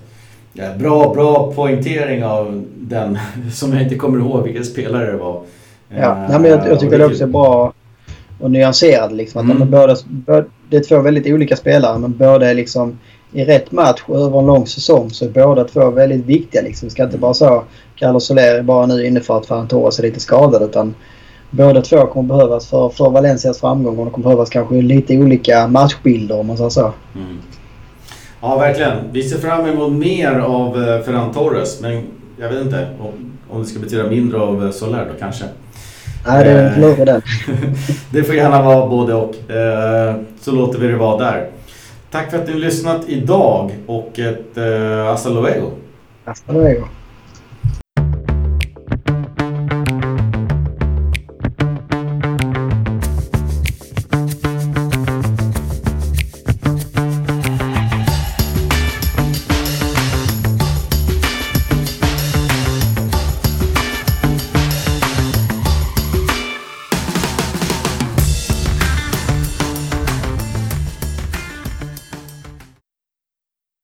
ja, bra, bra poängtering av den, *laughs* som jag inte kommer ihåg vilken spelare det var. Ja, men jag, jag tycker det också är bra och nyanserad. Liksom. Att mm. båda, det är två väldigt olika spelare men båda är liksom i rätt match över en lång säsong så är båda två väldigt viktiga. Liksom. Det ska inte bara så Carlos Soler är bara nu inne för att Ferran Torres är lite skadad utan båda två kommer behövas för, för Valencias framgång och de kommer behövas kanske lite olika matchbilder om man säger så. Mm. Ja, verkligen. Vi ser fram emot mer av eh, Ferran Torres men jag vet inte. Om det ska betyda mindre av Soler då kanske. Nej, det är inte den. *laughs* det får gärna vara både och. Så låter vi det vara där. Tack för att ni har lyssnat idag och ett hasta luego. Hasta luego.